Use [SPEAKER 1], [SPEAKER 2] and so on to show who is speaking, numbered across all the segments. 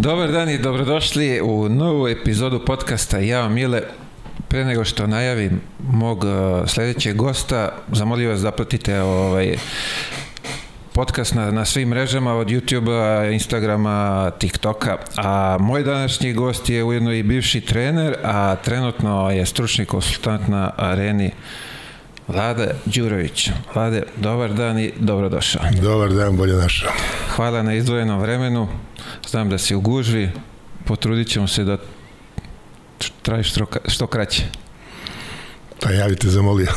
[SPEAKER 1] Dobar dan i dobrodošli u novu epizodu podcasta Ja vam Mile. Pre nego što najavim mog e, sledećeg gosta, zamolio vas da pratite ovaj podcast na, na svim mrežama od YouTube-a, Instagrama, TikToka. A moj današnji gost je ujedno i bivši trener, a trenutno je stručni konsultant na areni uh, Lada Đurović. Lade, dobar dan i dobrodošao.
[SPEAKER 2] Dobar dan, bolje našao.
[SPEAKER 1] Hvala na izdvojenom vremenu. Znam da si u gužvi. Potrudit ćemo se da trajiš što, što kraće.
[SPEAKER 2] Pa javite, zamolio.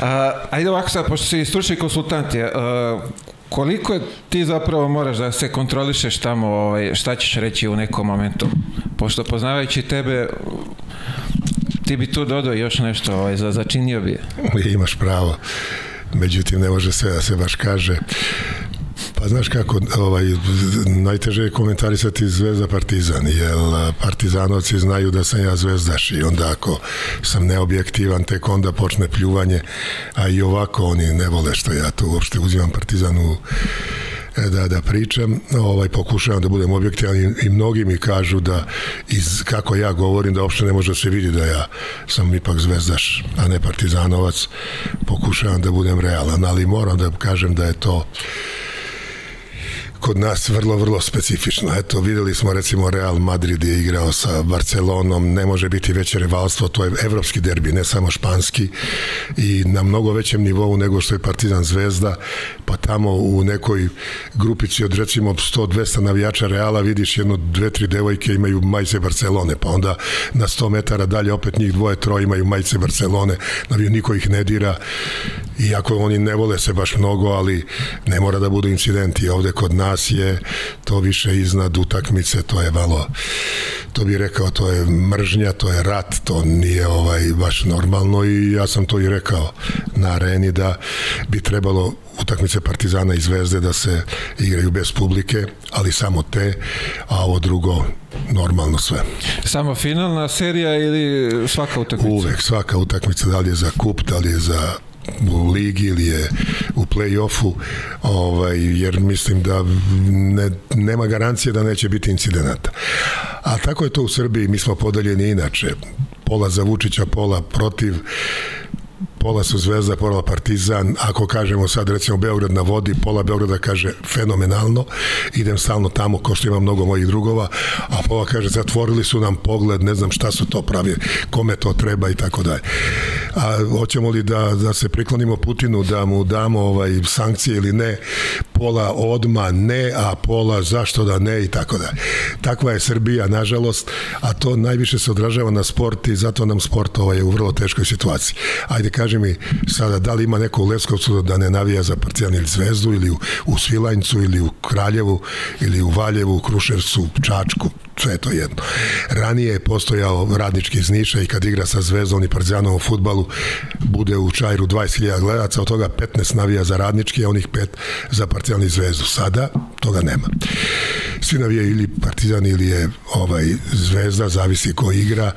[SPEAKER 1] A, ajde ovako sad, pošto si stručni konsultant je, a, koliko je ti zapravo moraš da se kontrolišeš tamo, ovaj, šta ćeš reći u nekom momentu? Pošto poznavajući tebe, Ti bi tu dodao još nešto, ovaj, za, začinio bi
[SPEAKER 2] je. Imaš pravo. Međutim, ne može sve da se baš kaže. Pa znaš kako, ovaj, najteže je komentarisati Zvezda Partizan, jer Partizanovci znaju da sam ja zvezdaš i onda ako sam neobjektivan, tek onda počne pljuvanje, a i ovako oni ne vole što ja to uopšte uzimam Partizanu E, da, da pričam, ovaj, pokušavam da budem objektivan i, i mnogi mi kažu da iz, kako ja govorim da uopšte ne može da se vidi da ja sam ipak zvezdaš, a ne partizanovac. Pokušavam da budem realan, ali moram da kažem da je to kod nas vrlo, vrlo specifično. Eto, videli smo recimo Real Madrid je igrao sa Barcelonom, ne može biti veće rivalstvo, to je evropski derbi, ne samo španski i na mnogo većem nivou nego što je Partizan Zvezda, pa tamo u nekoj grupici od recimo 100-200 navijača Reala vidiš jedno, dve, tri devojke imaju majice Barcelone, pa onda na 100 metara dalje opet njih dvoje, troje imaju majice Barcelone, navio niko ih ne dira iako oni ne vole se baš mnogo, ali ne mora da budu incidenti. Ovde kod nas je to više iznad utakmice, to je malo, to bi rekao, to je mržnja, to je rat, to nije ovaj baš normalno i ja sam to i rekao na areni da bi trebalo utakmice Partizana i Zvezde da se igraju bez publike, ali samo te, a ovo drugo normalno sve. Samo
[SPEAKER 1] finalna serija ili svaka utakmica?
[SPEAKER 2] Uvek, svaka utakmica, da li je za kup, da li je za u ligi ili je u play-offu, ovaj, jer mislim da ne, nema garancije da neće biti incidenata. A tako je to u Srbiji, mi smo podeljeni inače. Pola za Vučića, pola protiv pola su Zvezda, pola Partizan, ako kažemo sad recimo Beograd na vodi, pola Beograda kaže fenomenalno, idem stalno tamo kao što ima mnogo mojih drugova, a pola kaže zatvorili su nam pogled, ne znam šta su to pravi, kome to treba i tako dalje. A hoćemo li da, da se priklonimo Putinu, da mu damo ovaj sankcije ili ne, pola odma ne, a pola zašto da ne i tako dalje. Takva je Srbija, nažalost, a to najviše se odražava na sport i zato nam sport ovaj, je u vrlo teškoj situaciji. Ajde, kažem kaži mi sada, da li ima neko u Leskovcu da ne navija za Partijan ili Zvezdu ili u, u Svilajncu ili u Kraljevu ili u Valjevu, u Kruševcu, Čačku, sve je to jedno. Ranije je postojao radnički iz Niša i kad igra sa Zvezdom i Partizanom u futbalu bude u Čajru 20.000 gledaca, od toga 15 navija za radnički, a onih 5 za Partijan i Zvezdu. Sada toga nema. Svi je ili Partizan ili je ovaj Zvezda, zavisi ko igra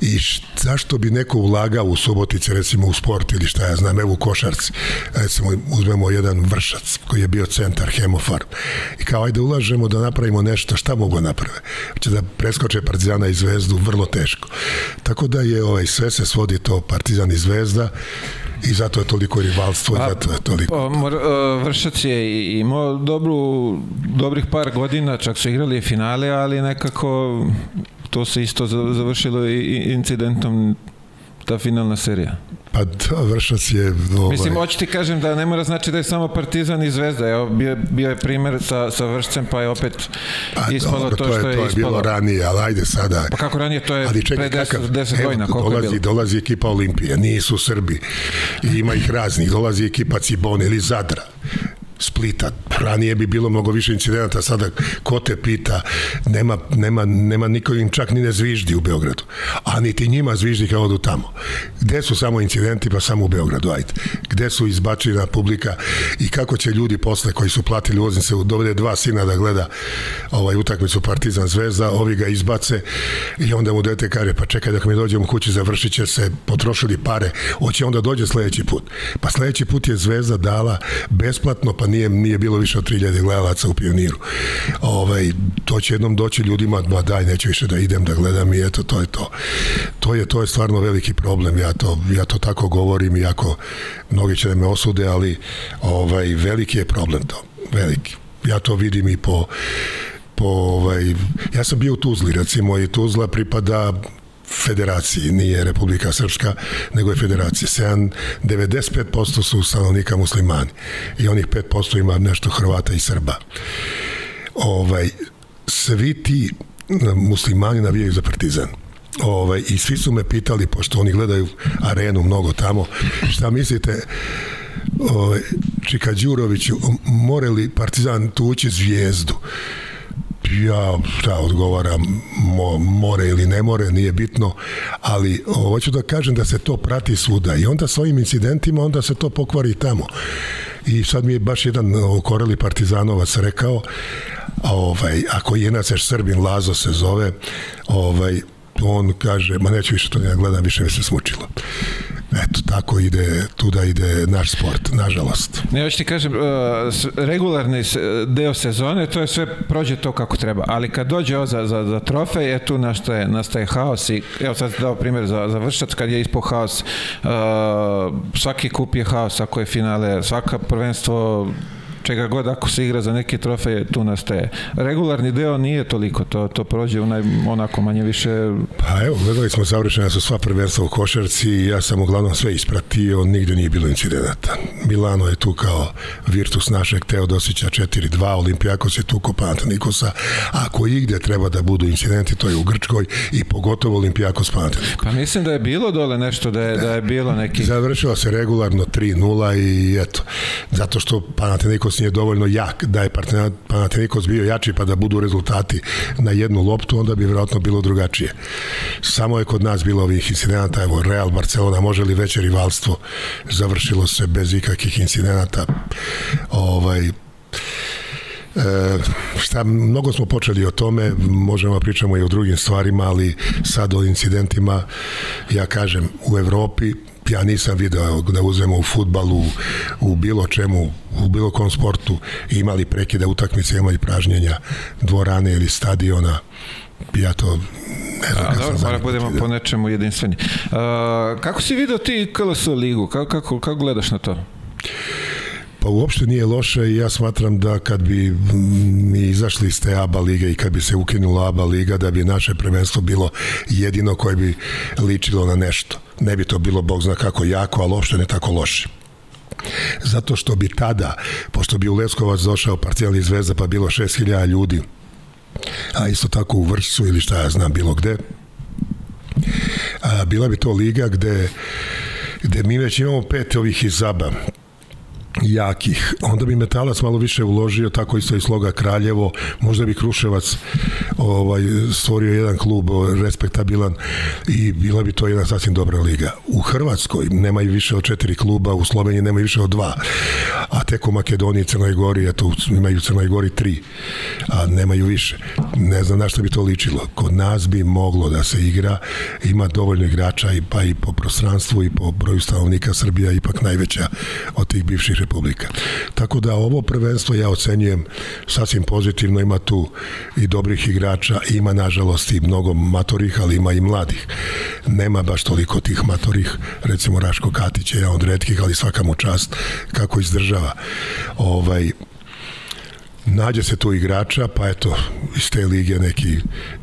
[SPEAKER 2] i zašto bi neko ulagao u Subotice recimo u sport ili šta ja znam, evo u košarci. Recimo uzmemo jedan Vršac koji je bio centar Hemofarm i kao ajde ulažemo da napravimo nešto, šta mogu da naprave? Će da preskoče Partizana i Zvezdu vrlo teško. Tako da je ovaj sve se svodi to Partizan i Zvezda i zato je toliko rivalstvo, A, zato je toliko... Pa, mor, e,
[SPEAKER 1] Vršac je imao dobru, dobrih par godina, čak su igrali finale, ali nekako to se isto završilo incidentom ta finalna serija.
[SPEAKER 2] Pa Vršac je...
[SPEAKER 1] Ovaj... Mislim, hoću ti kažem da ne mora znači da je samo Partizan i Zvezda. Evo, bio, bio je primer sa, sa Vršcem, pa je opet pa, ispalo dobro, to, što je, to
[SPEAKER 2] je, je
[SPEAKER 1] bilo
[SPEAKER 2] ranije, ali ajde sada.
[SPEAKER 1] Pa kako ranije, to je ali čekaj, pre 10, 10 godina. Koliko
[SPEAKER 2] dolazi,
[SPEAKER 1] je bilo?
[SPEAKER 2] dolazi ekipa Olimpije, nisu Srbi. I ima ih raznih. Dolazi ekipa Cibone ili Zadra. Splita. Ranije bi bilo mnogo više incidenata, sada ko te pita, nema, nema, nema niko im čak ni ne zviždi u Beogradu, a niti njima zviždi kad odu tamo. Gde su samo incidenti, pa samo u Beogradu, ajde. Gde su izbačena publika i kako će ljudi posle koji su platili ulaznice, dovede dva sina da gleda ovaj utakmicu Partizan Zvezda, ovi ga izbace i onda mu dete kaže, pa čekaj dok mi dođem kući, završit će se, potrošili pare, hoće onda dođe sledeći put. Pa sledeći put je Zvezda dala besplatno, pa pa nije, nije bilo više od 3000 gledalaca u pioniru. Ovaj, to će jednom doći ljudima, ma daj, neću više da idem da gledam i eto, to je to. To je, to je stvarno veliki problem, ja to, ja to tako govorim, iako mnogi će da me osude, ali ovaj, veliki je problem to, veliki. Ja to vidim i po po ovaj, ja sam bio u Tuzli recimo i Tuzla pripada federaciji, nije Republika Srpska, nego je federacija. 7, 95% su stanovnika muslimani i onih 5% ima nešto Hrvata i Srba. Ovaj, svi ti e, muslimani navijaju za partizan. Ovaj, I svi su me pitali, pošto oni gledaju arenu mnogo tamo, šta mislite, ovaj, Čika Đuroviću, more li partizan tući zvijezdu? ja šta da, odgovaram mo, more ili ne more, nije bitno, ali hoću da kažem da se to prati svuda i onda s ovim incidentima onda se to pokvari tamo. I sad mi je baš jedan okoreli partizanovac rekao, ovaj, ako je naseš Srbin, Lazo se zove, ovaj, on kaže, ma neću više to ne da gledam, više mi se smučilo. Eto, tako ide, tuda ide naš sport, nažalost.
[SPEAKER 1] Ne, još ti kažem, e, regularni e, deo sezone, to je sve, prođe to kako treba, ali kad dođe za, za, za trofej, je tu nastaje, nastaje haos i evo sad dao primjer za, za Vršac, kad je ispo haos, e, svaki kup je haos, ako je finale, svaka prvenstvo čega god ako se igra za neke trofeje, tu nastaje. Regularni deo nije toliko, to, to prođe onaj, onako manje više...
[SPEAKER 2] Pa evo, gledali smo završena su sva prvenstva u košarci i ja sam uglavnom sve ispratio, nigde nije bilo incidenata. Milano je tu kao Virtus našeg Teodosića 4-2, Olimpijakos je tu kopa Antonikosa, ako igde treba da budu incidenti, to je u Grčkoj i pogotovo Olimpijakos Panatonikos.
[SPEAKER 1] Pa mislim da je bilo dole nešto, da je, da je bilo neki...
[SPEAKER 2] Završilo se regularno 3-0 i eto, zato što Panatenikos Panathinaikos nije dovoljno jak, da je Panathinaikos bio jači pa da budu rezultati na jednu loptu, onda bi vjerojatno bilo drugačije. Samo je kod nas bilo ovih incidenata, evo Real Barcelona, može li veće rivalstvo, završilo se bez ikakih incidenata. Ovaj, E, šta, mnogo smo počeli o tome, možemo pričamo i o drugim stvarima, ali sad o incidentima, ja kažem, u Evropi ja nisam video da uzmemo u futbalu, u bilo čemu, u bilo kom sportu, imali prekide utakmice, imali pražnjenja dvorane ili stadiona ja to ne znam A, dobro, moram
[SPEAKER 1] budemo po nečemu jedinstveni. A, kako si video ti KLS ligu? Kako, kako, kako gledaš na to?
[SPEAKER 2] Pa uopšte nije loše i ja smatram da kad bi mi izašli iz te ABA liga i kad bi se ukinula ABA liga da bi naše prvenstvo bilo jedino koje bi ličilo na nešto. Ne bi to bilo, Bog zna kako jako, ali uopšte ne tako loše zato što bi tada, pošto bi u Leskovac došao parcijalni zvezda pa bilo 6000 ljudi, a isto tako u Vršcu ili šta ja znam bilo gde, a, bila bi to liga gde, gde mi već imamo pet ovih iz Zaba, jakih. Onda bi Metalac malo više uložio, tako isto i sloga Kraljevo, možda bi Kruševac ovaj, stvorio jedan klub respektabilan i bila bi to jedna sasvim dobra liga. U Hrvatskoj nema i više od četiri kluba, u Sloveniji nema više od dva, a tek u Makedoniji i Crnoj Gori, eto, imaju u Crnoj Gori tri, a nemaju više. Ne znam na što bi to ličilo. Kod nas bi moglo da se igra, ima dovoljno igrača i pa i po prostranstvu i po broju stanovnika Srbija ipak najveća od tih bivših više publika. Tako da ovo prvenstvo ja ocenjujem sasvim pozitivno, ima tu i dobrih igrača, ima nažalost i mnogo matorih, ali ima i mladih. Nema baš toliko tih matorih, recimo Raško Katić je jedan od redkih, ali svaka mu čast kako izdržava. Ovaj, nađe se tu igrača, pa eto, iz te lige neki,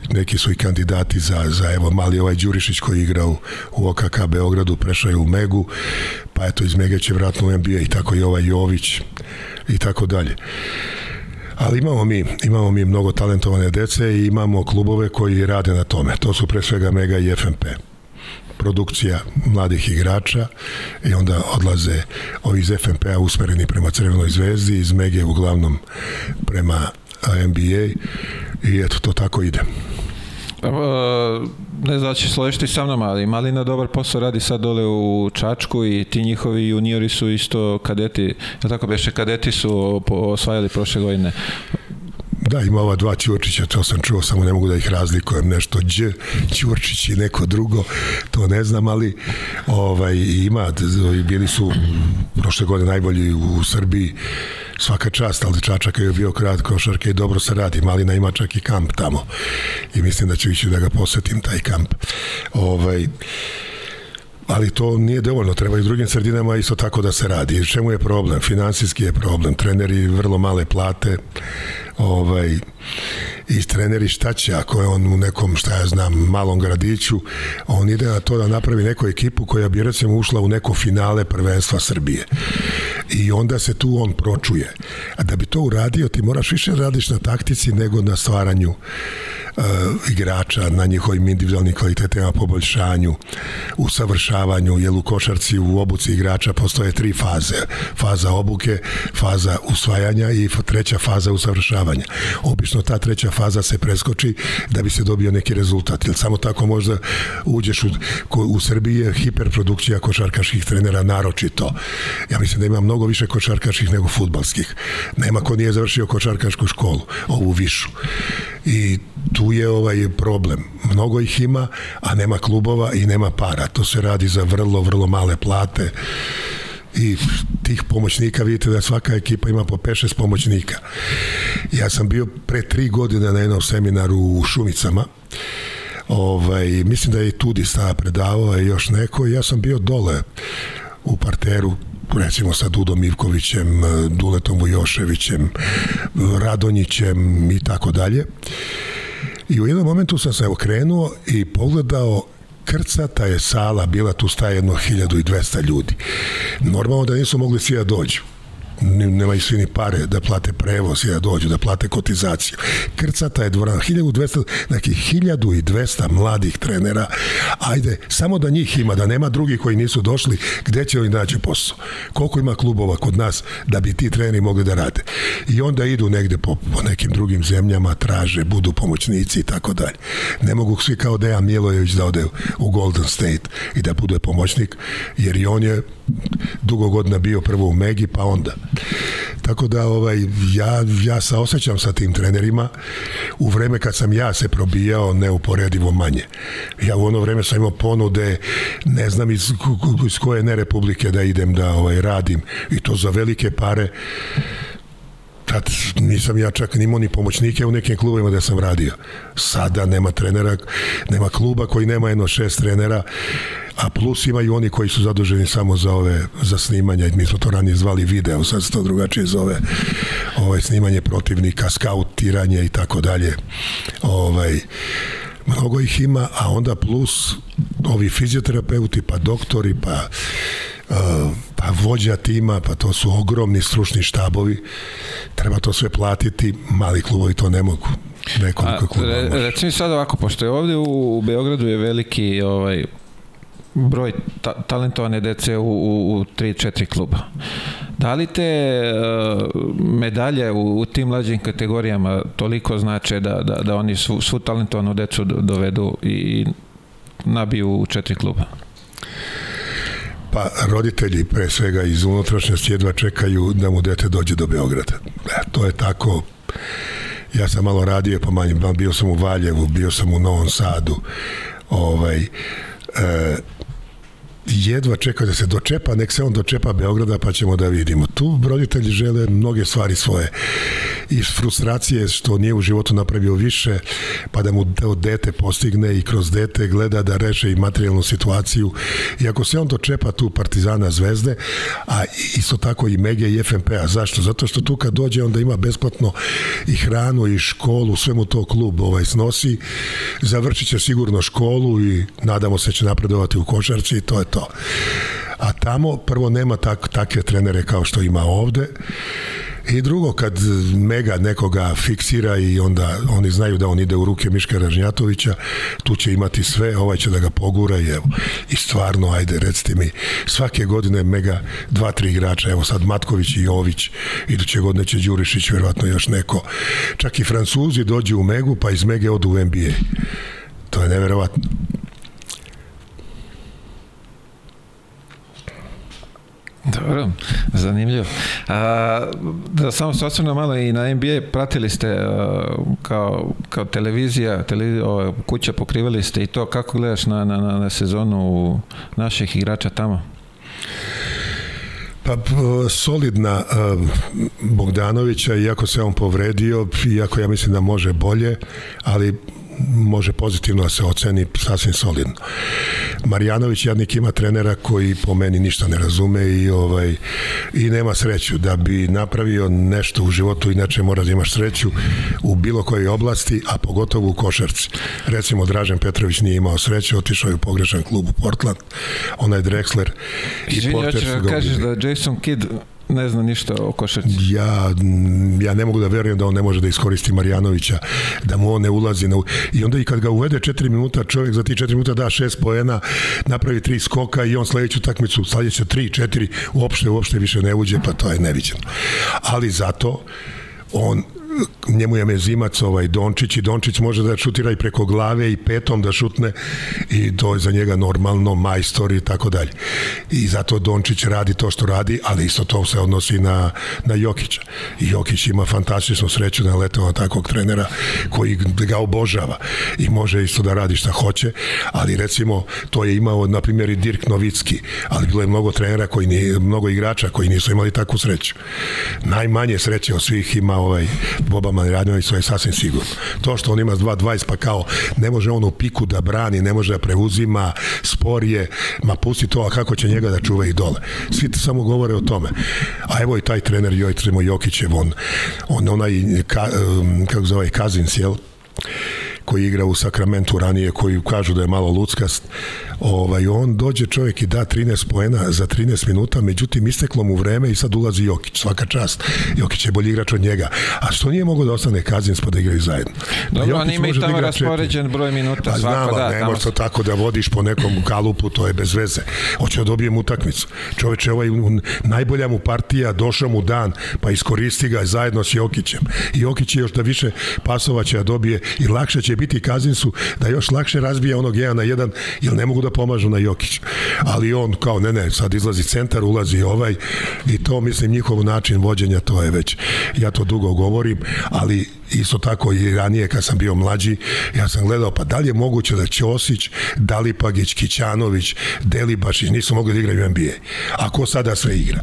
[SPEAKER 2] neki su i kandidati za, za evo, mali ovaj Đurišić koji igra u, u OKK Beogradu, prešao je u Megu, pa eto iz Mega će vratno u NBA i tako i ovaj Jović i tako dalje. Ali imamo mi, imamo mi mnogo talentovane dece i imamo klubove koji rade na tome. To su pre svega Mega i FMP produkcija mladih igrača i onda odlaze ovi iz FNP-a usmereni prema Crvenoj zvezdi, iz Mege uglavnom prema NBA i eto to tako ide.
[SPEAKER 1] E, ne znam da će složiti sa mnom, ali Malina dobar posao radi sad dole u Čačku i ti njihovi juniori su isto kadeti, je tako beše, kadeti su osvajali prošle godine
[SPEAKER 2] Da, ima ova dva Ćurčića, to sam čuo, samo ne mogu da ih razlikujem, nešto Đ, Ćurčić i neko drugo, to ne znam, ali ovaj, ima, bili su prošle godine najbolji u Srbiji, svaka čast, ali Čačaka je bio krat košarke i dobro se radi, Malina ima čak i kamp tamo i mislim da ću ići da ga posetim, taj kamp. Ovaj, ali to nije dovoljno, treba i drugim sredinama isto tako da se radi. Čemu je problem? Finansijski je problem, treneri vrlo male plate, ovaj, i treneri šta će ako je on u nekom, šta ja znam, malom gradiću, on ide na to da napravi neku ekipu koja bi recimo ušla u neko finale prvenstva Srbije. I onda se tu on pročuje. A da bi to uradio, ti moraš više radiš na taktici nego na stvaranju uh, igrača, na njihovim individualnim kvalitetima, poboljšanju, usavršavanju, jer u košarci u obuci igrača postoje tri faze. Faza obuke, faza usvajanja i treća faza usavršavanja zapošljavanja. Obično ta treća faza se preskoči da bi se dobio neki rezultat. Jer samo tako možda uđeš u, u Srbiji je hiperprodukcija košarkaških trenera naročito. Ja mislim da ima mnogo više košarkaških nego futbalskih. Nema ko nije završio košarkašku školu, ovu višu. I tu je ovaj problem. Mnogo ih ima, a nema klubova i nema para. To se radi za vrlo, vrlo male plate i tih pomoćnika vidite da svaka ekipa ima po 5-6 pomoćnika. Ja sam bio pre tri godine na jednom seminaru u Šumicama ovaj, mislim da je i Tudis tada predavao i još neko ja sam bio dole u parteru recimo sa Dudom Ivkovićem, Duletom Vujoševićem, Radonjićem i tako dalje. I u jednom momentu sam se okrenuo i pogledao krcata je sala bila, tu staje jedno 1200 ljudi. Normalno da nisu mogli svi da dođu nemaju svi ni pare da plate prevoz i da dođu, da plate kotizaciju. Krcata je dvorana, 1200, znači 1200 mladih trenera, ajde, samo da njih ima, da nema drugih koji nisu došli, gde će oni naći posao? Koliko ima klubova kod nas da bi ti treneri mogli da rade? I onda idu negde po, po nekim drugim zemljama, traže, budu pomoćnici i tako dalje. Ne mogu svi kao Dejan Milojević da ode u Golden State i da bude pomoćnik, jer i on je dugo godina bio prvo u Megi, pa onda. Tako da ovaj, ja, ja se osjećam sa tim trenerima u vreme kad sam ja se probijao neuporedivo manje. Ja u ono vreme sam imao ponude, ne znam iz, iz koje ne republike da idem da ovaj, radim i to za velike pare tad nisam ja čak nimao ni pomoćnike u nekim klubovima gde sam radio. Sada nema trenera, nema kluba koji nema jedno šest trenera, a plus imaju oni koji su zaduženi samo za ove za snimanje, mi smo to ranije zvali video, sad se to drugačije zove ovaj, snimanje protivnika, skautiranje i tako dalje. Ovaj, mnogo ih ima, a onda plus ovi fizioterapeuti, pa doktori, pa pa vođa tima, pa to su ogromni stručni štabovi, treba to sve platiti, mali klubovi to ne mogu nekoliko klubova. Re,
[SPEAKER 1] reci mi sad ovako, pošto je ovde u, u Beogradu je veliki ovaj, broj ta talentovane dece u, u, u 3-4 kluba. Da li te e, medalje u, u tim mlađim kategorijama toliko znače da, da, da oni svu, svu talentovanu decu dovedu i, i nabiju u četiri kluba?
[SPEAKER 2] Pa roditelji pre svega iz unutrašnjosti jedva čekaju da mu dete dođe do Beograda. E, to je tako ja sam malo radio po pa manjem, bio sam u Valjevu, bio sam u Novom Sadu, ovaj, e, jedva čeka da se dočepa, nek se on dočepa Beograda pa ćemo da vidimo. Tu roditelji žele mnoge stvari svoje i frustracije što nije u životu napravio više, pa da mu dete postigne i kroz dete gleda da reše i materijalnu situaciju. I ako se on dočepa tu Partizana Zvezde, a isto tako i Mege i FNP-a. Zašto? Zato što tu kad dođe onda ima besplatno i hranu i školu, sve mu to klub ovaj snosi. Završit će sigurno školu i nadamo se da će napredovati u košarci i to je to to. A tamo prvo nema tak, takve trenere kao što ima ovde i drugo kad mega nekoga fiksira i onda oni znaju da on ide u ruke Miška Ražnjatovića tu će imati sve, ovaj će da ga pogura i evo, i stvarno ajde recite mi svake godine mega dva, tri igrača, evo sad Matković i Jović iduće godine će Đurišić verovatno još neko, čak i Francuzi dođu u Megu pa iz Mege odu u NBA to je neverovatno
[SPEAKER 1] Dobro, zanimljivo. A, da samo se osvrno malo i na NBA, pratili ste a, e, kao, kao televizija, televiz, o, kuća pokrivali ste i to, kako gledaš na, na, na sezonu naših igrača tamo?
[SPEAKER 2] Pa solidna e, Bogdanovića, iako se on povredio, iako ja mislim da može bolje, ali može pozitivno da se oceni sasvim solidno. Marjanović jadnik ima trenera koji po meni ništa ne razume i ovaj i nema sreću da bi napravio nešto u životu inače mora da imaš sreću u bilo kojoj oblasti, a pogotovo u košarci. Recimo Dražen Petrović nije imao sreće, otišao je u pogrešan klub u Portland, onaj Drexler
[SPEAKER 1] i Žinji, Porter su da ga kažeš da Jason Kidd ne zna ništa o košarci.
[SPEAKER 2] Ja, mm, ja ne mogu da verujem da on ne može da iskoristi Marjanovića, da mu on ne ulazi. Na... I onda i kad ga uvede 4 minuta, čovjek za ti 4 minuta da 6 poena, napravi 3 skoka i on sledeću takmicu, sledeća 3, 4, uopšte, uopšte više ne uđe, pa to je neviđeno. Ali zato on njemu je mezimac ovaj Dončić i Dončić može da šutira i preko glave i petom da šutne i to je za njega normalno majstor i tako dalje. I zato Dončić radi to što radi, ali isto to se odnosi na, na Jokića. I Jokić ima fantastičnu sreću da letao na takvog trenera koji ga obožava i može isto da radi šta hoće, ali recimo to je imao na primjer i Dirk Novicki, ali bilo je mnogo trenera koji ni, mnogo igrača koji nisu imali takvu sreću. Najmanje sreće od svih ima ovaj Boba Manjanović, to je sasvim sigurno. To što on ima 2.20 pa kao ne može on u piku da brani, ne može da preuzima, spor je, ma pusti to, a kako će njega da čuva i dole. Svi samo govore o tome. A evo i taj trener Jojtremo Jokićev, on, on onaj, ka, um, kako zove, Kazins, jel? koji igra u Sakramentu ranije, koji kažu da je malo luckast, ovaj, on dođe čovjek i da 13 poena za 13 minuta, međutim isteklo mu vreme i sad ulazi Jokić, svaka čast. Jokić je bolji igrač od njega. A što nije mogao da ostane Kazins pa
[SPEAKER 1] da
[SPEAKER 2] igraju zajedno? Da
[SPEAKER 1] Dobro, on ima i tamo da raspoređen četiri. broj minuta. Pa znam, da,
[SPEAKER 2] ne
[SPEAKER 1] može to
[SPEAKER 2] tako da vodiš po nekom kalupu, to je bez veze. Hoće da dobijem utakmicu. Čoveče, ovaj, najbolja mu partija, došao mu dan, pa iskoristi ga zajedno s Jokićem. Jokić je još da više pasova će da dobije i lakše će će biti Kazinsu da još lakše razbija onog 1 na 1 jer ne mogu da pomažu na Jokić. Ali on kao ne ne, sad izlazi centar, ulazi ovaj i to mislim njihov način vođenja to je već. Ja to dugo govorim, ali isto tako i ranije kad sam bio mlađi, ja sam gledao pa da li je moguće da Ćosić, Dalipagić, Kićanović, Delibašić nisu mogli da igraju NBA. A ko sada sve igra?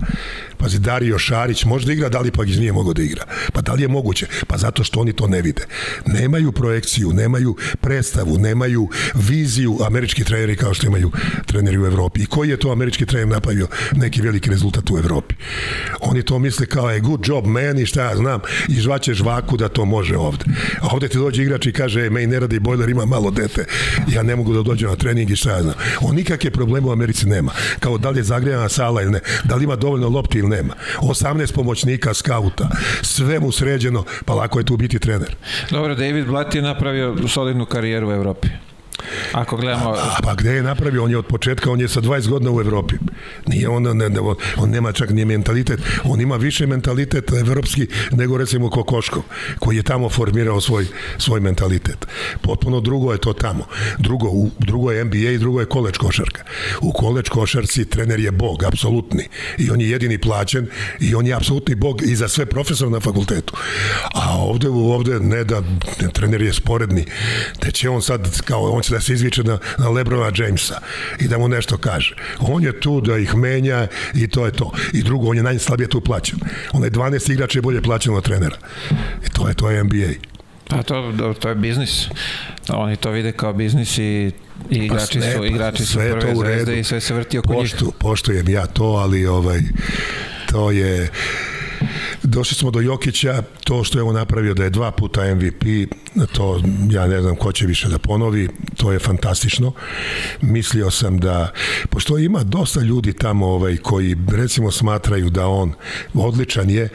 [SPEAKER 2] Pazi, Dario Šarić može da igra, Dalipagić nije mogao da igra. Pa da li je moguće? Pa zato što oni to ne vide. Nemaju projekciju, nemaju predstavu, nemaju viziju američki treneri kao što imaju treneri u Evropi. I koji je to američki trener napravio neki veliki rezultat u Evropi? Oni to misle kao je good job man i šta ja znam i žvaće žvaku da to može ovde. A ovde ti dođe igrač i kaže e, ne radi bojler, ima malo dete. Ja ne mogu da dođem na trening i šta ja znam. On nikakve probleme u Americi nema. Kao da li je zagrejana sala ili ne. Da li ima dovoljno lopti ili nema. 18 pomoćnika, skauta. Sve mu sređeno, pa lako je tu biti trener.
[SPEAKER 1] Dobro, David Blatt je napravio napravio solidnu karijeru u Evropi. Ako gledamo... A,
[SPEAKER 2] pa gde je napravio? On je od početka, on je sa 20 godina u Evropi. Nije on, ne, ne, on nema čak ni mentalitet. On ima više mentalitet evropski nego recimo Kokoško, koji je tamo formirao svoj, svoj mentalitet. Potpuno drugo je to tamo. Drugo, u, drugo je NBA i drugo je koleč košarka. U koleč košarci trener je bog, apsolutni. I on je jedini plaćen i on je apsolutni bog i za sve profesor na fakultetu. A ovde, ovde ne da, trener je sporedni. Te će on sad, kao on on će da se izviče na, na Lebrona Jamesa i da mu nešto kaže. On je tu da ih menja i to je to. I drugo, on je najslabije tu plaćen. je 12 igrača je bolje plaćen od trenera. I e, to je, to je NBA.
[SPEAKER 1] Pa to, to je biznis. Oni to vide kao biznis i I igrači pa sve, su, igrači su sve pa prve to i sve se vrti oko Poštu, njih.
[SPEAKER 2] Poštujem ja to, ali ovaj, to je došli smo do Jokića, to što je on napravio da je dva puta MVP, to ja ne znam ko će više da ponovi, to je fantastično. Mislio sam da, pošto ima dosta ljudi tamo ovaj, koji recimo smatraju da on odličan je,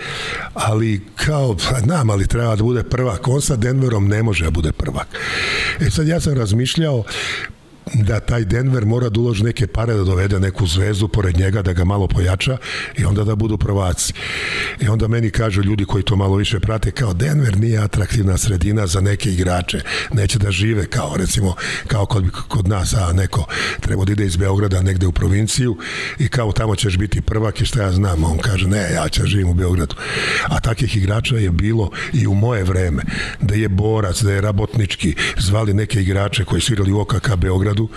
[SPEAKER 2] ali kao, pa nam, ali treba da bude prvak. On sa Denverom ne može da bude prvak. E sad ja sam razmišljao, da taj Denver mora da uloži neke pare da dovede neku zvezdu pored njega da ga malo pojača i onda da budu prvaci. I onda meni kažu ljudi koji to malo više prate kao Denver nije atraktivna sredina za neke igrače, neće da žive kao recimo kao kod, kod nas a neko treba da ide iz Beograda negde u provinciju i kao tamo ćeš biti prvak i šta ja znam, on kaže ne ja ću da živim u Beogradu. A takvih igrača je bilo i u moje vreme da je borac, da je rabotnički zvali neke igrače koji su igrali u OKK Beograd Beogradu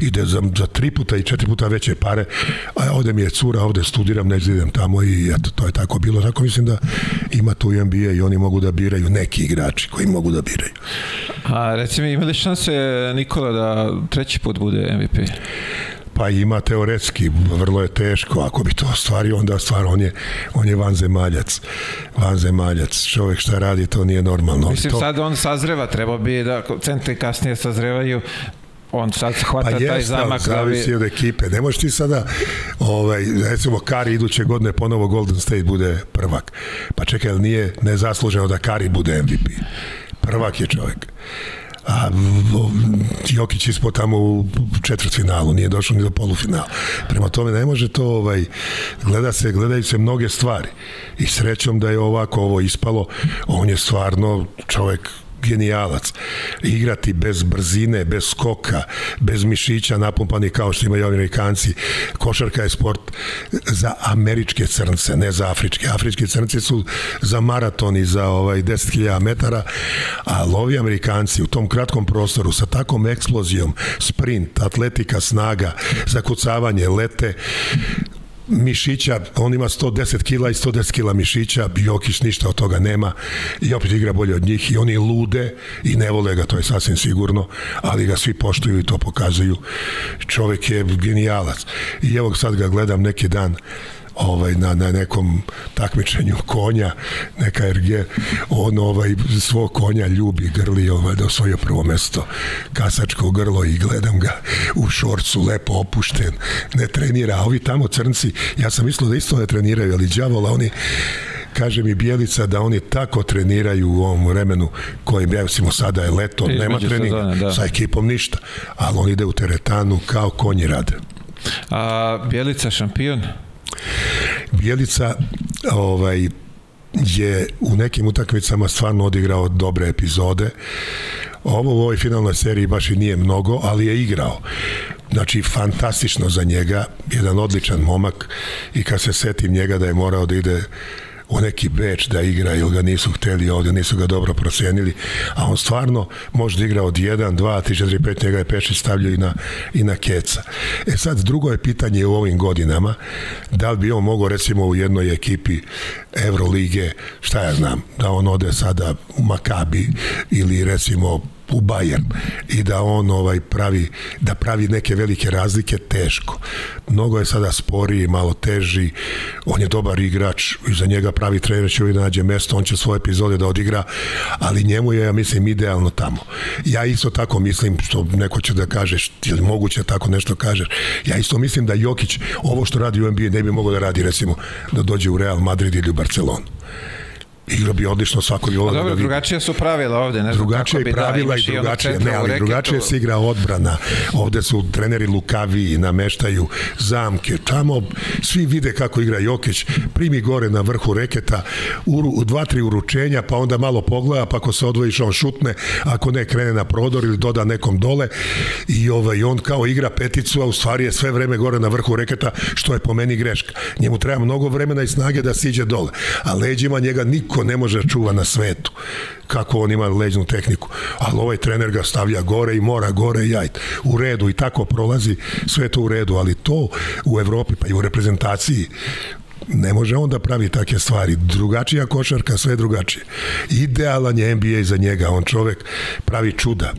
[SPEAKER 2] i da za, za tri puta i četiri puta veće pare, a ovde mi je cura, ovde studiram, ne idem tamo i eto, to je tako bilo. Tako mislim da ima tu i NBA i oni mogu da biraju neki igrači koji mogu da biraju.
[SPEAKER 1] A reci mi, ima li šanse Nikola da treći put bude MVP?
[SPEAKER 2] pa ima teoretski, vrlo je teško, ako bi to ostvario, onda stvar, on je, on je vanzemaljac, vanzemaljac, čovek šta radi, to nije normalno.
[SPEAKER 1] Mislim,
[SPEAKER 2] to...
[SPEAKER 1] sad on sazreva, treba bi da centri kasnije sazrevaju, on sad hvata pa taj zamak. Pa zavisi
[SPEAKER 2] da od ekipe. Ne možeš ti sada, ovaj, recimo, Kari iduće godine ponovo Golden State bude prvak. Pa čekaj, nije nezasluženo da Kari bude MVP? Prvak je čovjek a Jokić ispod tamo u četvrtfinalu, nije došao ni do polufinala. Prema tome ne može to ovaj gleda se, gledaju se mnoge stvari. I srećom da je ovako ovo ispalo, on je stvarno čovjek genijalac. Igrati bez brzine, bez skoka, bez mišića napumpani kao što imaju Amerikanci. Košarka je sport za američke crnce, ne za afričke. Afrički crnci su za maraton i za ovaj 10.000 metara, a lovi Amerikanci u tom kratkom prostoru sa takom eksplozijom, sprint, atletika, snaga, zakucavanje, lete, mišića, on ima 110 kila i 110 kila mišića, Jokić ništa od toga nema i opet igra bolje od njih i oni lude i ne vole ga, to je sasvim sigurno, ali ga svi poštuju i to pokazuju. Čovek je genijalac. I evo sad ga gledam neki dan, ovaj, na, na nekom takmičenju konja, neka RG, on ovaj, svog konja ljubi, grli, ovaj, do svoje prvo mesto kasačko grlo i gledam ga u šorcu, lepo opušten, ne trenira, a ovi tamo crnci, ja sam mislio da isto ne treniraju, ali djavola, oni kaže mi Bjelica da oni tako treniraju u ovom vremenu kojim ja recimo sada je leto, I nema treninga sezone, da. sa ekipom ništa, ali on ide u teretanu kao konji rade.
[SPEAKER 1] A Bjelica šampion?
[SPEAKER 2] Bjelica ovaj, je u nekim utakmicama stvarno odigrao dobre epizode. Ovo u ovoj finalnoj seriji baš i nije mnogo, ali je igrao. Znači, fantastično za njega, jedan odličan momak i kad se setim njega da je morao da ide u neki beč da igra ili ga nisu hteli ovdje, nisu ga dobro procenili, a on stvarno može da igra od 1, 2, 3, 4, 5, njega je Pešić stavljao i na, i na keca. E sad, drugo je pitanje u ovim godinama, da li bi on mogao recimo u jednoj ekipi Evrolige, šta ja znam, da on ode sada u Makabi ili recimo u Bayern i da on ovaj pravi da pravi neke velike razlike teško. Mnogo je sada sporiji, malo teži. On je dobar igrač i za njega pravi trener će uvijek nađe mesto, on će svoje epizode da odigra, ali njemu je ja mislim idealno tamo. Ja isto tako mislim što neko će da kaže ili moguće da tako nešto kažeš. Ja isto mislim da Jokić ovo što radi u NBA ne bi mogao da radi recimo da dođe u Real Madrid ili u Barcelonu igrao bi odlično svako bilo. Dobro, da
[SPEAKER 1] drugačije su pravila ovde. Ne
[SPEAKER 2] znam drugačije kako bi pravila da, i drugačije, ne, ali drugačije se igra odbrana. Ovde su treneri lukavi, nameštaju zamke. Tamo svi vide kako igra Jokić, primi gore na vrhu reketa, uru, dva, tri uručenja, pa onda malo pogleda, pa ako se odvojiš on šutne, ako ne krene na prodor ili doda nekom dole i ovaj, on kao igra peticu, a u stvari je sve vreme gore na vrhu reketa, što je po meni greška. Njemu treba mnogo vremena i snage da siđe dole, a leđima njega niko niko ne može da čuva na svetu kako on ima leđnu tehniku ali ovaj trener ga stavlja gore i mora gore i jajt, u redu i tako prolazi sve to u redu, ali to u Evropi pa i u reprezentaciji ne može on da pravi takve stvari. Drugačija košarka, sve drugačije. Idealan je NBA za njega. On čovek pravi čuda.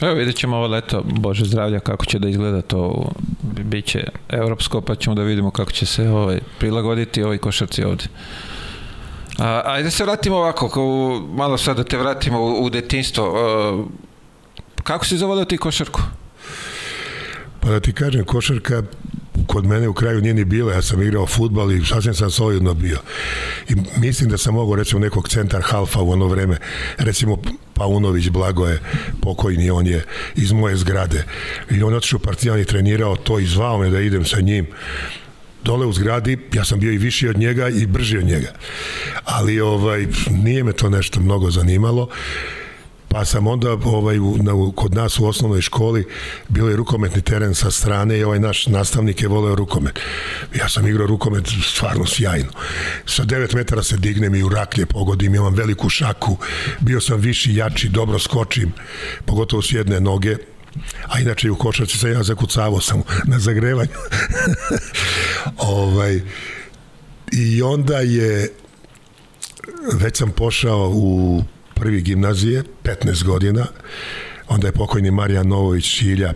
[SPEAKER 1] Evo vidjet ćemo ovo leto, Bože zdravlja, kako će da izgleda to. Biće evropsko, pa ćemo da vidimo kako će se ovaj, prilagoditi ovi košarci ovde. A, ajde da se vratimo ovako, kao, malo sad da te vratimo u, u detinstvo. A, e, kako si zavoleo da ti košarku?
[SPEAKER 2] Pa da ti kažem, košarka kod mene u kraju nije ni bila, ja sam igrao futbal i sasvim sam solidno bio. I mislim da sam mogao, recimo, nekog centar halfa u ono vreme, recimo Paunović Blago je pokojni, on je iz moje zgrade. I on otišao u Partizan i trenirao to i zvao me da idem sa njim dole u zgradi, ja sam bio i viši od njega i brži od njega. Ali ovaj, nije me to nešto mnogo zanimalo. Pa sam onda ovaj, na, kod nas u osnovnoj školi bilo je rukometni teren sa strane i ovaj naš nastavnik je voleo rukomet. Ja sam igrao rukomet stvarno sjajno. Sa 9 metara se dignem i u raklje pogodim, imam veliku šaku, bio sam viši, jači, dobro skočim, pogotovo s jedne noge, A inače u košarci se ja zakucavao sam na zagrevanju. ovaj, I onda je, već sam pošao u prvi gimnazije, 15 godina, onda je pokojni Marijan Novović Ilja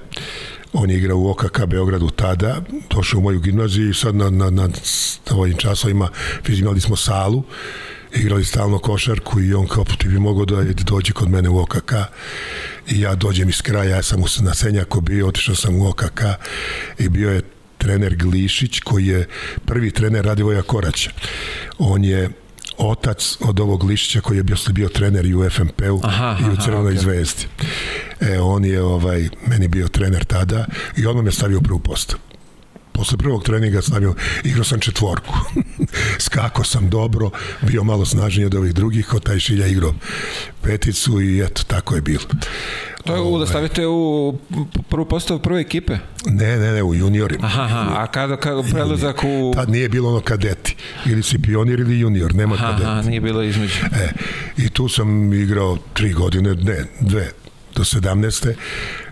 [SPEAKER 2] on je igrao u OKK Beogradu tada, došao u moju gimnaziju i sad na, na, na ovim časovima imali smo salu, igrali stalno košarku i on kao ti bi mogao da dođe kod mene u OKK i ja dođem iz kraja, ja sam na Senjaku bio, otišao sam u OKK i bio je trener Glišić koji je prvi trener Radivoja Koraća. On je otac od ovog Glišića koji je bio, bio trener i u FMP-u i u Crvenoj okay. zvezdi. E, on je ovaj, meni bio trener tada i on me stavio u prvu postavu. Posle prvog treninga sam bio, igrao sam četvorku. Skako sam dobro, bio malo snažniji od ovih drugih, od taj šilja igrao peticu i eto, tako je bilo.
[SPEAKER 1] To je u, ovaj. da stavite u prvu postavu prve ekipe?
[SPEAKER 2] Ne, ne, ne, u juniorima. Aha,
[SPEAKER 1] aha a kada, kada prelazak u...
[SPEAKER 2] Tad nije bilo ono kadeti. Ili si pionir ili junior, nema aha, kadeti. Aha,
[SPEAKER 1] nije bilo između.
[SPEAKER 2] E, I tu sam igrao tri godine, ne, dve, do 17.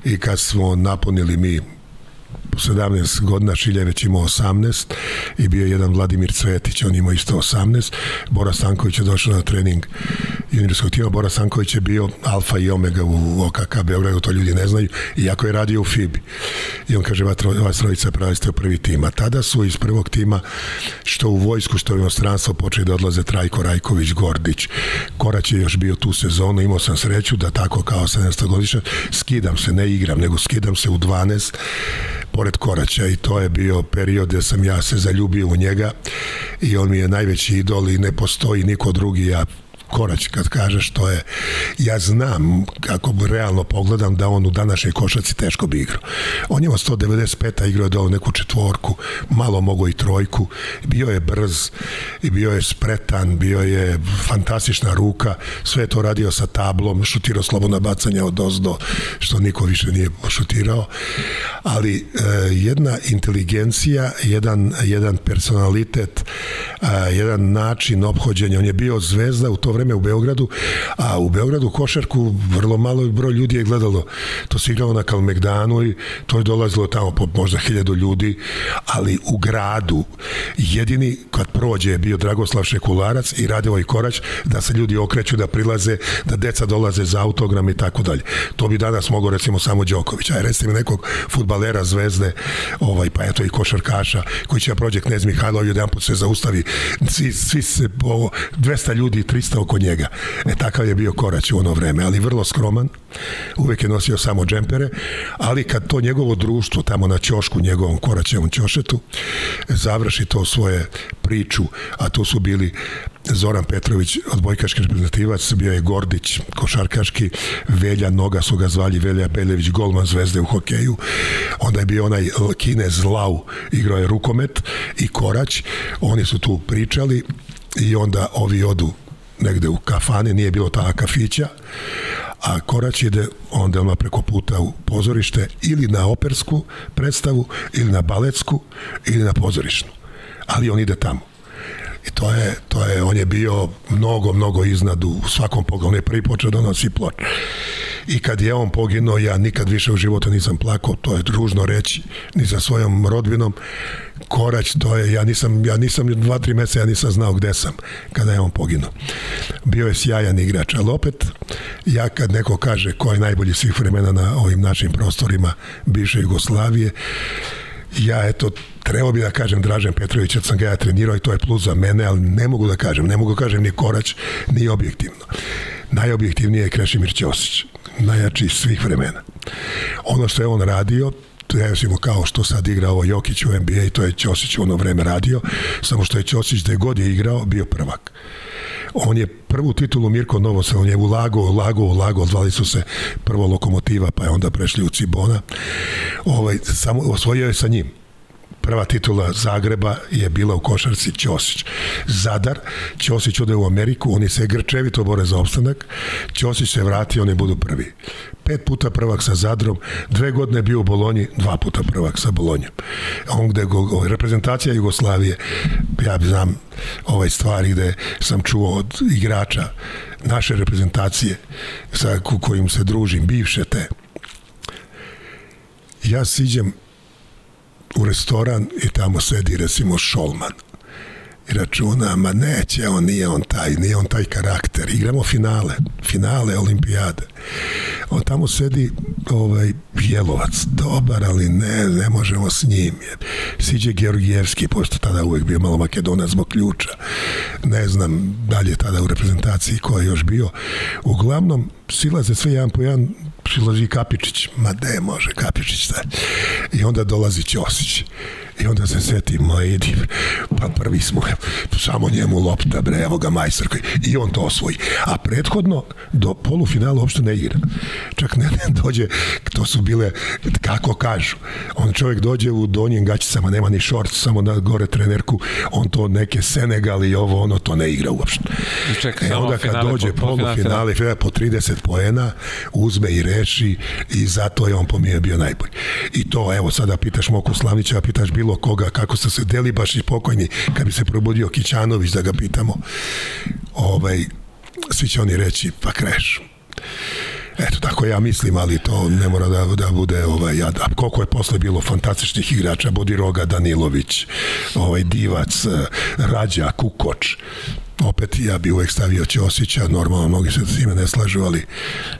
[SPEAKER 2] I kad smo napunili mi 17 godina, Šiljeveć imao 18 i bio je jedan Vladimir Cvetić, on imao isto 18. Bora Stanković je došao na trening juniorskog tima. Bora Stanković je bio alfa i omega u OKK Beogradu, to ljudi ne znaju, iako je radio u FIBI. I on kaže, vas trojica pravi ste u prvi tim. A tada su iz prvog tima, što u vojsku, što u inostranstvo, počeli da odlaze Trajko Rajković, Gordić. Korać je još bio tu sezonu, imao sam sreću da tako kao 17-godišnja skidam se, ne igram, nego skidam se u 12 pored Koraća i to je bio period gde sam ja se zaljubio u njega i on mi je najveći idol i ne postoji niko drugi, ja Korać kad kažeš što je ja znam kako realno pogledam da on u današnjoj košaci teško bi igrao. On je 195 igrao do neku četvorku, malo mogo i trojku. Bio je brz i bio je spretan, bio je fantastična ruka, sve to radio sa tablom, šutirao slobodna bacanja od ozdo, što niko više nije šutirao. Ali eh, jedna inteligencija, jedan jedan personalitet, eh, jedan način obhođenja on je bio zvezda u to vreme u Beogradu, a u Beogradu košarku vrlo malo broj ljudi je gledalo. To se igralo na Kalmegdanu i to je dolazilo tamo po možda hiljadu ljudi, ali u gradu jedini kad prođe je bio Dragoslav Šekularac i Radivoj Korać da se ljudi okreću, da prilaze, da deca dolaze za autogram i tako dalje. To bi danas mogo recimo samo Đoković, aj recimo nekog futbalera zvezde, ovaj, pa eto i košarkaša koji će da prođe Knez Mihajlov i jedan put se zaustavi svi, svi se ovo, 200 ljudi, 300 oko njega. E, takav je bio Korać u ono vreme, ali vrlo skroman, uvek je nosio samo džempere, ali kad to njegovo društvo tamo na ćošku, njegovom Koraćevom ćošetu, završi to svoje priču, a to su bili Zoran Petrović, odbojkaški reprezentativac, bio je Gordić, košarkaški, Velja Noga su ga zvali, Velja Beljević, golman zvezde u hokeju, onda je bio onaj Kinez Lau, igrao je rukomet i Korać, oni su tu pričali i onda ovi odu negde u kafani, nije bilo ta kafića, a Korać ide onda ono preko puta u pozorište ili na opersku predstavu, ili na baletsku, ili na pozorišnu. Ali on ide tamo. I to je, to je, on je bio mnogo, mnogo iznad u svakom pogledu. On je prvi počeo da nosi ploč. I kad je on poginuo, ja nikad više u životu nisam plakao, to je družno reći, ni za svojom rodbinom. Korać, to je, ja nisam, ja nisam dva, tri meseca, ja nisam znao gde sam kada je on poginuo. Bio je sjajan igrač, ali opet, ja kad neko kaže ko je najbolji svih vremena na ovim našim prostorima bivše Jugoslavije, ja eto trebao bi da kažem Dražen Petrović sam ga ja trenirao i to je plus za mene, ali ne mogu da kažem, ne mogu da kažem ni Korać, ni objektivno. Najobjektivnije je Krešimir Ćosić, najjači svih vremena. Ono što je on radio, recimo kao što sad igra ovo Jokić u NBA i to je Ćosić u ono vreme radio, samo što je Ćosić da je god je igrao, bio prvak. On je prvu titulu Mirko Novosa, on je ulago, ulago, ulago, zvali su se prvo lokomotiva, pa je onda prešli u Cibona. Ovaj, samo osvojio je sa njim prva titula Zagreba je bila u košarci Ćosić. Zadar, Ćosić ode u Ameriku, oni se grčevito bore za opstanak, Ćosić se vrati, oni budu prvi. Pet puta prvak sa Zadrom, dve godine bio u Bolonji, dva puta prvak sa Bolonjom. On gde go, reprezentacija Jugoslavije, ja znam ovaj stvari gde sam čuo od igrača naše reprezentacije sa kojim se družim, bivše te. Ja siđem u restoran i tamo sedi recimo Šolman i računa, ma neće, on nije on taj, nije on taj karakter. Igramo finale, finale olimpijade. On tamo sedi ovaj, Bjelovac, dobar, ali ne, ne možemo s njim. Siđe Georgijevski, pošto tada uvijek bio malo makedonac zbog ključa. Ne znam dalje tada u reprezentaciji ko je još bio. Uglavnom, silaze sve jedan po jedan prilazi Kapičić, ma de može Kapičić, da. I onda dolazi Ćosić. I onda se seti, ma idi, pa prvi smo, samo njemu lopta, bre, evo ga majstor, i on to osvoji. A prethodno, do polufinala uopšte ne igra. Čak ne, ne dođe, to su bile, kako kažu, on čovjek dođe u donjim gaćicama, nema ni šort, samo na gore trenerku, on to neke Senegal i ovo, ono, to ne igra uopšte. I čekaj, e, onda kad dođe po, polufinale, finale, po 30 poena, uzme i reši i zato je on po mi je bio najbolji. I to, evo, sada pitaš Moku Slavnića, pitaš bilo bilo koga, kako se se deli baš i pokojni, kad bi se probudio Kićanović da ga pitamo, ovaj, svi će oni reći pa kreš. Eto, tako ja mislim, ali to ne mora da, da bude ovaj, ja, da, koliko je posle bilo fantastičnih igrača, Bodiroga, Danilović, ovaj, Divac, eh, Rađa, Kukoč, opet ja bi uvek stavio Ćosića, normalno mnogi se s time ne slažu, ali...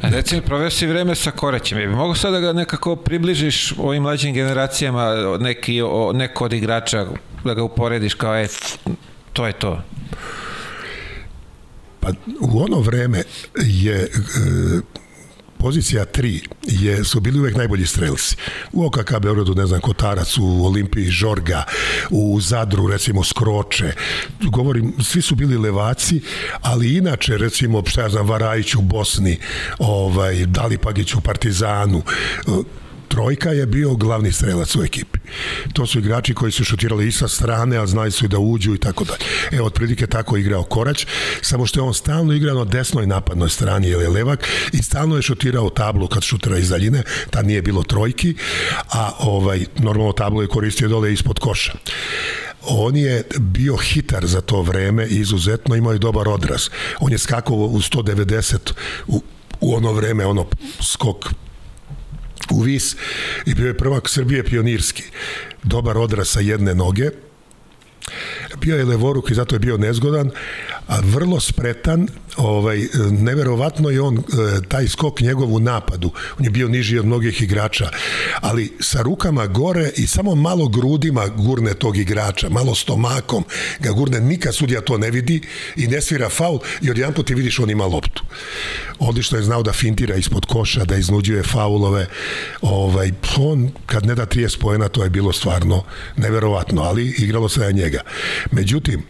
[SPEAKER 1] Recimo, proveo si vreme sa Korećem, je mogu sad da ga nekako približiš ovim mlađim generacijama, neki, o, neko od igrača, da ga uporediš kao, e, to je to?
[SPEAKER 2] Pa u ono vreme je e, pozicija 3 je, su bili uvek najbolji strelci. U OKK Beogradu, ne znam, Kotarac, u Olimpiji Žorga, u Zadru, recimo Skroče. Govorim, svi su bili levaci, ali inače, recimo, šta ja znam, Varajić u Bosni, ovaj, Dalipagić u Partizanu, trojka je bio glavni strelac u ekipi. To su igrači koji su šutirali i sa strane, a znali su i da uđu i tako dalje. Evo, otprilike tako je igrao Korać, samo što je on stalno igrao na desnoj napadnoj strani ili levak i stalno je šutirao tablu kad šutira iz daljine, ta nije bilo trojki, a ovaj, normalno tablu je koristio dole ispod koša on je bio hitar za to vreme izuzetno imao je dobar odraz. On je skakao u 190 u, u ono vreme, ono skok u Vis i bio je prvak Srbije pionirski. Dobar odras sa jedne noge. Bio je levoruk i zato je bio nezgodan, a vrlo spretan, ovaj, neverovatno je on, e, taj skok njegov u napadu, on je bio niži od mnogih igrača, ali sa rukama gore i samo malo grudima gurne tog igrača, malo stomakom ga gurne, nikad sudija to ne vidi i ne svira faul i odjedan put ti vidiš on ima loptu. Odlično je znao da fintira ispod koša, da iznuđuje faulove, ovaj, on kad ne da 30 pojena, to je bilo stvarno neverovatno, ali igralo se na njega. Međutim,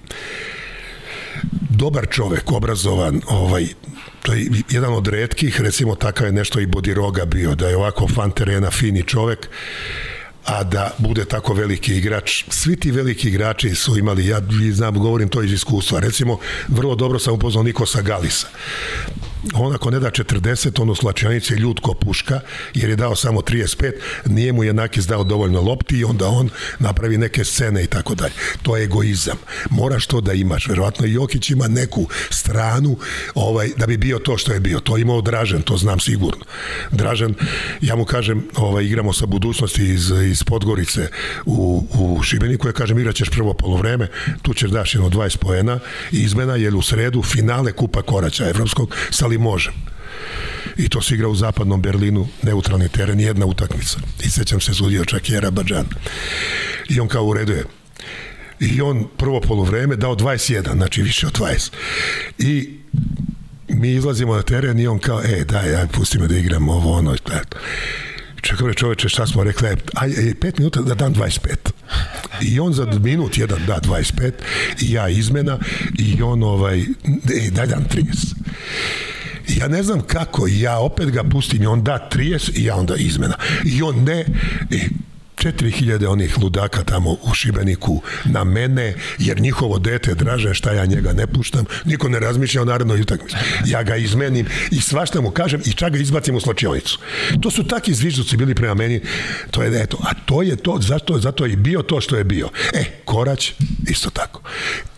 [SPEAKER 2] dobar čovek, obrazovan, ovaj, to je jedan od redkih, recimo takav je nešto i Bodiroga bio, da je ovako fan terena, fini čovek, a da bude tako veliki igrač. Svi ti veliki igrači su imali, ja znam, govorim to iz iskustva. Recimo, vrlo dobro sam upoznao Nikosa Galisa on ako ne da 40, ono u slačionici je ljud ko puška, jer je dao samo 35, nije mu jednakis dao dovoljno lopti i onda on napravi neke scene i tako dalje. To je egoizam. Moraš to da imaš. Verovatno i Jokić ima neku stranu ovaj, da bi bio to što je bio. To je imao Dražen, to znam sigurno. Dražen, ja mu kažem, ovaj, igramo sa budućnosti iz, iz Podgorice u, u Šibeniku, ja kažem igraćeš prvo polovreme, tu ćeš daš jedno 20 poena izmena, je u sredu finale Kupa Koraća Evropskog sa ali možem. I to se igra u zapadnom Berlinu, neutralni teren, jedna utakmica. I sećam se sudio čak i Erabadžan. I on kao u I on prvo polovreme dao 21, znači više od 20. I mi izlazimo na teren i on kao, e, daj, aj, pusti me da igram ovo, ono, i tako. Čekaj, čoveče, šta smo rekli? E, aj, e, pet minuta da dam 25. I on za minut jedan da 25, i ja izmena, i on ovaj, e, daj da dam 30. Ja ne znam kako, ja opet ga pustim i on da 30 i ja onda izmena. I on ne, i 4000 onih ludaka tamo u Šibeniku na mene, jer njihovo dete draže šta ja njega ne puštam, niko ne razmišlja o narodnoj utakmici. Ja ga izmenim i svašta mu kažem i čak ga izbacim u slačionicu. To su takvi zvižduci bili prema meni, to je eto, a to je to, zato, zato je bio to što je bio. E, Korać, isto tako.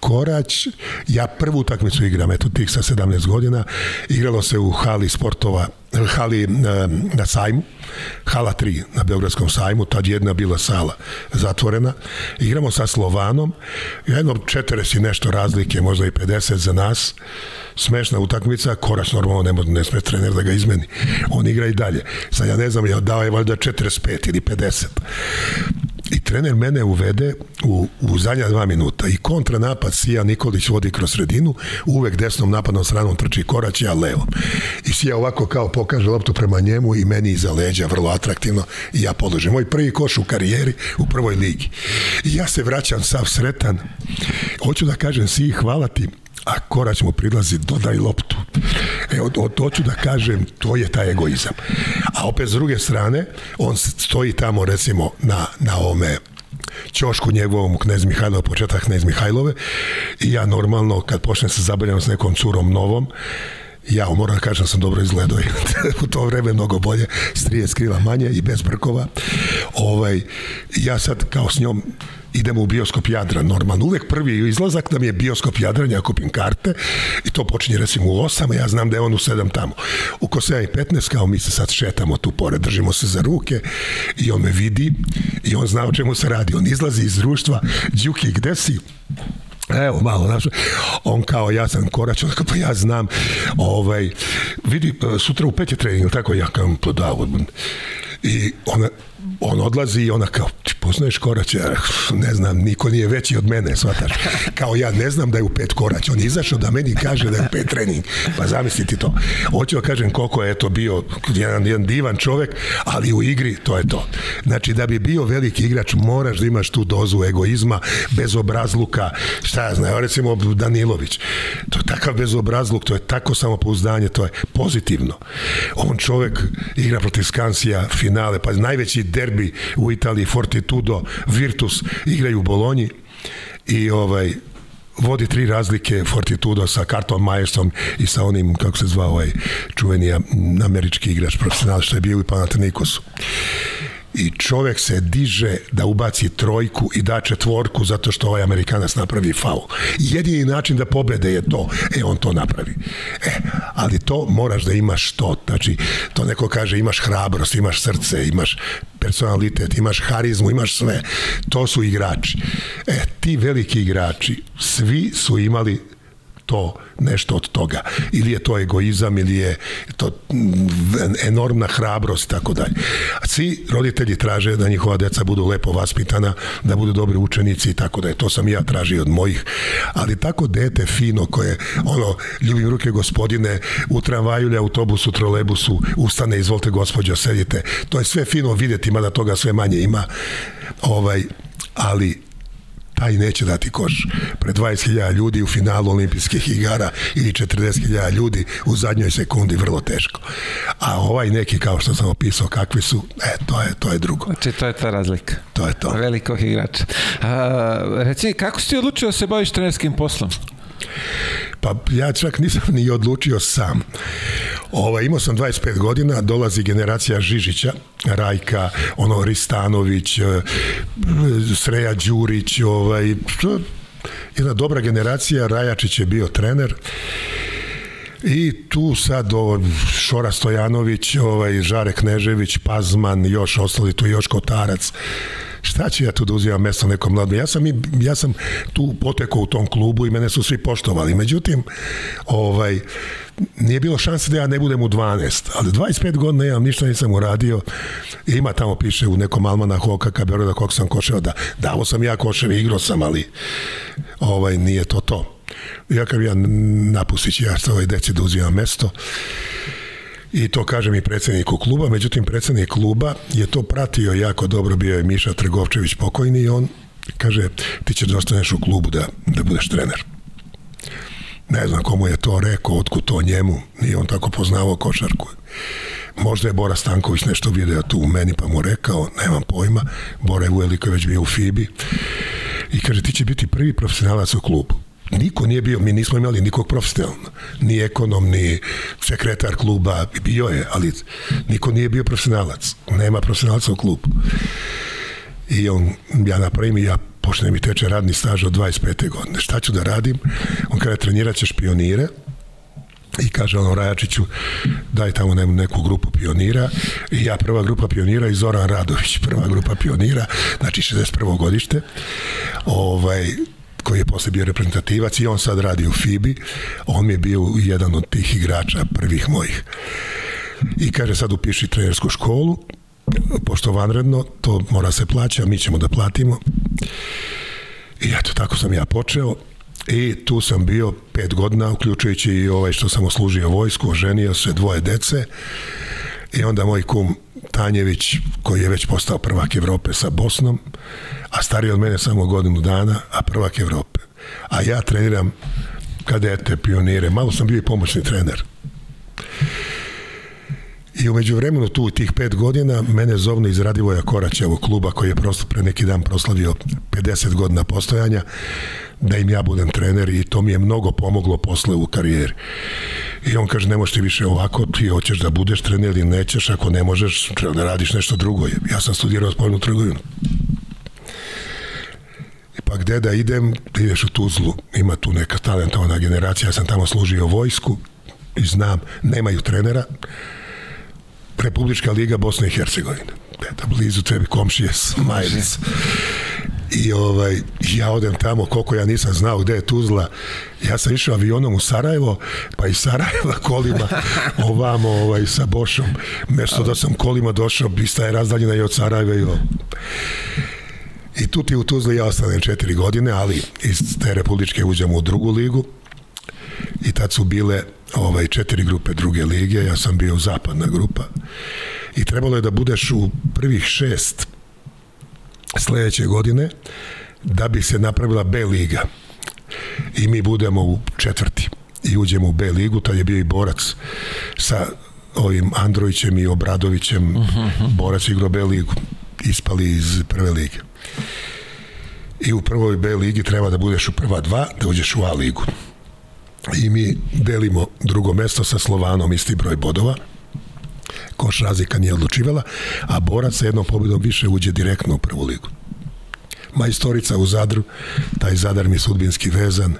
[SPEAKER 2] Korać, ja prvu utakmicu igram, eto, tih sa 17 godina, igralo se u hali sportova hali eh, na sajmu, hala 3 na Beogradskom sajmu, tad jedna bila sala zatvorena. Igramo sa Slovanom, jedno 40 nešto razlike, možda i 50 za nas. Smešna utakmica, Korać normalno ne, može, ne sme trener da ga izmeni. On igra i dalje. Sad ja ne znam, ja dao je valjda 45 ili 50 i trener mene uvede u, u zadnja dva minuta i kontranapad Sija Nikolić vodi kroz sredinu, uvek desnom napadnom stranom trči korać, ja levo. I Sija ovako kao pokaže loptu prema njemu i meni iza leđa, vrlo atraktivno i ja podložim. Moj prvi koš u karijeri u prvoj ligi. I ja se vraćam sav sretan. Hoću da kažem Siji hvala ti, a korać mu prilazi, dodaj loptu o, to ću da kažem, to je taj egoizam. A opet s druge strane, on stoji tamo recimo na, na ome ćošku njegovom knez Mihajlova, početak knez Mihajlove i ja normalno kad počnem se zabavljam s nekom curom novom, ja moram da kažem da sam dobro izgledao u to vreme mnogo bolje, strije skrila manje i bez brkova. Ovaj, ja sad kao s njom idemo u bioskop Jadra normalno. Uvek prvi izlazak nam je bioskop Jadra, ja kupim karte i to počinje recimo u 8, a ja znam da je on u 7 tamo. U Koseja i 15, kao mi se sad šetamo tu pored, držimo se za ruke i on me vidi i on zna o čemu se radi. On izlazi iz društva, Đuki, gde si? Evo, malo, znaš, on kao, ja sam korač, on kao, pa ja znam, ovaj, vidi, sutra u pet je trening, tako, ja kao, pa da, I ona, on odlazi i ona kao, ti poznaješ korać? Ja, ne znam, niko nije veći od mene, shvataš. Kao ja ne znam da je u pet korać. On je izašao da meni kaže da je u pet trening. Pa zamisliti to. Hoću da kažem koliko je to bio jedan, jedan divan čovek, ali u igri to je to. Znači, da bi bio veliki igrač, moraš da imaš tu dozu egoizma, bezobrazluka, šta ja znam, recimo Danilović. To je takav bezobrazluk, to je tako samopouzdanje, to je pozitivno. On čovek igra protiv Skansija, fin finale, pa najveći derbi u Italiji, Fortitudo, Virtus igraju u Bolonji i ovaj vodi tri razlike Fortitudo sa Kartom Majersom i sa onim, kako se zvao ovaj čuveni američki igrač profesional što je bio i Panatenikosu i čovek se diže da ubaci trojku i da četvorku zato što ovaj Amerikanac napravi faul. Jedini način da pobede je to. E, on to napravi. E, ali to moraš da imaš to. Znači, to neko kaže imaš hrabrost, imaš srce, imaš personalitet, imaš harizmu, imaš sve. To su igrači. E, ti veliki igrači, svi su imali to nešto od toga. Ili je to egoizam, ili je to mm, enormna hrabrost i tako dalje. A svi roditelji traže da njihova deca budu lepo vaspitana, da budu dobri učenici i tako dalje. To sam ja tražio od mojih. Ali tako dete fino koje, ono, ljubim ruke gospodine, u tramvaju ili autobusu, trolebusu, ustane, izvolite gospođo, sedite. To je sve fino vidjeti, mada toga sve manje ima. Ovaj, ali taj pa neće dati koš. Pred 20.000 ljudi u finalu olimpijskih igara ili 40.000 ljudi u zadnjoj sekundi vrlo teško. A ovaj neki, kao što sam opisao, kakvi su, e, to je, to je drugo.
[SPEAKER 1] Znači, to je ta razlika.
[SPEAKER 2] To je to.
[SPEAKER 1] Velikog igrač. A, reci, kako si ti odlučio da se baviš trenerskim poslom?
[SPEAKER 2] Pa ja čak nisam ni odlučio sam. Ovaj, imao sam 25 godina, dolazi generacija Žižića, Rajka, ono Ristanović, eh, Sreja Đurić, ovaj, jedna dobra generacija, Rajačić je bio trener. I tu sad ovo, Šora Stojanović, ovaj, Žare Knežević, Pazman, još ostali tu, još Kotarac šta ću ja tu da uzimam mesto nekom mladom? Ja sam, i, ja sam tu potekao u tom klubu i mene su svi poštovali. Međutim, ovaj, nije bilo šanse da ja ne budem u 12, ali 25 godina ja ništa nisam uradio. Ima tamo piše u nekom almanahu OKK da kog sam koševa, da davo sam ja koševa, igrao sam, ali ovaj, nije to to. Ja kad ja napustit ću ja sa ovoj deci da uzimam mesto i to kažem i predsedniku kluba, međutim predsednik kluba je to pratio jako dobro, bio je Miša Trgovčević pokojni i on kaže ti ćeš da ostaneš u klubu da, da budeš trener. Ne znam komu je to rekao, otkud to njemu, nije on tako poznavao košarku. Možda je Bora Stanković nešto video tu u meni pa mu rekao, nemam pojma, Bora je uveliko već bio u Fibi i kaže ti će biti prvi profesionalac u klubu. Niko nije bio, mi nismo imali nikog profesionalno, ni ekonom, ni sekretar kluba, bio je, ali niko nije bio profesionalac, nema profesionalca u klubu. I on, ja napravim i ja počne mi teče radni staž od 25. godine. Šta ću da radim? On kada trenirat ćeš pionire, i kaže ono Rajačiću daj tamo neku, neku grupu pionira i ja prva grupa pionira i Zoran Radović prva grupa pionira znači 61. godište ovaj, koji je posle bio reprezentativac i on sad radi u FIBI, on mi je bio jedan od tih igrača prvih mojih. I kaže sad upiši trenersku školu, pošto vanredno, to mora se plaća, mi ćemo da platimo. I eto, tako sam ja počeo i tu sam bio pet godina, uključujući i ovaj što sam oslužio vojsku, oženio se dvoje dece i onda moj kum Tanjević, koji je već postao prvak Evrope sa Bosnom, a stariji od mene samo godinu dana, a prvak Evrope. A ja treniram kadete, pionire, malo sam bio i pomoćni trener. I umeđu vremenu tu u tih pet godina mene zovnu iz Radivoja ovog kluba koji je prosto pre neki dan proslavio 50 godina postojanja da im ja budem trener i to mi je mnogo pomoglo posle u karijeri. I on kaže, ne možeš ti više ovako, ti hoćeš da budeš trener ili nećeš, ako ne možeš, treba da radiš nešto drugo. Ja sam studirao spoljnu trgovinu pa gde da idem, da ideš u Tuzlu, ima tu neka talentovana generacija, ja sam tamo služio vojsku i znam, nemaju trenera, Republička liga Bosne i Hercegovine, da blizu tebi komšije Smajlic. I ovaj, ja odem tamo, koliko ja nisam znao gde je Tuzla, ja sam išao avionom u Sarajevo, pa iz Sarajeva kolima ovamo ovaj, sa Bošom, mesto da sam kolima došao, bista je razdaljena i od Sarajeva i ovo. I tu ti u Tuzli ja ostanem četiri godine, ali iz te republičke uđem u drugu ligu i tad su bile ovaj, četiri grupe druge lige, ja sam bio zapadna grupa i trebalo je da budeš u prvih šest sledeće godine da bi se napravila B liga i mi budemo u četvrti i uđemo u B ligu, tad je bio i borac sa ovim Androvićem i Obradovićem, uh mhm, -huh. Mhm. borac igrao B ligu, ispali iz prve lige i u prvoj B ligi treba da budeš u prva dva, da uđeš u A ligu. I mi delimo drugo mesto sa Slovanom isti broj bodova, koš razlika nije odlučivala, a Borac sa jednom pobedom više uđe direktno u prvu ligu. Majstorica u Zadru, taj Zadar mi je sudbinski vezan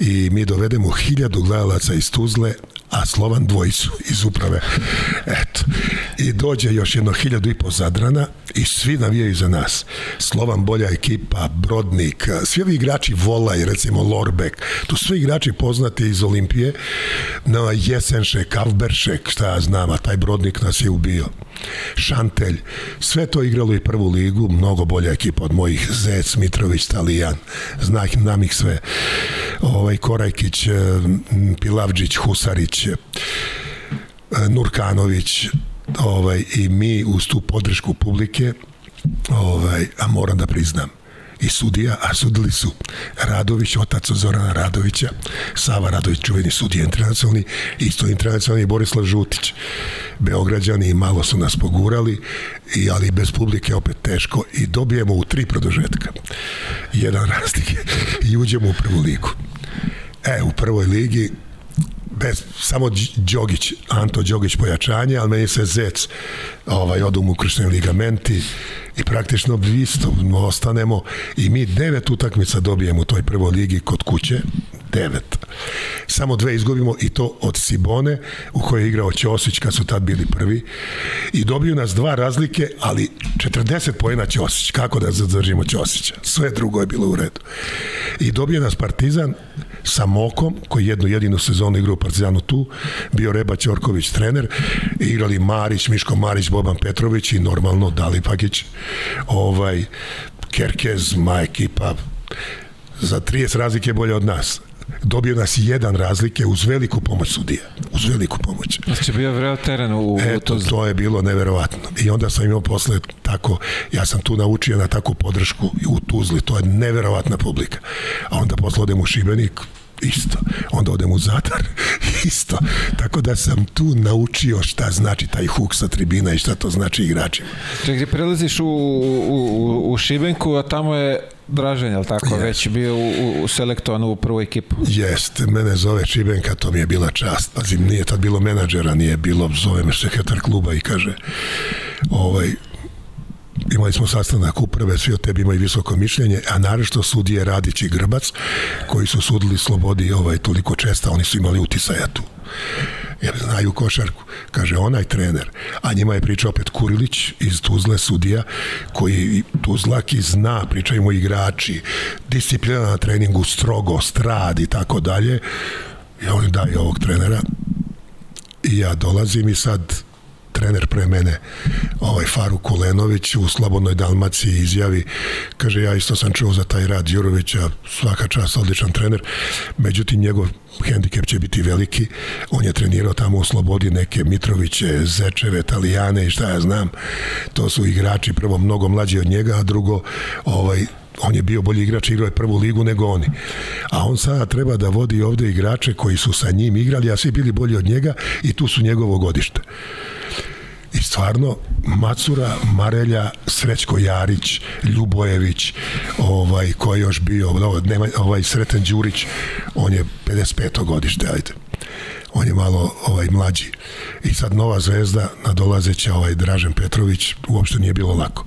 [SPEAKER 2] i mi dovedemo hiljadu gledalaca iz Tuzle, a Slovan dvojicu iz uprave. Eto. I dođe još jedno hiljadu i po zadrana i svi navijaju za nas. Slovan bolja ekipa, Brodnik, svi ovi igrači Volaj, recimo Lorbek, tu svi igrači poznati iz Olimpije, na no, Jesenšek, Avberšek, šta ja znam, a taj Brodnik nas je ubio. Šantelj, sve to igralo i prvu ligu, mnogo bolja ekipa od mojih, Zec, Mitrović, Talijan, znam nam ih sve ovaj, Korajkić, e, Pilavđić, Husarić, e, Nurkanović ovaj, i mi uz tu podršku publike, ovaj, a moram da priznam, i sudija, a sudili su Radović, otac Zorana Radovića, Sava Radović, čuveni sudija internacionalni, isto internacionalni Borislav Žutić. Beograđani malo su nas pogurali, i, ali bez publike opet teško i dobijemo u tri produžetka. Jedan razlik i uđemo u prvu ligu. E, u prvoj ligi bez, samo Đogić, Anto Đogić pojačanje, ali meni se Zec ovaj, odum ukršne ligamenti, i praktično isto ostanemo i mi devet utakmica dobijemo u toj prvoj ligi kod kuće, devet. Samo dve izgubimo i to od Sibone u kojoj je igrao Ćosić kad su tad bili prvi i dobiju nas dva razlike, ali 40 pojena Ćosić. Kako da zadržimo Ćosića? Sve drugo je bilo u redu. I dobije nas Partizan sa Mokom, koji jednu jedinu sezonu igrao u Partizanu tu, bio Reba Ćorković trener, igrali Marić, Miško Marić, Boban Petrović i normalno Dalipagić ovaj, Kerkez, ma ekipa, za 30 razlike bolje od nas dobio nas jedan razlike uz veliku pomoć sudija. Uz veliku pomoć.
[SPEAKER 1] Znači bio vreo teren u, Eto, u
[SPEAKER 2] to je bilo neverovatno. I onda sam imao posle tako, ja sam tu naučio na takvu podršku u Tuzli, to je neverovatna publika. A onda posle odem u Šibenik, isto. Onda odem u Zadar, isto. Tako da sam tu naučio šta znači taj huk sa tribina i šta to znači igračima.
[SPEAKER 1] Čekaj, prelaziš u, u, u Šibenku, a tamo je Dražen, je tako? Yes. Već bio u, u selektovan u prvu ekipu.
[SPEAKER 2] Jeste, mene zove Šibenka, to mi je bila čast. Pazim, nije tad bilo menadžera, nije bilo, zove me sekretar kluba i kaže, ovaj, imali smo sastanak uprave, svi o tebi imaju visoko mišljenje, a naravno sudije Radić i Grbac, koji su sudili slobodi ovaj, toliko česta, oni su imali utisaja tu. Jer znaju košarku, kaže onaj trener, a njima je pričao opet Kurilić iz Tuzle sudija, koji Tuzlaki zna, pričaju mu igrači, disciplina na treningu, strogo, strad i tako dalje, i oni daju ovog trenera, i ja dolazim i sad trener pre mene, ovaj Faru Kulenović u Slobodnoj Dalmaciji izjavi, kaže ja isto sam čuo za taj rad Jurovića, svaka čast odličan trener, međutim njegov hendikep će biti veliki, on je trenirao tamo u Slobodi neke Mitroviće, Zečeve, Talijane i šta ja znam, to su igrači prvo mnogo mlađi od njega, a drugo ovaj, on je bio bolji igrač, igrao je prvu ligu nego oni. A on sada treba da vodi ovde igrače koji su sa njim igrali, a svi bili bolji od njega i tu su njegovo godište. I stvarno, Macura, Marelja, Srećko Jarić, Ljubojević, ovaj, ko je još bio, nema, ovaj, Sreten Đurić, on je 55. godište, ajde on je malo ovaj mlađi. I sad nova zvezda nadolazeća ovaj Dražen Petrović uopšte nije bilo lako.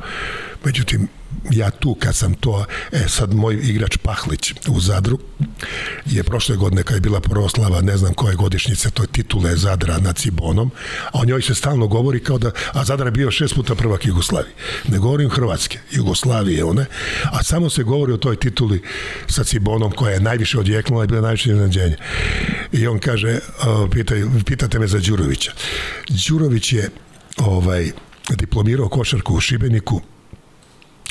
[SPEAKER 2] Međutim ja tu kad sam to, e sad moj igrač Pahlić u Zadru je prošle godine kad je bila proslava ne znam koje godišnjice, to je titule Zadra nad Cibonom, a o njoj se stalno govori kao da, a Zadar je bio šest puta prvak Jugoslavije, ne govorim Hrvatske Jugoslavije one, a samo se govori o toj tituli sa Cibonom koja je najviše odjeknula i bila najviše iznenađenje i on kaže e, pitaju, pitate me za Đurovića Đurović je ovaj diplomirao košarku u Šibeniku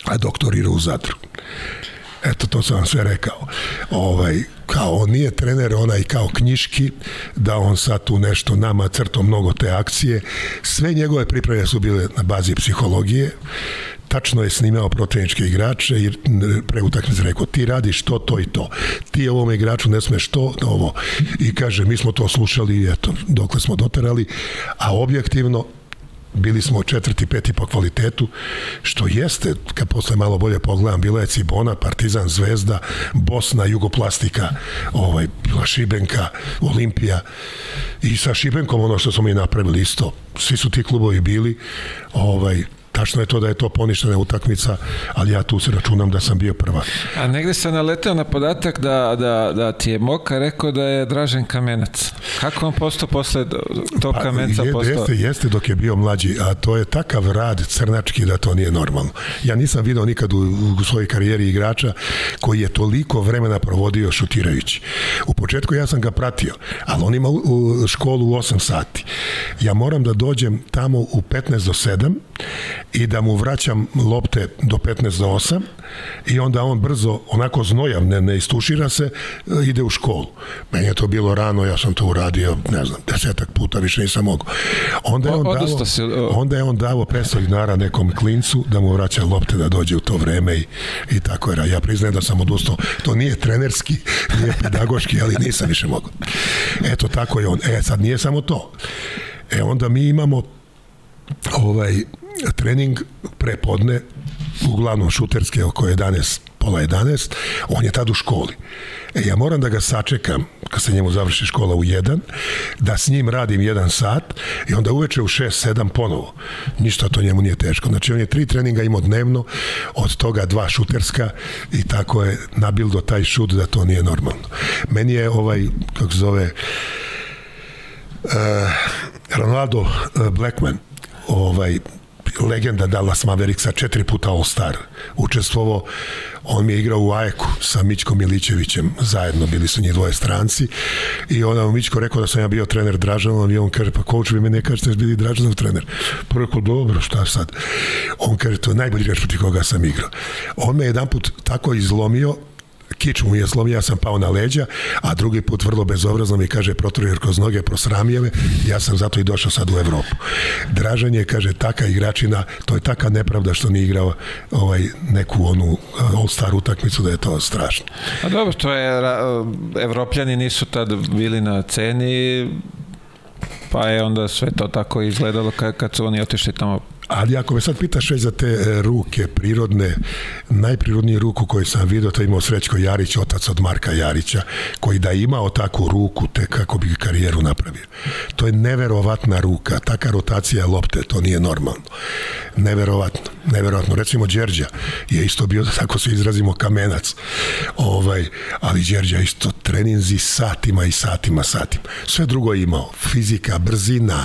[SPEAKER 2] a je doktorirao u Zadru. Eto, to sam vam sve rekao. Ovaj, kao on nije trener, onaj kao knjiški, da on sad tu nešto nama crto mnogo te akcije. Sve njegove pripreme su bile na bazi psihologije, tačno je snimao protivničke igrače i pre utakmice rekao ti radiš to, to i to. Ti ovom igraču ne smeš to, ovo. I kaže mi smo to slušali eto, dokle smo doterali, a objektivno bili smo četvrti, peti po kvalitetu, što jeste, kad posle malo bolje pogledam, bila je Cibona, Partizan, Zvezda, Bosna, Jugoplastika, ovaj, bila Šibenka, Olimpija i sa Šibenkom ono što smo i napravili isto. Svi su ti klubovi bili, ovaj, Tačno je to da je to poništena utakmica, ali ja tu se računam da sam bio prva.
[SPEAKER 1] A negde sam naleteo na podatak da, da, da ti je Moka rekao da je Dražen Kamenac. Kako on postao posle tog pa, Kamenca? Je,
[SPEAKER 2] postao? Jeste, jeste dok je bio mlađi, a to je takav rad crnački da to nije normalno. Ja nisam video nikad u, u svojoj karijeri igrača koji je toliko vremena provodio šutirajući. U početku ja sam ga pratio, ali on ima u školu u 8 sati. Ja moram da dođem tamo u 15 do 7 i da mu vraćam lopte do 15 do 8 i onda on brzo, onako znojav, ne, ne istušira se, e, ide u školu. Meni je to bilo rano, ja sam to uradio, ne znam, desetak puta, više nisam mogao. Onda je on davo, se, onda je on davo 500 dinara nekom klincu da mu vraća lopte da dođe u to vreme i, i tako je. Ja priznajem da sam odustao. To nije trenerski, nije pedagoški, ali nisam više mogao. Eto, tako je on. E, sad nije samo to. E, onda mi imamo ovaj trening prepodne uglavnom šuterske oko 11 pola 11, on je tad u školi. E, ja moram da ga sačekam, kad se njemu završi škola u 1, da s njim radim 1 sat i onda uveče u 6, 7 ponovo. Ništa to njemu nije teško. Znači, on je tri treninga imao dnevno, od toga dva šuterska i tako je nabildo taj šut da to nije normalno. Meni je ovaj, kako se zove, uh, Ronaldo eh, Blackman, ovaj, legenda Dallas Mavericsa, četiri puta All-Star učestvovao On mi je igrao u Ajeku sa Mićkom Milićevićem, zajedno bili su njih dvoje stranci i onda mu Mićko rekao da sam ja bio trener Dražanov i on kaže, pa coach, vi me ne kažete da bili Dražanov trener. Pa rekao, dobro, šta sad? On kaže, to najbolji igrač protiv koga sam igrao. On me jedan put tako izlomio kič mu je slovi, ja sam pao na leđa, a drugi put vrlo bezobrazno mi kaže proturio kroz noge, prosramio me, ja sam zato i došao sad u Evropu. Dražan je, kaže, taka igračina, to je taka nepravda što nije igrao ovaj, neku onu eh, all-star utakmicu da je to strašno.
[SPEAKER 1] A dobro, to je, eh, evropljani nisu tad bili na ceni, pa je onda sve to tako izgledalo kad su oni otišli tamo
[SPEAKER 2] Ali ako me sad pitaš već za te e, ruke prirodne, najprirodniju ruku koju sam vidio, to je imao Srećko Jarić, otac od Marka Jarića, koji da imao takvu ruku, te kako bi karijeru napravio. To je neverovatna ruka, taka rotacija lopte, to nije normalno. Neverovatno, neverovatno. Recimo Đerđa je isto bio, da tako se izrazimo, kamenac. Ovaj, ali Đerđa isto treninzi satima i satima, satima. Sve drugo je imao. Fizika, brzina,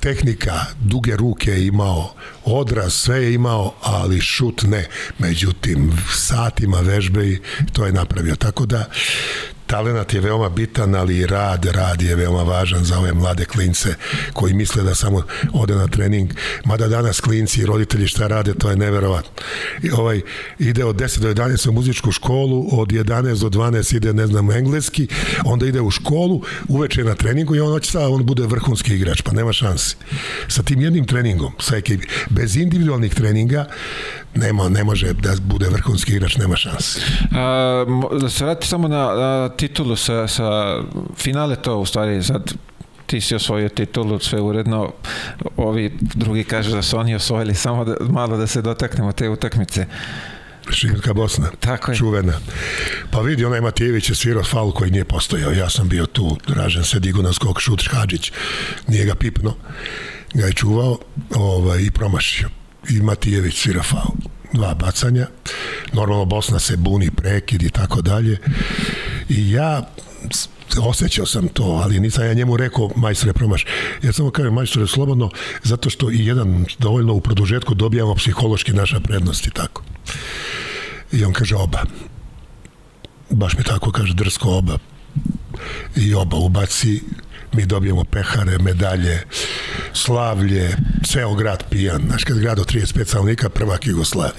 [SPEAKER 2] tehnika, duge ruke je imao, odraz, sve je imao, ali šut ne. Međutim, satima vežbe i to je napravio. Tako da, talenat je veoma bitan, ali i rad, rad je veoma važan za ove mlade klince koji misle da samo ode na trening. Mada danas klinci i roditelji šta rade, to je neverovatno. I ovaj, ide od 10 do 11 u muzičku školu, od 11 do 12 ide, ne znam, engleski, onda ide u školu, uveče na treningu i on hoće sad, da on bude vrhunski igrač, pa nema šansi. Sa tim jednim treningom, sa ekipi, bez individualnih treninga, nema, ne može da bude vrhunski igrač, nema šanse.
[SPEAKER 1] A, da se vrati samo na, na titulu sa, sa finale to u stvari sad ti si osvojio titulu, sve uredno, ovi drugi kažu da su oni osvojili, samo da, malo da se dotaknemo te utakmice.
[SPEAKER 2] Šibenska Bosna, Tako je. čuvena. Pa vidi, onaj Matijević je svirao faul koji nije postojao, ja sam bio tu, Dražen se digu na Šutrić Hadžić, nije ga pipno, ga je čuvao ovaj, i promašio i Matijević svira faul. Dva bacanja. Normalno Bosna se buni, prekid i tako dalje. I ja osjećao sam to, ali nisam ja njemu rekao majstore promaš. Ja samo kažem majstore slobodno, zato što i jedan dovoljno u produžetku dobijamo psihološki naša prednost i tako. I on kaže oba. Baš mi tako kaže drsko oba. I oba ubaci mi dobijemo pehare, medalje, slavlje, ceo grad pijan. Znaš, kad grad od 35 stanovnika, prvak Jugoslavi.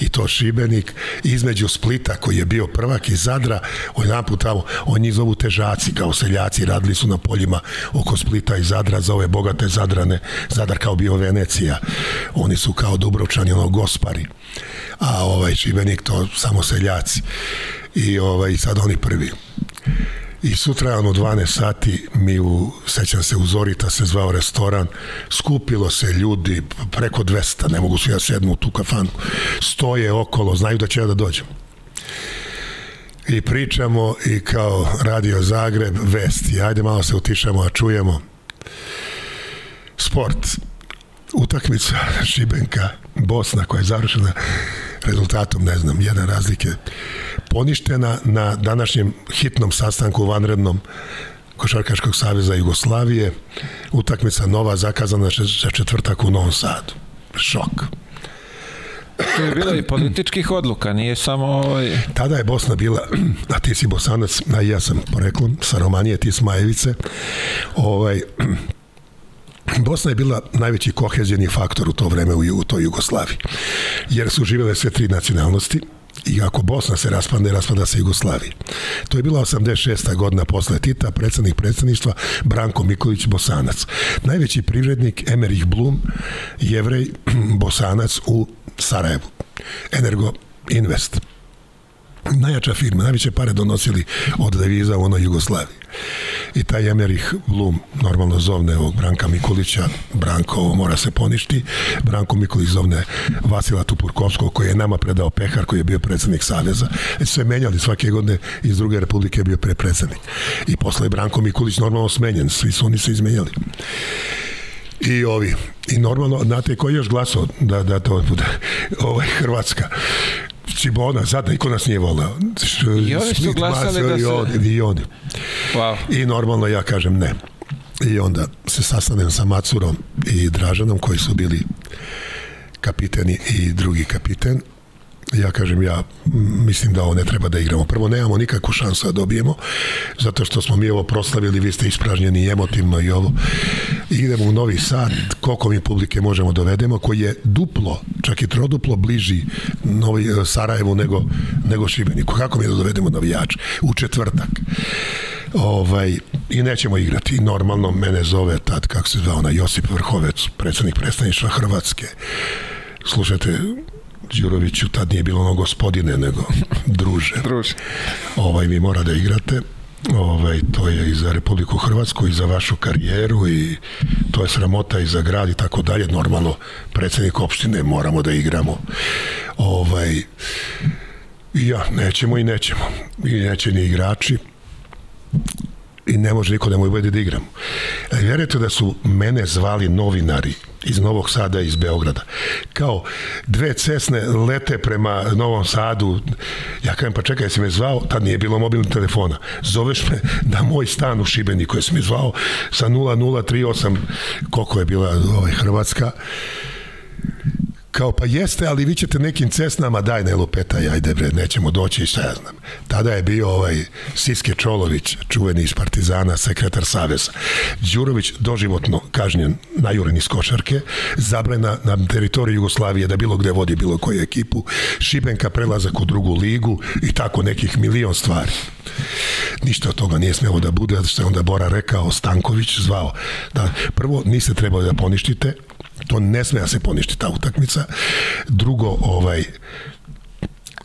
[SPEAKER 2] I to Šibenik, između Splita, koji je bio prvak i Zadra, jedan put tamo, on njih zovu težaci, kao seljaci, radili su na poljima oko Splita i Zadra, za ove bogate Zadrane, Zadar kao bio Venecija. Oni su kao Dubrovčani, ono, gospari. A ovaj Šibenik, to samo seljaci. I ovaj, sad oni prvi. I sutra, ono, 12 sati, mi u, sećam se, u Zorita se zvao restoran, skupilo se ljudi, preko 200, ne mogu su ja sednu u tu kafanu, stoje okolo, znaju da će ja da dođem i pričamo i kao Radio Zagreb vesti. Ajde malo se utišamo, a čujemo sport utakmica Šibenka Bosna koja je završena rezultatom, ne znam, jedan razlike poništena na današnjem hitnom sastanku vanrednom Košarkaškog saveza Jugoslavije utakmica nova zakazana za četvrtak u Novom Sadu. Šok.
[SPEAKER 1] To je bilo i političkih odluka, nije samo... Ovaj...
[SPEAKER 2] Tada je Bosna bila, a ti si bosanac, a ja sam poreklom, sa Romanije, ti Smajevice, ovaj, Bosna je bila najveći kohezijeni faktor u to vreme u, u toj Jugoslaviji, jer su živele sve tri nacionalnosti, i ako Bosna se raspadne, raspada se Jugoslavija. To je bila 86. godina posle Tita, predsednik predsedništva Branko Miković Bosanac. Najveći privrednik Emerich Blum, jevrej Bosanac u Sarajevu. Energo Invest najjača firma, najveće pare donosili od deviza u onoj Jugoslaviji. I taj Emerich Blum normalno zovne ovog Branka Mikulića, Branko mora se poništi, Branko Mikulić zovne Vasila Tupurkovskog koji je nama predao pehar koji je bio predsednik Saveza. E, se menjali svake godine iz druge republike je bio prepredsednik. I posle je Branko Mikulić normalno smenjen, svi su oni se izmenjali i ovi. I normalno, znate koji još glaso da, da to bude? Ovo je Hrvatska. Ciblona, sad niko nas nije volao.
[SPEAKER 1] I oni
[SPEAKER 2] su
[SPEAKER 1] glasali da se...
[SPEAKER 2] Od, I oni. Wow. I normalno ja kažem ne. I onda se sastanem sa Macurom i Dražanom koji su bili kapiten i drugi kapiten ja kažem ja mislim da ovo ne treba da igramo. Prvo nemamo nikakvu šansu da dobijemo zato što smo mi ovo proslavili, vi ste ispražnjeni emotivno i ovo. Idemo u Novi Sad, koliko mi publike možemo da dovedemo, koji je duplo, čak i troduplo bliži Novi eh, Sarajevu nego, nego Šibeniku. Kako mi da dovedemo navijač? U četvrtak ovaj, i nećemo igrati. Normalno mene zove tad, kako se zove, ona Josip Vrhovec, predsednik predstavništva Hrvatske. Slušajte, Đuroviću tad nije bilo ono gospodine, nego druže. druže. Ovaj, vi mora da igrate ovaj, to je i za Republiku Hrvatsku i za vašu karijeru i to je sramota i za grad i tako dalje normalno predsjednik opštine moramo da igramo ovaj ja, nećemo i nećemo i neće ni igrači i ne može niko da mu uvede da igramo. E, vjerujete da su mene zvali novinari iz Novog Sada iz Beograda. Kao dve cesne lete prema Novom Sadu. Ja kažem, pa čekaj, si me zvao, tad nije bilo mobilnog telefona. Zoveš me na moj stan u Šibeniku, jesi me zvao sa 0038, koliko je bila ovaj, Hrvatska Kao pa jeste, ali vi ćete nekim cesnama, daj ne lupeta, ajde bre, nećemo doći i šta ja znam. Tada je bio ovaj Siske Čolović, čuveni iz Partizana, sekretar Saveza. Đurović doživotno kažnjen, najuren iz košarke, zabrana na teritoriju Jugoslavije da bilo gde vodi bilo koju ekipu, Šibenka prelazak u drugu ligu i tako nekih milion stvari. Ništa od toga nije smelo da bude, što je onda Bora rekao, Stanković zvao. Da, prvo, niste trebali da poništite, To ne sme da se poništi ta utakmica. Drugo, ovaj,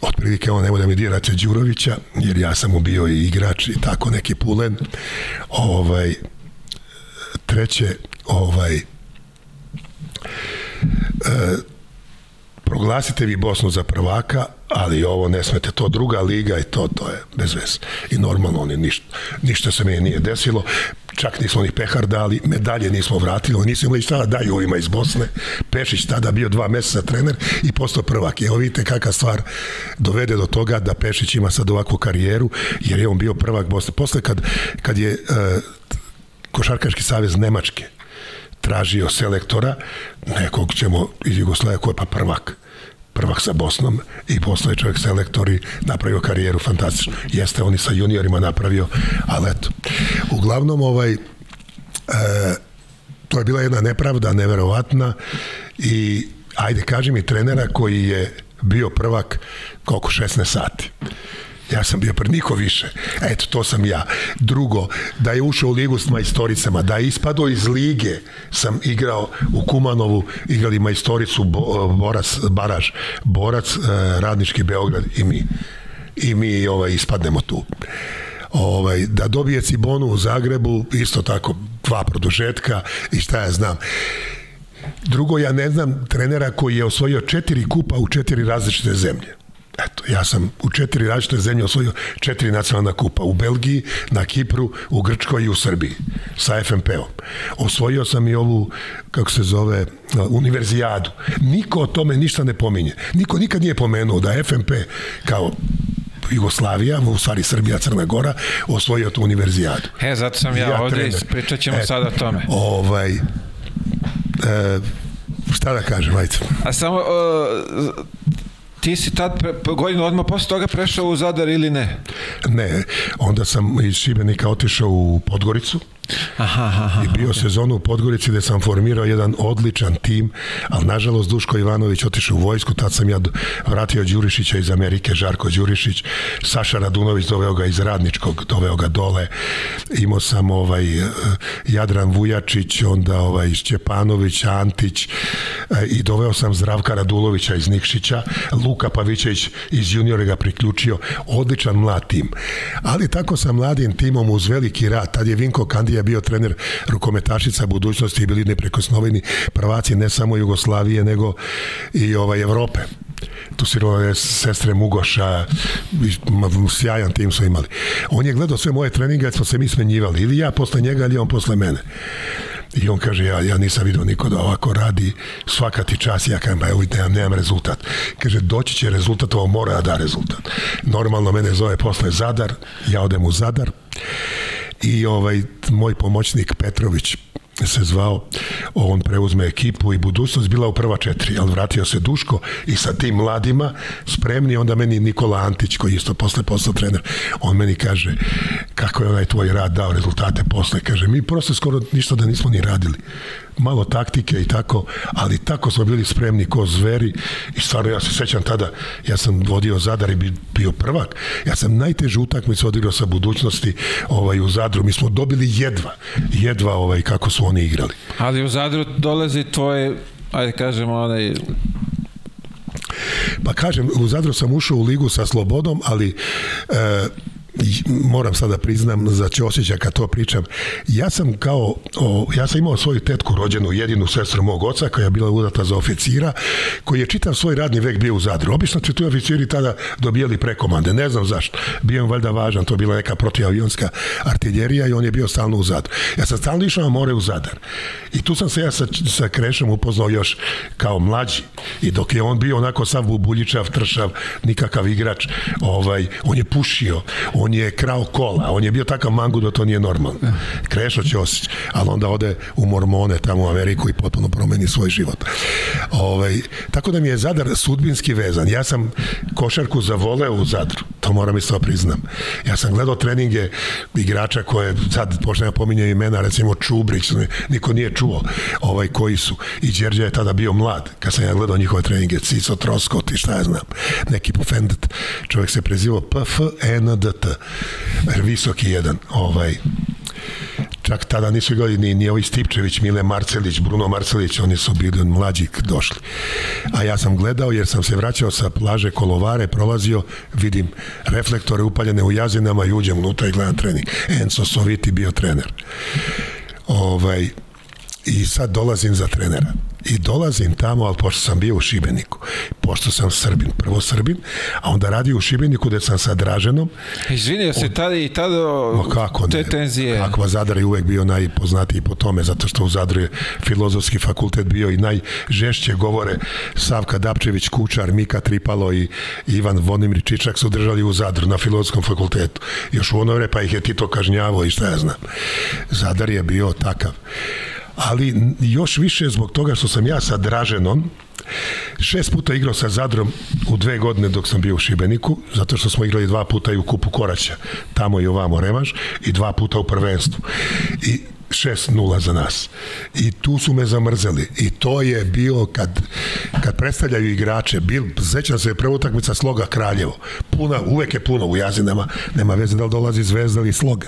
[SPEAKER 2] otprilike on, nemoj da mi dirate Đurovića, jer ja sam mu bio i igrač i tako neki pulen. Ovaj, treće, ovaj, e, proglasite vi Bosnu za prvaka, ali ovo ne smete, to druga liga i to, to je bez veze. I normalno oni ništa, ništa se meni nije desilo, čak nismo ni pehar dali, medalje nismo vratili, oni nisu imali šta da daju ovima iz Bosne. Pešić tada bio dva meseca trener i postao prvak. Evo vidite kakva stvar dovede do toga da Pešić ima sad ovakvu karijeru, jer je on bio prvak Bosne. Posle kad, kad je uh, Košarkaški savez Nemačke tražio selektora, nekog ćemo iz Jugoslavije ko pa prvak prvak sa Bosnom i posle čovjek selektor i napravio karijeru fantastično. Jeste on i sa juniorima napravio, ali eto. Uglavnom, ovaj, e, to je bila jedna nepravda, neverovatna i ajde, kaži mi trenera koji je bio prvak koliko 16 sati. Ja sam bio prvi niko više. Eto, to sam ja. Drugo, da je ušao u ligu s majstoricama, da je ispadao iz lige, sam igrao u Kumanovu, igrali majstoricu bo, e, Borac, Baraž, Borac, e, Radnički Beograd i mi. I mi ovaj, ispadnemo tu. Ovaj, da dobije Cibonu u Zagrebu, isto tako, dva produžetka i šta ja znam. Drugo, ja ne znam trenera koji je osvojio četiri kupa u četiri različite zemlje. Ja sam u četiri različite zemlje osvojio četiri nacionalna kupa. U Belgiji, na Kipru, u Grčkoj i u Srbiji. Sa FNP-om. Osvojio sam i ovu, kako se zove, univerzijadu. Niko o tome ništa ne pominje. Niko nikad nije pomenuo da FNP kao Jugoslavija, u stvari Srbija, Crna Gora, osvojio tu univerzijadu.
[SPEAKER 1] E, zato sam ja, ja ovdje i pričat ćemo e, sada o tome.
[SPEAKER 2] Ovaj, e, šta da kažem, ajde.
[SPEAKER 1] A samo, e, Ti si tad pre, godinu odmah posle toga prešao u Zadar ili ne?
[SPEAKER 2] Ne, onda sam iz Šibenika otišao u Podgoricu, Aha, aha, I bio okay. sezonu u Podgorici gde sam formirao jedan odličan tim, ali nažalost Duško Ivanović otišao u vojsku, tad sam ja vratio Đurišića iz Amerike, Žarko Đurišić, Saša Radunović doveo ga iz Radničkog, doveo ga dole, imao sam ovaj e, Jadran Vujačić, onda ovaj Šćepanović, Antić e, i doveo sam Zdravka Radulovića iz Nikšića, Luka Pavićević iz juniore ga priključio, odličan mlad tim. Ali tako sa mladim timom uz veliki rad, tad je Vinko Kandija Velja bio trener rukometašica budućnosti i bili neprekosnoveni prvaci ne samo Jugoslavije nego i ovaj Evrope tu si sestre Mugoša, sjajan tim su imali. On je gledao sve moje treninge, jer smo se mi smenjivali, ili ja posle njega, ili on posle mene. I on kaže, ja, ja nisam vidio niko da ovako radi, svaka ti čas, ja kažem, pa evo ja nemam rezultat. Kaže, doći će rezultat, ovo mora da da rezultat. Normalno mene zove posle Zadar, ja odem u Zadar i ovaj moj pomoćnik Petrović se zvao, on preuzme ekipu i budućnost bila u prva četiri, ali vratio se Duško i sa tim mladima spremni, onda meni Nikola Antić koji isto posle postao trener, on meni kaže kako je onaj tvoj rad dao rezultate posle, kaže mi prosto skoro ništa da nismo ni radili malo taktike i tako, ali tako smo bili spremni ko zveri i stvarno ja se sećam tada, ja sam vodio Zadar i bio prvak, ja sam najtežu utakmicu odigrao sa budućnosti ovaj, u Zadru, mi smo dobili jedva, jedva ovaj, kako su oni igrali.
[SPEAKER 1] Ali u Zadru dolazi tvoj, ajde kažemo, onaj
[SPEAKER 2] Pa kažem, u Zadru sam ušao u ligu sa Slobodom, ali e, moram sada da priznam za Ćosića kad to pričam, ja sam kao, o, ja sam imao svoju tetku rođenu, jedinu sestru mog oca koja je bila udata za oficira, koji je čitav svoj radni vek bio u Zadru. Obično su tu oficiri tada dobijali prekomande, ne znam zašto. Bio je valjda važan, to je bila neka protivavionska artiljerija i on je bio stalno u Zadru. Ja sam stalno išao na more u Zadar. I tu sam se ja sa, sa Krešom upoznao još kao mlađi. I dok je on bio onako sav bubuljičav, tršav, nikakav igrač, ovaj, on je pušio, on on je krao kola, on je bio takav mangu da to nije normalno. Eh. Krešo Ćosić, ali onda ode u Mormone tamo u Ameriku i potpuno promeni svoj život. Ovaj, tako da mi je Zadar sudbinski vezan. Ja sam košarku zavoleo u Zadru, to moram isto da priznam. Ja sam gledao treninge igrača koje sad pošto ja pominjem imena, recimo Čubrić, niko nije čuo ovaj koji su. I Đerđe je tada bio mlad, kad sam ja gledao njihove treninge, Cico Troskot i šta ja znam, neki pofendat. Čovjek se prezivao PFNDT, e tada. Visoki jedan, ovaj, čak tada nisu igrali ni, ni ovi Stipčević, Mile Marcelić, Bruno Marcelić, oni su bili od mlađih došli. A ja sam gledao jer sam se vraćao sa plaže Kolovare, prolazio, vidim reflektore upaljene u jazinama i uđem unutra i gledam trening. Enzo Soviti bio trener. Ovaj, I sad dolazim za trenera i dolazim tamo, ali pošto sam bio u Šibeniku, pošto sam Srbin, prvo Srbin, a onda radio u Šibeniku gde sam sa Draženom.
[SPEAKER 1] Izvinio se tada i tada ma kako te ne, tenzije.
[SPEAKER 2] Kako, Zadar je uvek bio najpoznatiji po tome, zato što u Zadru je filozofski fakultet bio i najžešće govore Savka Dapčević, Kučar, Mika Tripalo i Ivan Vonimir Čičak su držali u Zadru na filozofskom fakultetu. Još u ono vre, pa ih je Tito kažnjavao i šta ja znam. Zadar je bio takav ali još više zbog toga što sam ja sa Draženom šest puta igrao sa Zadrom u dve godine dok sam bio u Šibeniku, zato što smo igrali dva puta i u Kupu Koraća, tamo i ovamo Remaž, i dva puta u prvenstvu. I 6-0 za nas. I tu su me zamrzeli. I to je bilo kad, kad predstavljaju igrače, bil, sećam se je prva utakmica Sloga Kraljevo. Puna, uvek je puno u jazinama, nema veze da li dolazi Zvezda ili Sloga.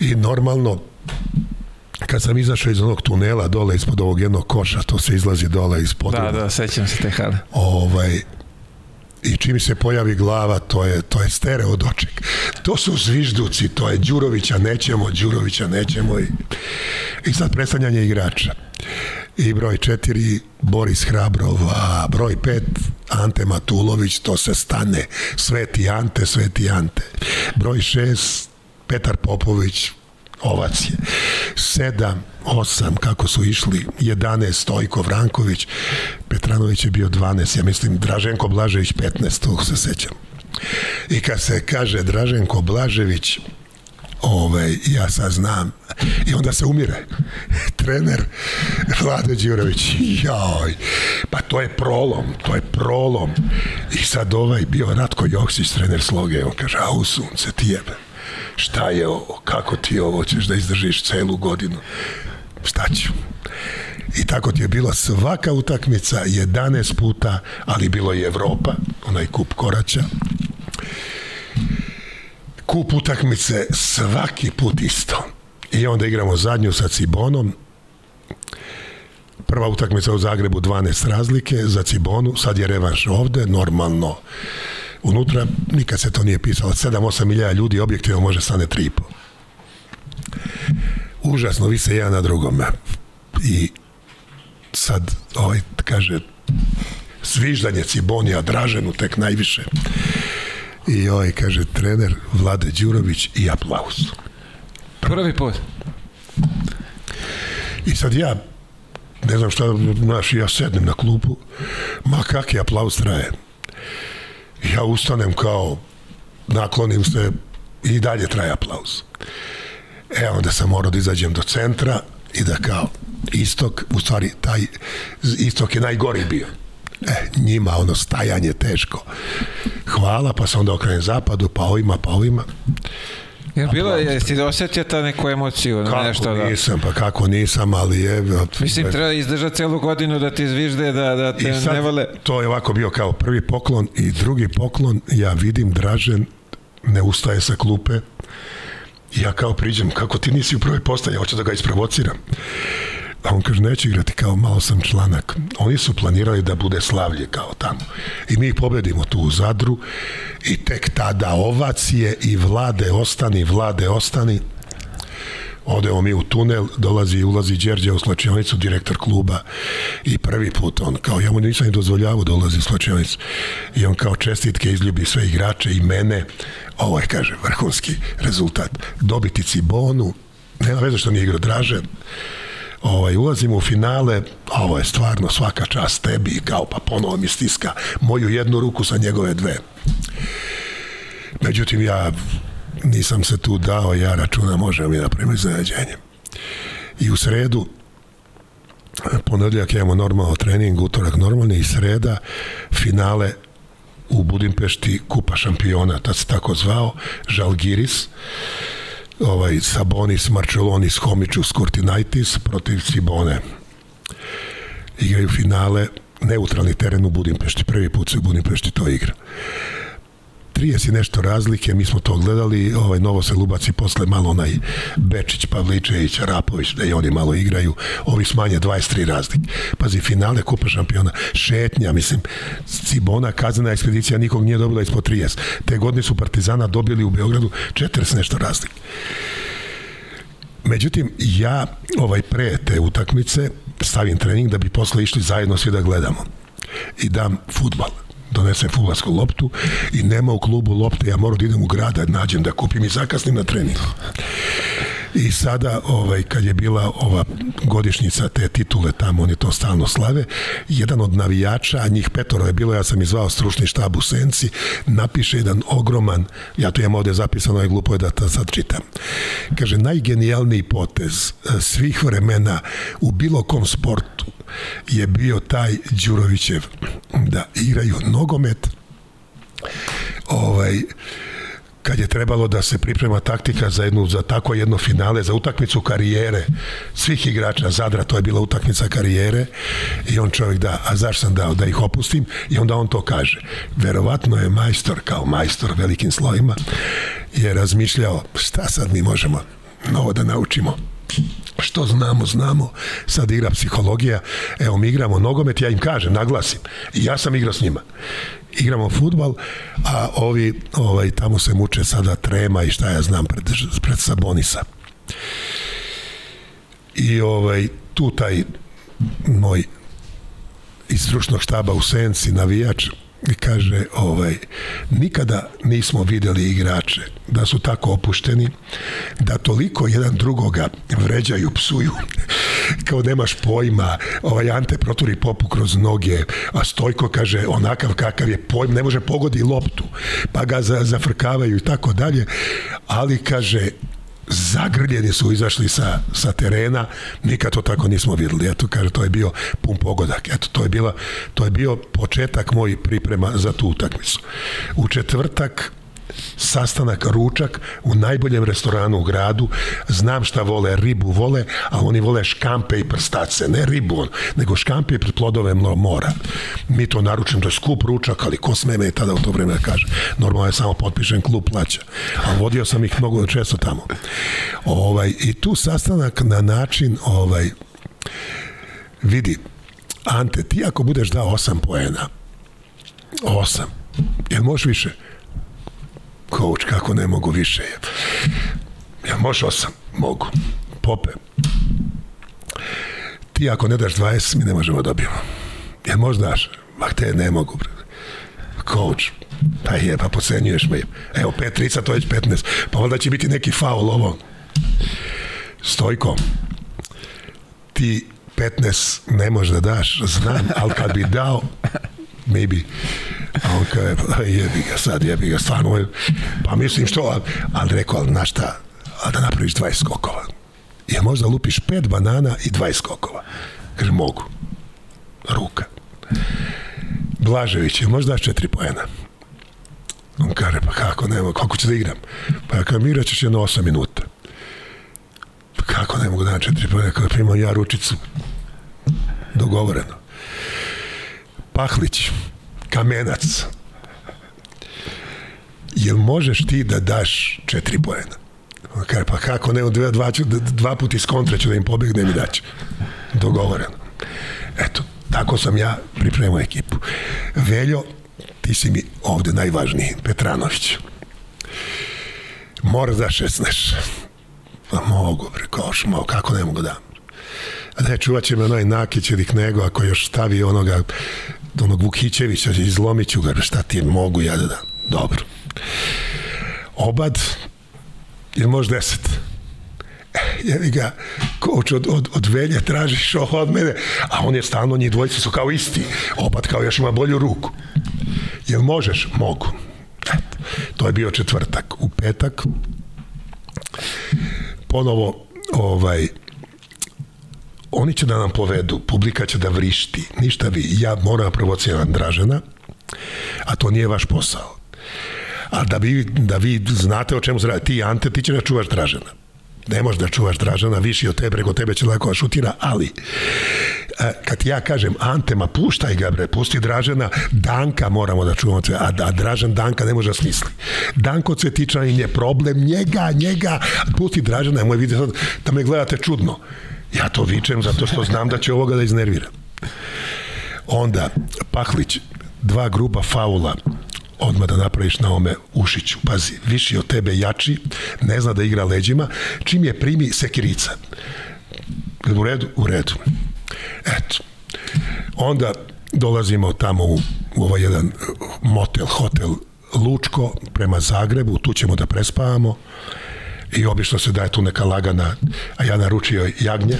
[SPEAKER 2] I normalno, kad sam izašao iz onog tunela dole ispod ovog jednog koša, to se izlazi dole ispod.
[SPEAKER 1] Da, da, sećam se te hale.
[SPEAKER 2] Ovaj, i čim se pojavi glava, to je, to je stereo doček. To su zvižduci, to je Đurovića nećemo, Đurovića nećemo i, i sad predstavljanje igrača. I broj četiri, Boris Hrabrov, a broj pet, Ante Matulović, to se stane. Sveti Ante, Sveti Ante. Broj šest, Petar Popović, ovacije. 7, 8, kako su išli, 11, Stojko Vranković, Petranović je bio 12, ja mislim Draženko Blažević 15, tog se sećam. I kad se kaže Draženko Blažević, ovaj, ja sad znam, i onda se umire. Trener Vlade Đurović, joj, pa to je prolom, to je prolom. I sad ovaj bio Ratko Joksić, trener sloge, on kaže, a u sunce ti jebe šta je ovo, kako ti ovo ćeš da izdržiš celu godinu, šta ću. I tako ti je bila svaka utakmica, 11 puta, ali bilo je Evropa, onaj kup koraća, kup utakmice svaki put isto. I onda igramo zadnju sa Cibonom. Prva utakmica u Zagrebu 12 razlike za Cibonu, sad je revanš ovde, normalno unutra nikad se to nije pisalo. 7-8 milijana ljudi objektivno može stane 3,5. Užasno vise jedan na drugome. I sad ovaj kaže sviždanje Cibonija Draženu tek najviše. I ovaj kaže trener Vlade Đurović i aplauz.
[SPEAKER 1] Prvi put.
[SPEAKER 2] I sad ja ne znam šta, znaš, ja sednem na klupu, ma kakvi aplauz traje. Ja ustanem kao, naklonim se i dalje traje aplauz. E, onda sam morao da izađem do centra i da kao, istok, u stvari, taj istok je najgori bio. E, njima ono stajanje teško. Hvala, pa se onda okrenem zapadu, pa ovima, pa ovima.
[SPEAKER 1] Ja bilo je, jesi osetio ta neku emociju?
[SPEAKER 2] Kako nešto, da... nisam, pa kako nisam, ali je...
[SPEAKER 1] Mislim, treba izdržati celu godinu da ti zvižde, da, da te sad, ne vole...
[SPEAKER 2] to je ovako bio kao prvi poklon i drugi poklon, ja vidim Dražen ne ustaje sa klupe, ja kao priđem, kako ti nisi u prvoj postaji, ja hoću da ga isprovociram a on kaže neću igrati kao malo sam članak oni su planirali da bude slavlje kao tamo i mi ih pobedimo tu u Zadru i tek tada ovacije i vlade ostani vlade ostani odemo mi u tunel, dolazi i ulazi Đerđe u slačionicu, direktor kluba i prvi put on kao, ja mu nisam ni dozvoljavao da ulazi u slačionicu i on kao čestitke izljubi sve igrače i mene, ovo je kaže vrhunski rezultat, dobiti Cibonu, nema veze što nije igrao Dražen, ovaj, ulazimo u finale, ovo je stvarno svaka čast tebi, kao pa ponovo mi stiska moju jednu ruku sa njegove dve. Međutim, ja nisam se tu dao, ja računam, možemo mi napraviti da iznenađenje. I u sredu, ponedeljak imamo normalno trening, utorak normalni i sreda, finale u Budimpešti Kupa šampiona, tad se tako zvao, Žalgiris. Žalgiris ovaj, Sabonis, Marčelonis, Homiću, Skortinaitis protiv Cibone. Igraju finale neutralni teren u Budimpešti. Prvi put se u Budimpešti to igra. 30 i nešto razlike, mi smo to gledali, ovaj Novo se lubaci posle malo onaj Bečić, Pavličević, Rapović, da i oni malo igraju, ovi smanje 23 razlike. Pazi, finale Kupa šampiona, šetnja, mislim, Cibona, kazana ekspedicija, nikog nije dobila ispod 30. Te godine su Partizana dobili u Beogradu 40 nešto razlike. Međutim, ja ovaj pre te utakmice stavim trening da bi posle išli zajedno svi da gledamo i dam futbal donesem fularsku loptu i nema u klubu lopte, ja moram da idem u grada, da nađem da kupim i zakasnim na trening i sada ovaj, kad je bila ova godišnjica te titule tamo, oni to stalno slave, jedan od navijača, a njih petoro je bilo, ja sam izvao stručni štab u Senci, napiše jedan ogroman, ja tu imam ovde zapisano, je glupo je da ta sad čitam, kaže, najgenijalniji potez e, svih vremena u bilo kom sportu je bio taj Đurovićev da igraju nogomet ovaj kad je trebalo da se priprema taktika za jednu za tako jedno finale, za utakmicu karijere svih igrača Zadra, to je bila utakmica karijere i on čovjek da, a zašto sam dao da ih opustim i onda on to kaže. Verovatno je majstor kao majstor velikim slovima je razmišljao šta sad mi možemo novo da naučimo što znamo, znamo, sad igra psihologija, evo mi igramo nogomet, ja im kažem, naglasim, ja sam igrao s njima igramo futbal, a ovi ovaj, tamo se muče sada trema i šta ja znam pred, pred Sabonisa. I ovaj, tu taj moj iz stručnog štaba u Senci navijač i kaže ovaj nikada nismo videli igrače da su tako opušteni da toliko jedan drugoga vređaju, psuju kao nemaš pojma ovaj Ante proturi popu kroz noge a Stojko kaže onakav kakav je pojma, ne može pogodi loptu pa ga za, zafrkavaju i tako dalje ali kaže zagrljeni su izašli sa, sa terena, nikad to tako nismo videli. Eto, kaže, to je bio pun pogodak. Eto, to je, bila, to je bio početak moj priprema za tu utakmicu. U četvrtak sastanak, ručak u najboljem restoranu u gradu, znam šta vole, ribu vole, a oni vole škampe i prstace, ne ribu, nego škampe i plodove mora. Mi to naručim, to je skup ručak, ali ko sme me tada u to vreme da kaže? Normalno je samo potpišen klub plaća, a vodio sam ih mnogo često tamo. Ovaj, I tu sastanak na način, ovaj, vidi, Ante, ti ako budeš dao 8 poena, 8, jel možeš više? coach, kako ne mogu više. Ja možao sam, mogu. Pope, ti ako ne daš 20, mi ne možemo da dobijemo. Ja možda daš? Ma te ne mogu. Coach, pa je, pa pocenjuješ me. Evo, 5 trica, to je 15. Pa onda će biti neki faul ovo. Stojko, ti 15 ne možeš da daš, znam, ali kad bi dao, maybe A on kao je, pa, jebi ga sad, jebi ga, stvarno. Pa mislim što, ali rekao, ali znaš šta, a da napraviš 20 skokova. Ja možda lupiš pet banana i 20 skokova. Kaže, mogu. Ruka. Blažević, je možda daš četiri pojena? On kaže, pa kako, nema, kako ću da igram? Pa ja kažem, igrat ćeš jedno 8 minuta. Pa kako ne mogu da četiri pojena? Kako primam pa ja ručicu. Dogovoreno. Pahlić, kamenac. Jel možeš ti da daš četiri pojena? Kaj, pa kako ne, dva, dva, dva puta iz kontra ću da im pobegnem i daću. Dogovoreno. Eto, tako sam ja pripremio ekipu. Veljo, ti si mi ovde najvažniji, Petranović. Mora da šestneš. Pa mogu, rekao šmo, kako ne mogu da. Ne, čuvat će me onaj Nakić ili Knego, ako još stavi onoga onog Vukićevića, izlomit ću ga, šta ti mogu ja da da. Dobro. Obad, je možda deset? E, jevi ga, koč od, od, od velje tražiš ovo od mene, a on je stalno, njih dvojica su kao isti, Obad kao još ima bolju ruku. Jel možeš? Mogu. Eto, to je bio četvrtak. U petak, ponovo, ovaj, oni će da nam povedu, publika će da vrišti, ništa vi, ja moram da provociram Dražena, a to nije vaš posao. A da vi, da vi znate o čemu se radi, ti Ante, ti će da čuvaš Dražena. Ne možeš da čuvaš Dražena, viši od tebe, preko tebe će lako da šutira, ali a, e, kad ja kažem Antema, puštaj ga bre, pusti Dražena, Danka moramo da čuvamo, a, a da Dražen Danka ne može da smisli. Danko Cvetičanin je problem njega, njega, pusti Dražena, moj vidi sad da me gledate čudno Ja to vičem zato što znam da će ovoga da iznervira. Onda, Pahlić, dva gruba faula, odmah da napraviš na ome Ušiću. Pazi, viši od tebe jači, ne zna da igra leđima, čim je primi sekirica. U redu, u redu. Eto. Onda dolazimo tamo u, u ovaj jedan uh, motel, hotel Lučko prema Zagrebu, tu ćemo da prespavamo i obično se daje tu neka lagana, a ja naručio jagnje,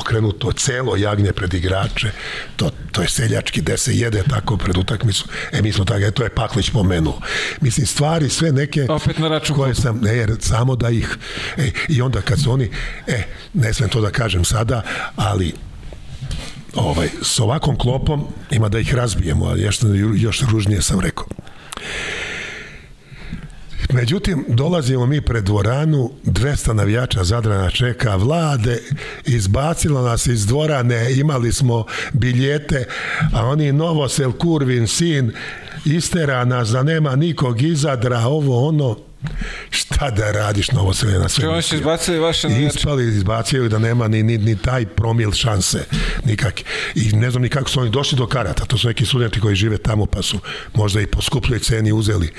[SPEAKER 2] okrenuto celo jagnje pred igrače, to, to je seljački, gde se jede tako pred utakmicu, e mi smo tako, e, to je Paklić pomenuo. Mislim, stvari sve neke Opet
[SPEAKER 1] na račun koje
[SPEAKER 2] sam, ne, jer samo da ih, e, i onda kad su oni, e, ne smem to da kažem sada, ali ovaj, s ovakom klopom ima da ih razbijemo, ali još, još ružnije sam rekao. Međutim, dolazimo mi pred dvoranu, 200 navijača Zadrana čeka vlade, izbacilo nas iz dvorane, imali smo biljete, a oni Novosel, Kurvin, sin, istera nas da nema nikog izadra, ovo ono, šta da radiš novo sve na sve. Oni su izbacili
[SPEAKER 1] vaše navijače.
[SPEAKER 2] Ispali, izbacili da nema ni, ni, ni taj promil šanse nikakve. I ne znam ni kako su oni došli do karata. To su neki studenti koji žive tamo pa su možda i po skupljoj ceni uzeli.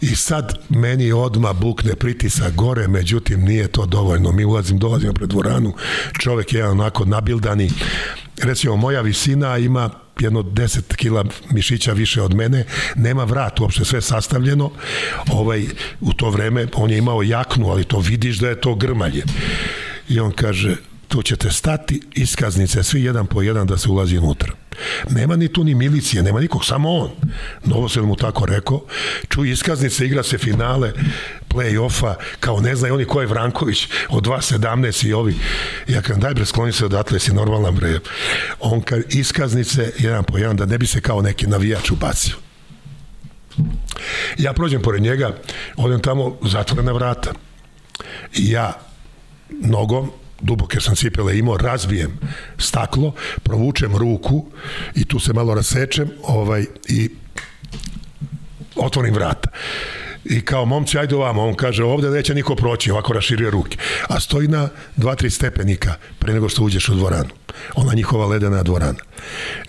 [SPEAKER 2] I sad meni odma bukne pritisak gore, međutim nije to dovoljno. Mi ulazim, dolazimo pred dvoranu, čovek je jedan onako nabildani. Recimo, moja visina ima jedno 10 kila mišića više od mene, nema vrat uopšte, sve sastavljeno. Ovaj, u to vreme on je imao jaknu, ali to vidiš da je to grmalje. I on kaže, tu ćete stati iskaznice, svi jedan po jedan da se ulazi unutra. Nema ni tu ni milicije, nema nikog, samo on. Novosel mu tako rekao, čuj iskaznice, igra se finale, play-offa, kao ne znaju oni ko je Vranković, od 2.17 i ovi. Ja kažem, daj bre, skloni se odatle, si normalan bre. On kad iskaznice, jedan po jedan, da ne bi se kao neki navijač ubacio. Ja prođem pored njega, odem tamo, zatvorena vrata. I ja nogom duboke sam cipele imao, razbijem staklo, provučem ruku i tu se malo rasečem ovaj, i otvorim vrata. I kao, momci, ajde ovamo. On kaže, ovde neće niko proći, ovako raširio ruke. A stoji na dva, tri stepenika pre nego što uđeš u dvoranu. Ona njihova ledena dvorana.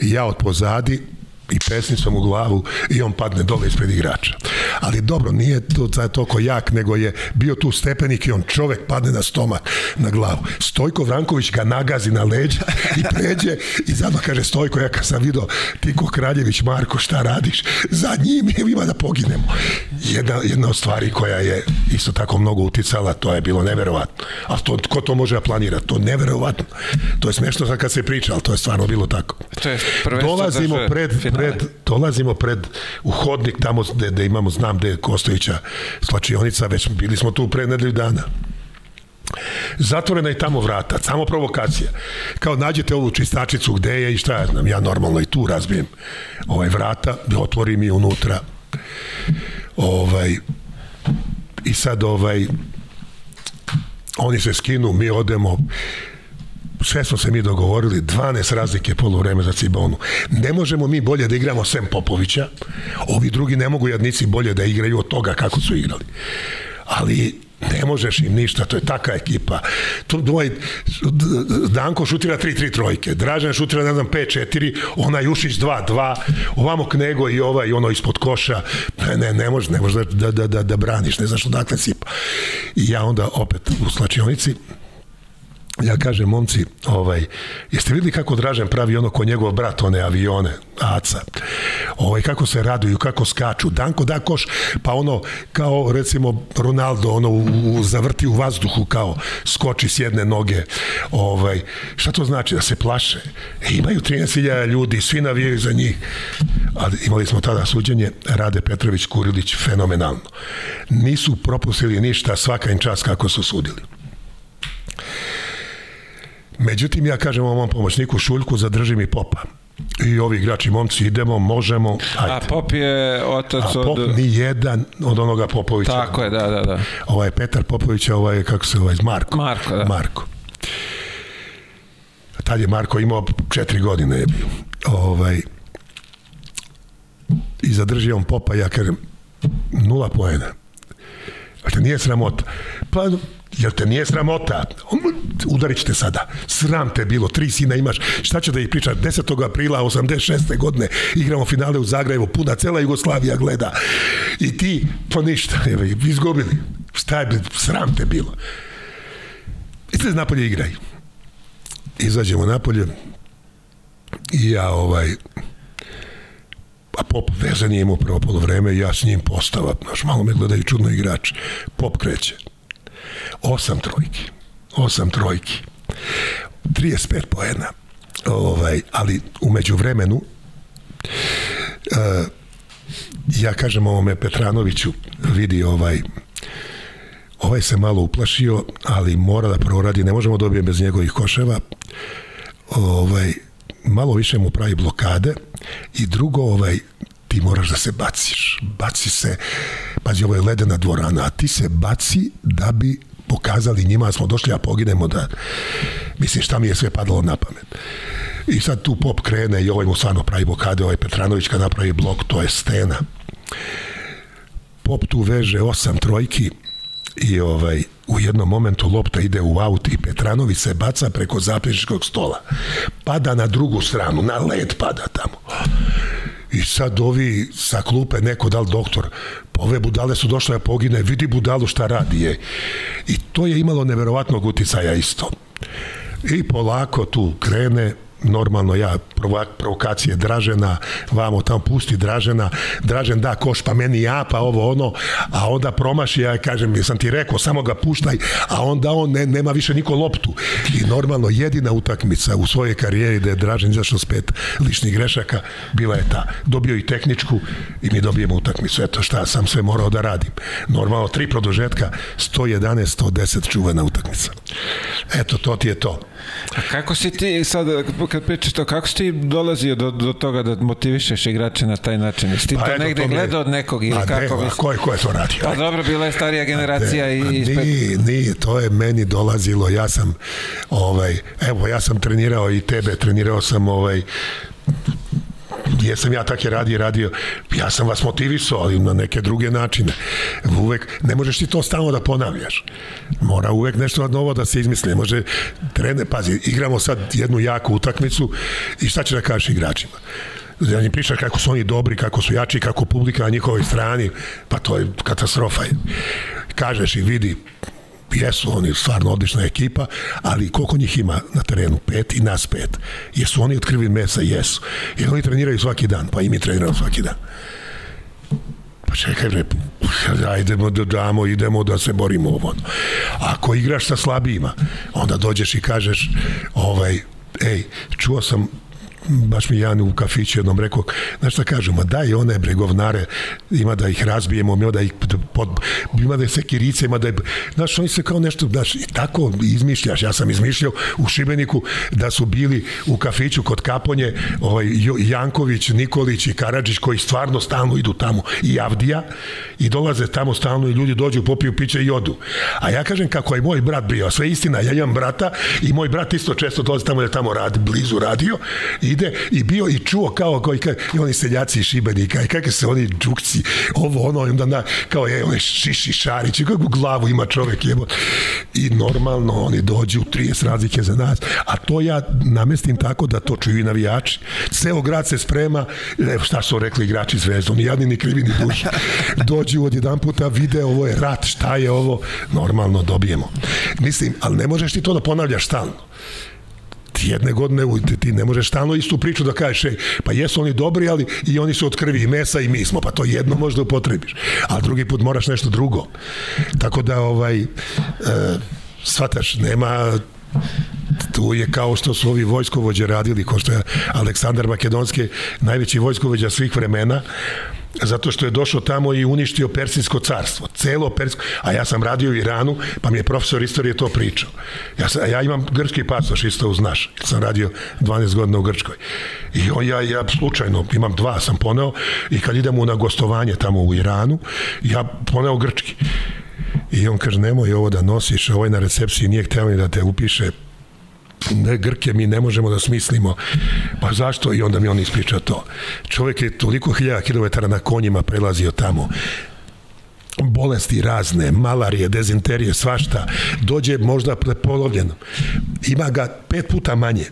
[SPEAKER 2] I ja od pozadi, i pesnicom u glavu i on padne dole ispred igrača. Ali dobro, nije to toliko jak, nego je bio tu stepenik i on čovek padne na stomak, na glavu. Stojko Vranković ga nagazi na leđa i pređe i zato kaže Stojko, ja kad sam vidio ti ko Kraljević, Marko, šta radiš? Za njim ima da poginemo. Jedna, jedna od stvari koja je isto tako mnogo uticala, to je bilo neverovatno. A to, ko to može da planira? To neverovatno. To je smešno kad se priča, ali to je stvarno bilo tako. To je prve Dolazimo pred pred, dolazimo pred u hodnik tamo gde, gde imamo, znam gde je Kostovića slačionica, već bili smo tu pre nedelju dana. Zatvorena je tamo vrata, samo provokacija. Kao nađete ovu čistačicu gde je i šta ja znam, ja normalno i tu razbijem ovaj vrata, otvorim i unutra. Ovaj, I sad ovaj, oni se skinu, mi odemo, sve smo se mi dogovorili, 12 razlike polovreme za Cibonu. Ne možemo mi bolje da igramo sem Popovića, ovi drugi ne mogu jadnici bolje da igraju od toga kako su igrali. Ali ne možeš im ništa, to je taka ekipa. Tu dvoj, Danko šutira 3-3 trojke, Dražan šutira, ne znam, 5-4, ona Jušić 2-2, ovamo Knego i ova i ono ispod koša, ne, ne, ne možeš, ne možeš da, da, da, da braniš, ne znaš odakle sipa. I ja onda opet u slačionici, ja kažem, momci, ovaj, jeste videli kako Dražen pravi ono ko njegov brat, one avione, aca, ovaj, kako se raduju, kako skaču, Danko da koš, pa ono, kao recimo Ronaldo, ono, u, u, zavrti u vazduhu, kao skoči s jedne noge, ovaj, šta to znači, da se plaše, e, imaju 13.000 ljudi, svi navijaju za njih, a imali smo tada suđenje, Rade Petrović Kurilić, fenomenalno, nisu propustili ništa, svaka im čast kako su sudili. Međutim, ja kažem ovom pomoćniku Šuljku, zadrži mi popa. I ovi igrači, momci, idemo, možemo, ajde.
[SPEAKER 1] A Pop je otac
[SPEAKER 2] od... A Pop od... ni jedan od onoga Popovića.
[SPEAKER 1] Tako je, da, da, da.
[SPEAKER 2] Ovaj Petar Popović, ovaj, je, kako se ovaj, Marko.
[SPEAKER 1] Marko, da.
[SPEAKER 2] Marko. Tad je Marko imao četiri godine je bio. Ovaj, I zadrži on Popa, ja kažem, nula poena. Dakle, nije sramota. Pa Jel te nije sramota? Udarit ćete sada. Sram te bilo, tri sina imaš. Šta će da ih priča? 10. aprila 86. godine igramo finale u Zagrebu. Puna cela Jugoslavija gleda. I ti, pa ništa, evo, izgubili. Šta je, sram te bilo. I se napolje igraj. Izađemo napolje. I ja ovaj, a Pop veze nije imao prvo polovreme, ja s njim postava, naš malo me gledaju čudno igrač. Pop kreće. Osam trojki. Osam trojki. 35 poena. Ovaj, ali umeđu vremenu uh, eh, ja kažem ovome Petranoviću vidi ovaj ovaj se malo uplašio ali mora da proradi, ne možemo da dobiti bez njegovih koševa ovaj malo više mu pravi blokade i drugo ovaj ti moraš da se baciš baci se Pazi, ovo je ledena dvorana, a ti se baci da bi pokazali njima da smo došli, a poginemo da... Mislim, šta mi je sve padalo na pamet. I sad tu pop krene i ovaj mu stvarno pravi blokade, ovaj Petranović kad napravi blok, to je stena. Pop tu veže osam trojki i ovaj, u jednom momentu lopta ide u aut i Petranović se baca preko zapriškog stola. Pada na drugu stranu, na led pada tamo. I sad ovi sa klupe, neko dal doktor, pa ove budale su došle da pogine, vidi budalu šta radi je. I to je imalo neverovatnog uticaja isto. I polako tu krene, normalno ja provokacije Dražena vamo tamo pusti Dražena Dražen da koš pa meni ja pa ovo ono a onda promaši ja kažem sam ti rekao samo ga puštaj a onda on ne, nema više niko loptu i normalno jedina utakmica u svojoj karijeri da je Dražen izašao s pet ličnih grešaka bila je ta dobio i tehničku i mi dobijemo utakmicu eto šta sam sve morao da radim normalno tri produžetka 111 110 čuvena utakmica eto to ti je to
[SPEAKER 1] a kako si ti sad kad pričaš to, kako si ti dolazio do, do toga da motivišeš igrače na taj način? Jesi ti pa to negde to gledao od nekog ili kako? Ne, ko, ko je
[SPEAKER 2] to radio?
[SPEAKER 1] Pa dobro, bila je starija generacija ne, i... Nije,
[SPEAKER 2] nije, to je meni dolazilo, ja sam, ovaj, evo, ja sam trenirao i tebe, trenirao sam ovaj, Jer sam ja tako je radio, radio. Ja sam vas motivisao, ali na neke druge načine. Uvek, ne možeš ti to stalno da ponavljaš. Mora uvek nešto novo da se izmisli. može, trener, pazi, igramo sad jednu jaku utakmicu i šta će da kažeš igračima? da im pričaš kako su oni dobri, kako su jači, kako publika na njihovoj strani, pa to je katastrofa. Kažeš i vidi, jesu oni stvarno odlična ekipa, ali koliko njih ima na terenu? Pet i nas pet. Jesu oni od krvi mesa? Jesu. Jer oni treniraju svaki dan, pa i mi treniramo svaki dan. Pa čekaj, bre, ajdemo da damo, idemo da se borimo ovo. Ako igraš sa slabijima, onda dođeš i kažeš, ovaj, ej, čuo sam baš mi Jan u kafiću jednom rekao, znaš šta kažemo, daj one bregovnare, ima da ih razbijemo, ima da ih pod, ima da se kirice, ima da je, znaš, oni se kao nešto, znaš, i tako izmišljaš, ja sam izmišljao u Šibeniku da su bili u kafiću kod Kaponje, ovaj, Janković, Nikolić i Karadžić koji stvarno stalno idu tamo i Avdija i dolaze tamo stalno i ljudi dođu, popiju piće i odu. A ja kažem kako je moj brat bio, sve istina, ja imam brata i moj brat isto često dolazi tamo da tamo radi, blizu radio i gde i bio i čuo kao koji ka, i oni seljaci iz Šibenika i kakve se oni džukci, ovo ono, i onda na, kao je, on šiši šarić i kakvu glavu ima čovek jebo. I normalno oni dođu 30 razlike za nas, a to ja namestim tako da to čuju i navijači. Ceo grad se sprema, evo šta su rekli igrači zvezda, oni jadni ni krivi ni duši. Dođu od jedan puta, vide ovo je rat, šta je ovo, normalno dobijemo. Mislim, ali ne možeš ti to da ponavljaš stalno jedne godine ti, ti ne možeš stalno istu priču da kažeš ej, pa jesu oni dobri, ali i oni su od krvi i mesa i mi smo, pa to jedno možda upotrebiš, a drugi put moraš nešto drugo. Tako da ovaj e, shvataš, nema tu je kao što su ovi vojskovođe radili, kao što je Aleksandar Makedonski najveći vojskovođa svih vremena, zato što je došao tamo i uništio Persijsko carstvo, celo Persijsko, a ja sam radio u Iranu, pa mi je profesor istorije to pričao. Ja, sam, ja imam grčki pasoš, isto uz naš, sam radio 12 godina u Grčkoj. I on, ja, ja slučajno, imam dva, sam poneo, i kad idemo na gostovanje tamo u Iranu, ja poneo grčki i on kaže nemoj ovo da nosiš, a ovaj na recepciji nije hteo ni da te upiše ne Grke mi ne možemo da smislimo pa zašto i onda mi on ispriča to čovjek je toliko hiljada kilometara na konjima prelazio tamo bolesti razne, malarije, dezinterije, svašta, dođe možda prepolovljen. Ima ga pet puta manje.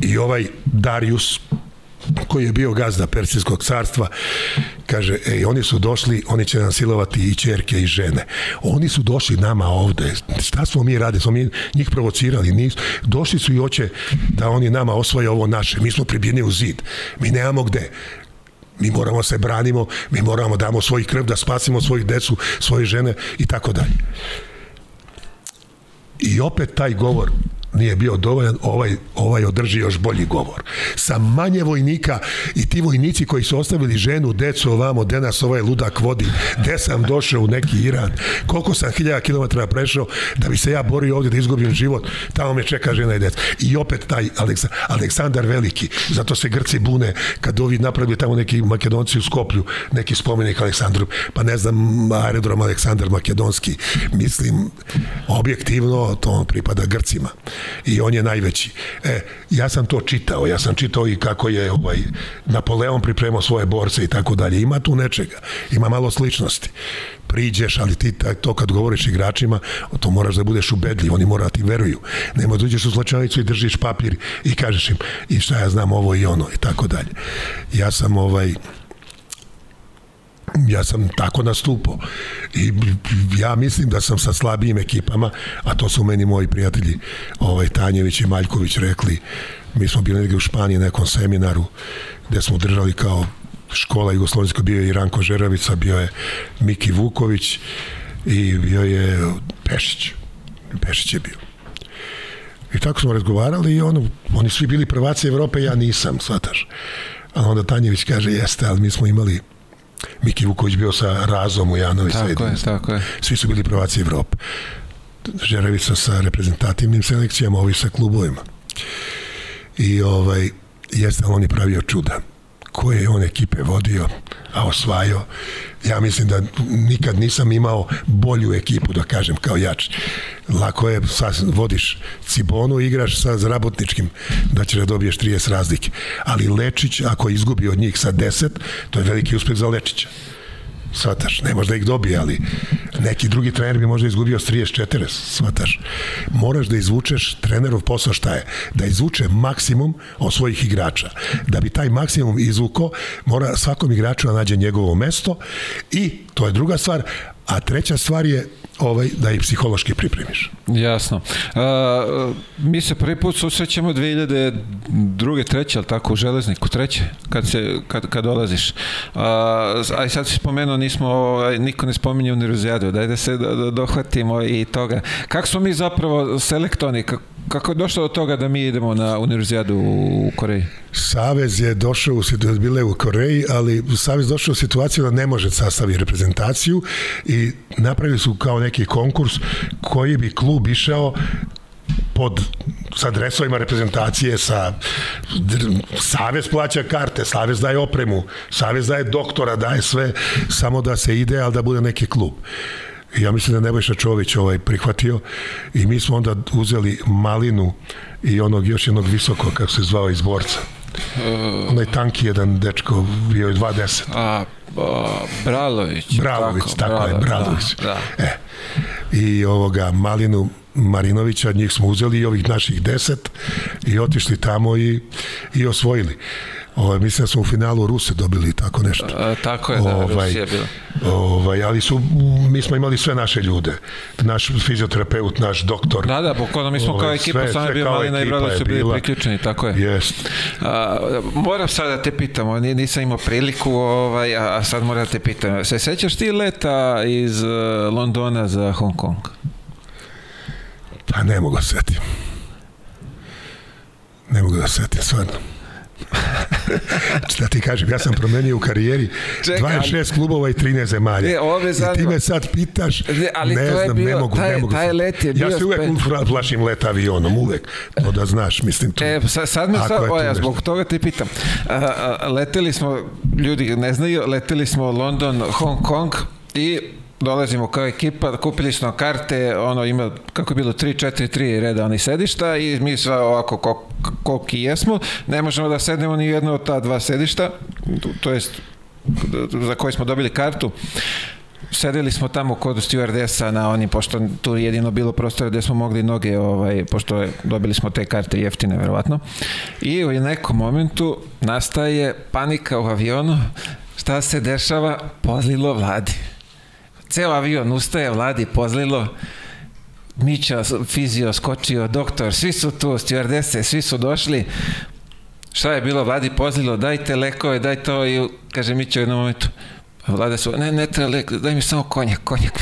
[SPEAKER 2] I ovaj Darius, koji je bio gazda Persijskog carstva, kaže, ej, oni su došli, oni će nam silovati i čerke i žene. Oni su došli nama ovde, šta smo mi radili, smo mi njih provocirali, nisu. došli su i hoće da oni nama osvoje ovo naše, mi smo pribijeni u zid, mi nemamo gde, mi moramo da se branimo, mi moramo da damo svojih krv da spasimo svojih decu, svoje žene i tako dalje. I opet taj govor nije bio dovoljan, ovaj, ovaj održi još bolji govor. Sa manje vojnika i ti vojnici koji su ostavili ženu, decu ovamo, gde nas ovaj ludak vodi, gde sam došao u neki Iran, koliko sam hiljada kilometara prešao da bi se ja borio ovde da izgubim život, tamo me čeka žena i deca. I opet taj Aleksandar, Aleksandar Veliki, zato se Grci bune kad ovi napravili tamo neki makedonci u Skoplju, neki spomenik Aleksandru, pa ne znam, aerodrom Aleksandar Makedonski, mislim, objektivno to on pripada Grcima i on je najveći. E, ja sam to čitao, ja sam čitao i kako je ovaj, Napoleon pripremao svoje borce i tako dalje. Ima tu nečega, ima malo sličnosti. Priđeš, ali ti to kad govoriš igračima, to moraš da budeš ubedljiv, oni mora da ti veruju. Nemo da uđeš u slačanicu i držiš papir i kažeš im i šta ja znam ovo i ono i tako dalje. Ja sam ovaj, ja sam tako nastupao i ja mislim da sam sa slabijim ekipama, a to su meni moji prijatelji ovaj, Tanjević i Maljković rekli, mi smo bili negde u Španiji na nekom seminaru gde smo držali kao škola Jugoslovenska, bio je i Ranko Žeravica, bio je Miki Vuković i bio je Pešić. Pešić je bio. I tako smo razgovarali i ono, oni svi bili prvaci Evrope, ja nisam, shvataš. A onda Tanjević kaže, jeste, ali mi smo imali Miki Vuković bio sa Razom u Janovi
[SPEAKER 1] tako sredin. je, tako je.
[SPEAKER 2] Svi su bili prvaci Evrope. Žerevica sa reprezentativnim selekcijama, ovi sa klubovima. I ovaj, jeste, on je pravio čuda koje je on ekipe vodio, a osvajao ja mislim da nikad nisam imao bolju ekipu, da kažem, kao jač. Lako je, sad vodiš Cibonu, igraš sa Zrabotničkim, da ćeš da dobiješ 30 razlike. Ali Lečić, ako izgubi od njih sa 10, to je veliki uspeh za Lečića shvataš, ne možda ih dobije, ali neki drugi trener bi možda izgubio s 34, shvataš. Moraš da izvučeš trenerov posao šta je? Da izvuče maksimum od svojih igrača. Da bi taj maksimum izvuko, mora svakom igraču da nađe njegovo mesto i to je druga stvar, a treća stvar je ovaj, da ih psihološki pripremiš.
[SPEAKER 1] Jasno. Uh, mi se prvi put susrećemo 2002. treće, ali tako u železniku, treće, kad, se, kad, kad dolaziš. Uh, aj sad si spomenuo, nismo, ovaj, niko ne spominje univerzijadu, daj da se dohvatimo i toga. Kako smo mi zapravo selektoni, kako je došlo do toga da mi idemo na univerzijadu u Koreji?
[SPEAKER 2] Savez je došao u situaciju, bile u Koreji, ali Savez došao u situaciju da ne može sastaviti reprezentaciju i napravili su kao neki neki konkurs koji bi klub išao pod sa dresovima reprezentacije, sa Savez plaća karte, Savez daje opremu, Savez daje doktora, daje sve, samo da se ide, al da bude neki klub. Ja mislim da Nebojša Čović ovaj prihvatio i mi smo onda uzeli Malinu i onog još jednog visokog, kako se zvao, iz borca. E, Onaj tanki jedan dečko bio je 20. A,
[SPEAKER 1] Bralović.
[SPEAKER 2] Bralović, tako, tako Bralo, je, Bralović. Da, da. E, I ovoga Malinu Marinovića, njih smo uzeli i ovih naših deset i otišli tamo i, i osvojili. Ovaj mislim da su u finalu Ruse dobili tako nešto. A,
[SPEAKER 1] tako je, da, ovaj, Rusija bila.
[SPEAKER 2] Ovaj, ali su mi smo imali sve naše ljude. Naš fizioterapeut, naš doktor.
[SPEAKER 1] Da, da, bukvalno mi smo ovaj, kao ekipa sve, sami bio Malina i Brada su bili priključeni, tako je. Jest. A, moram sad da te pitam, ovaj, nisam imao priliku, ovaj, a sad moram da te pitam. Se sećaš ti leta iz e, Londona za Hong Kong?
[SPEAKER 2] Pa ne mogu da setim. Ne mogu da setim, stvarno da ti kažem, ja sam promenio u karijeri Čekam. 26 klubova i 13 zemalja. Ne, ove sad... I ti me sad pitaš, ne, ali ne znam,
[SPEAKER 1] bio,
[SPEAKER 2] ne mogu,
[SPEAKER 1] taj,
[SPEAKER 2] ne mogu.
[SPEAKER 1] Taj let je
[SPEAKER 2] bio ja se uvek spet... plašim let avionom, uvek. To da znaš, mislim tu. E,
[SPEAKER 1] sad, me sad, o, ja zbog toga te pitam. A, a, leteli smo, ljudi ne znaju, leteli smo London, Hong Kong i dolazimo kao ekipa, kupili smo karte, ono ima, kako je bilo, 3-4-3 reda oni sedišta i mi sva ovako kol, koliki jesmo, ne možemo da sednemo ni jedno od ta dva sedišta, to jest za koje smo dobili kartu. Sedeli smo tamo kod stewardesa na onim, pošto tu jedino bilo prostora gde smo mogli noge, ovaj, pošto je, dobili smo te karte jeftine, verovatno. I u nekom momentu nastaje panika u avionu, šta se dešava, pozlilo vladi ceo avion ustaje, vladi pozlilo, Mića fizio skočio, doktor, svi su tu, stjuardese, svi su došli, šta je bilo, vladi pozlilo, dajte lekove, daj to i kaže Mića u jednom momentu, vlada su, ne, ne treba lek, daj mi samo konjak, konjak.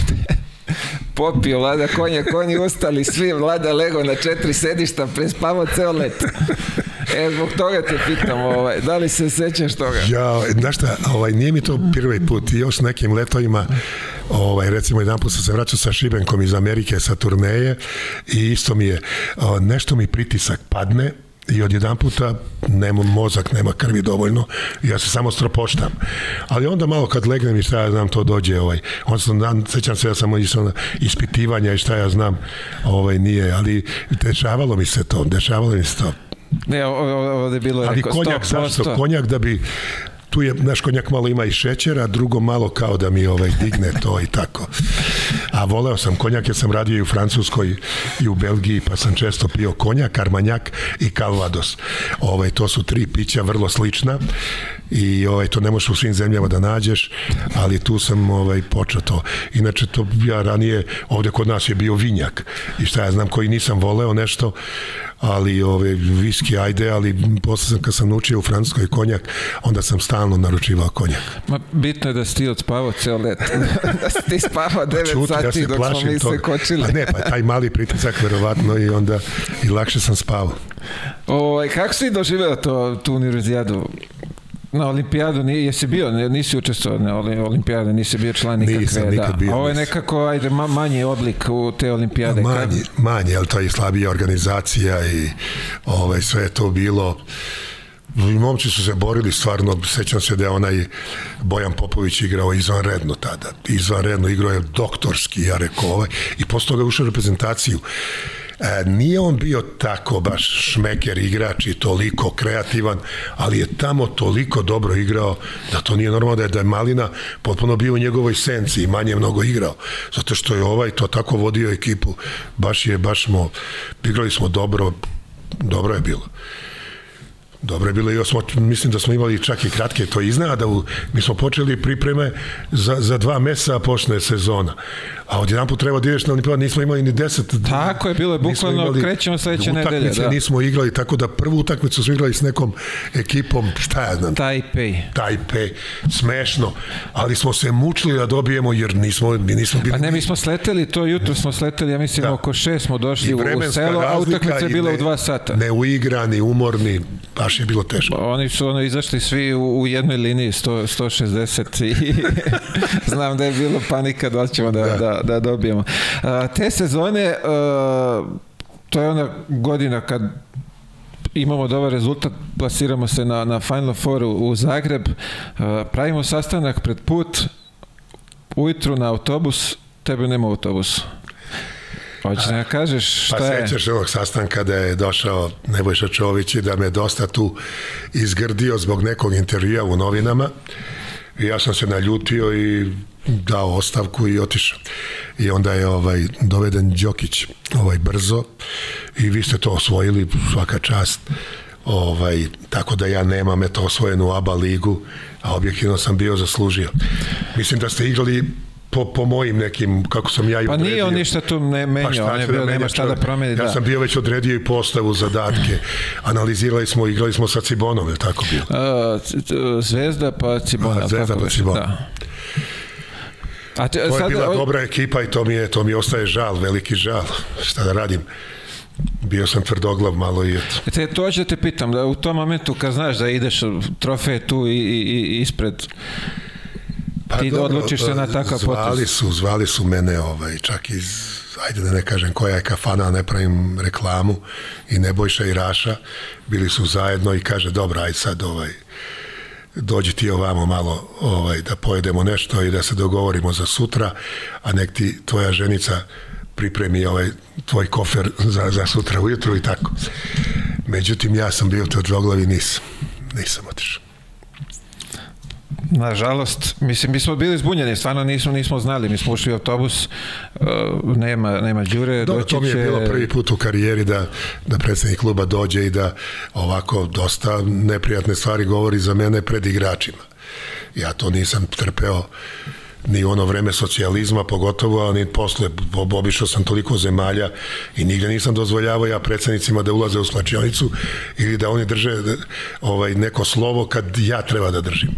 [SPEAKER 1] Popio vlada konjak, konji ustali, svi vlada lego na četiri sedišta, prespavao ceo let. E, zbog toga te pitam, ovaj, da li se sećaš toga?
[SPEAKER 2] Ja, znaš šta, ovaj, nije mi to prvi put, još nekim letovima, ovaj, recimo jedan put sam se vraćao sa Šibenkom iz Amerike, sa turneje i isto mi je, nešto mi pritisak padne, i odjedan puta nema mozak, nema krvi dovoljno, ja se samo stropoštam. Ali onda malo kad legnem i šta ja znam, to dođe. Ovaj. On sam, dan, sećam se, ja sam išao ispitivanja i šta ja znam, ovaj, nije, ali dešavalo mi se to, dešavalo mi se to.
[SPEAKER 1] Ne, ovde je bilo... Ali
[SPEAKER 2] konjak,
[SPEAKER 1] zašto?
[SPEAKER 2] Konjak da bi tu je, naš konjak malo ima i šećera, drugo malo kao da mi ovaj digne to i tako. A voleo sam konjak jer sam radio i u Francuskoj i u Belgiji, pa sam često pio konjak, armanjak i kalvados. Ovaj, to su tri pića vrlo slična i ovaj, to ne možeš u svim zemljama da nađeš, ali tu sam ovaj, počeo to. Inače, to ja ranije, ovde kod nas je bio vinjak i šta ja znam koji nisam voleo nešto, ali ove, viski ajde, ali posle sam kad sam naučio u Francuskoj konjak, onda sam stalno naručivao konjak.
[SPEAKER 1] Ma, bitno je da si ti odspavao ceo let. da si ti spavao 9 pa sati ja dok smo mi se kočili. A pa
[SPEAKER 2] ne, pa taj mali pritisak verovatno i onda i lakše sam spavao.
[SPEAKER 1] Ovaj kako si doživeo to tu univerzijadu? Na olimpijadu nije, jesi bio, nisi učestvovao na olimpijade, nisi bio član
[SPEAKER 2] nikakve. Nisam, da. nikad da. bio.
[SPEAKER 1] Ovo je nekako, ajde, ma, manji oblik u te olimpijade.
[SPEAKER 2] Manji, Kad... manji, ali to je slabija organizacija i ovaj, sve je to bilo i momci su se borili stvarno, sećam se da je onaj Bojan Popović igrao izvanredno tada, izvanredno igrao je doktorski, ja rekao ovaj, i posle toga ušao reprezentaciju E, nije on bio tako baš šmeker igrač i toliko kreativan, ali je tamo toliko dobro igrao da to nije normalno da je, da je Malina potpuno bio u njegovoj senci i manje mnogo igrao. Zato što je ovaj to tako vodio ekipu. Baš je, baš smo, igrali smo dobro, dobro je bilo. Dobro je bilo i osmo, mislim da smo imali čak i kratke to da u, mi smo počeli pripreme za, za dva mesa počne sezona. A odjedan put treba da ideš na olimpijadu, nismo imali ni deset.
[SPEAKER 1] Tako je, bilo je bukvalno, imali, krećemo sledeće nedelje. Da.
[SPEAKER 2] nismo igrali, tako da prvu utakmicu smo igrali s nekom ekipom, šta ja znam.
[SPEAKER 1] Taipei.
[SPEAKER 2] Taipei, smešno. Ali smo se mučili da dobijemo, jer nismo, mi nismo bili...
[SPEAKER 1] Pa ne, mi smo sleteli, to jutro smo sleteli, ja mislim da. oko šest smo došli
[SPEAKER 2] u selo, a utakmica
[SPEAKER 1] je bila u dva sata.
[SPEAKER 2] Neuigrani, umorni, a pa baš je bilo
[SPEAKER 1] teško. Oni su ono izašli svi u, u jednoj liniji 100, 160 i znam da je bilo panika da ćemo da, da. da, da dobijemo. A, te sezone, a, e, to je ona godina kad imamo dobar rezultat, plasiramo se na, na Final Four u, u Zagreb, a, e, pravimo sastanak pred put, ujutru na autobus, tebe nema autobusu. Hoćeš da kažeš
[SPEAKER 2] šta pa je?
[SPEAKER 1] Pa sećaš
[SPEAKER 2] ovog sastanka da je došao Nebojša Čović i da me dosta tu izgrdio zbog nekog intervjua u novinama. I ja sam se naljutio i dao ostavku i otišao. I onda je ovaj doveden Đokić ovaj brzo i vi ste to osvojili svaka čast. Ovaj, tako da ja nemam eto osvojenu ABA ligu, a objektivno sam bio zaslužio. Mislim da ste igrali po, po mojim nekim, kako sam ja
[SPEAKER 1] i pa odredio. Pa nije on ništa tu ne pa menjao, pa on je da bio, nema šta da promeni. Ja
[SPEAKER 2] da. sam bio već odredio i postavu, zadatke. Analizirali smo, igrali smo sa Cibonom, je tako bilo?
[SPEAKER 1] A, zvezda pa Cibona. A,
[SPEAKER 2] zvezda
[SPEAKER 1] pa
[SPEAKER 2] Cibona. Da. A te, to je sad, bila od... dobra ekipa i to mi, je, to mi ostaje žal, veliki žal. Šta da radim? bio sam tvrdoglav malo i eto. E te,
[SPEAKER 1] to hoću da te pitam, da u tom momentu kad znaš da ideš trofej tu i, i, ispred Pa ti dobro, odlučiš se pa na takav potez. Zvali
[SPEAKER 2] su, zvali su mene ovaj, čak iz, ajde da ne kažem koja je kafana, ne pravim reklamu i Nebojša i Raša, bili su zajedno i kaže dobro, aj sad ovaj, dođi ti ovamo malo ovaj, da pojedemo nešto i da se dogovorimo za sutra, a nek ti tvoja ženica pripremi ovaj tvoj kofer za, za sutra ujutru i tako. Međutim, ja sam bio to džoglavi, nisam. Nisam otišao.
[SPEAKER 1] Nažalost, mislim, mi smo bili zbunjeni, stvarno nismo, nismo znali, mi smo ušli u autobus, e, nema, nema džure, Dobro, doći će...
[SPEAKER 2] To mi je bilo prvi put u karijeri da, da predsednik kluba dođe i da ovako dosta neprijatne stvari govori za mene pred igračima. Ja to nisam trpeo ni ono vreme socijalizma pogotovo, a ni posle, obišao sam toliko zemalja i nigde nisam dozvoljavao ja predsednicima da ulaze u slačionicu ili da oni drže da, ovaj, neko slovo kad ja treba da držim.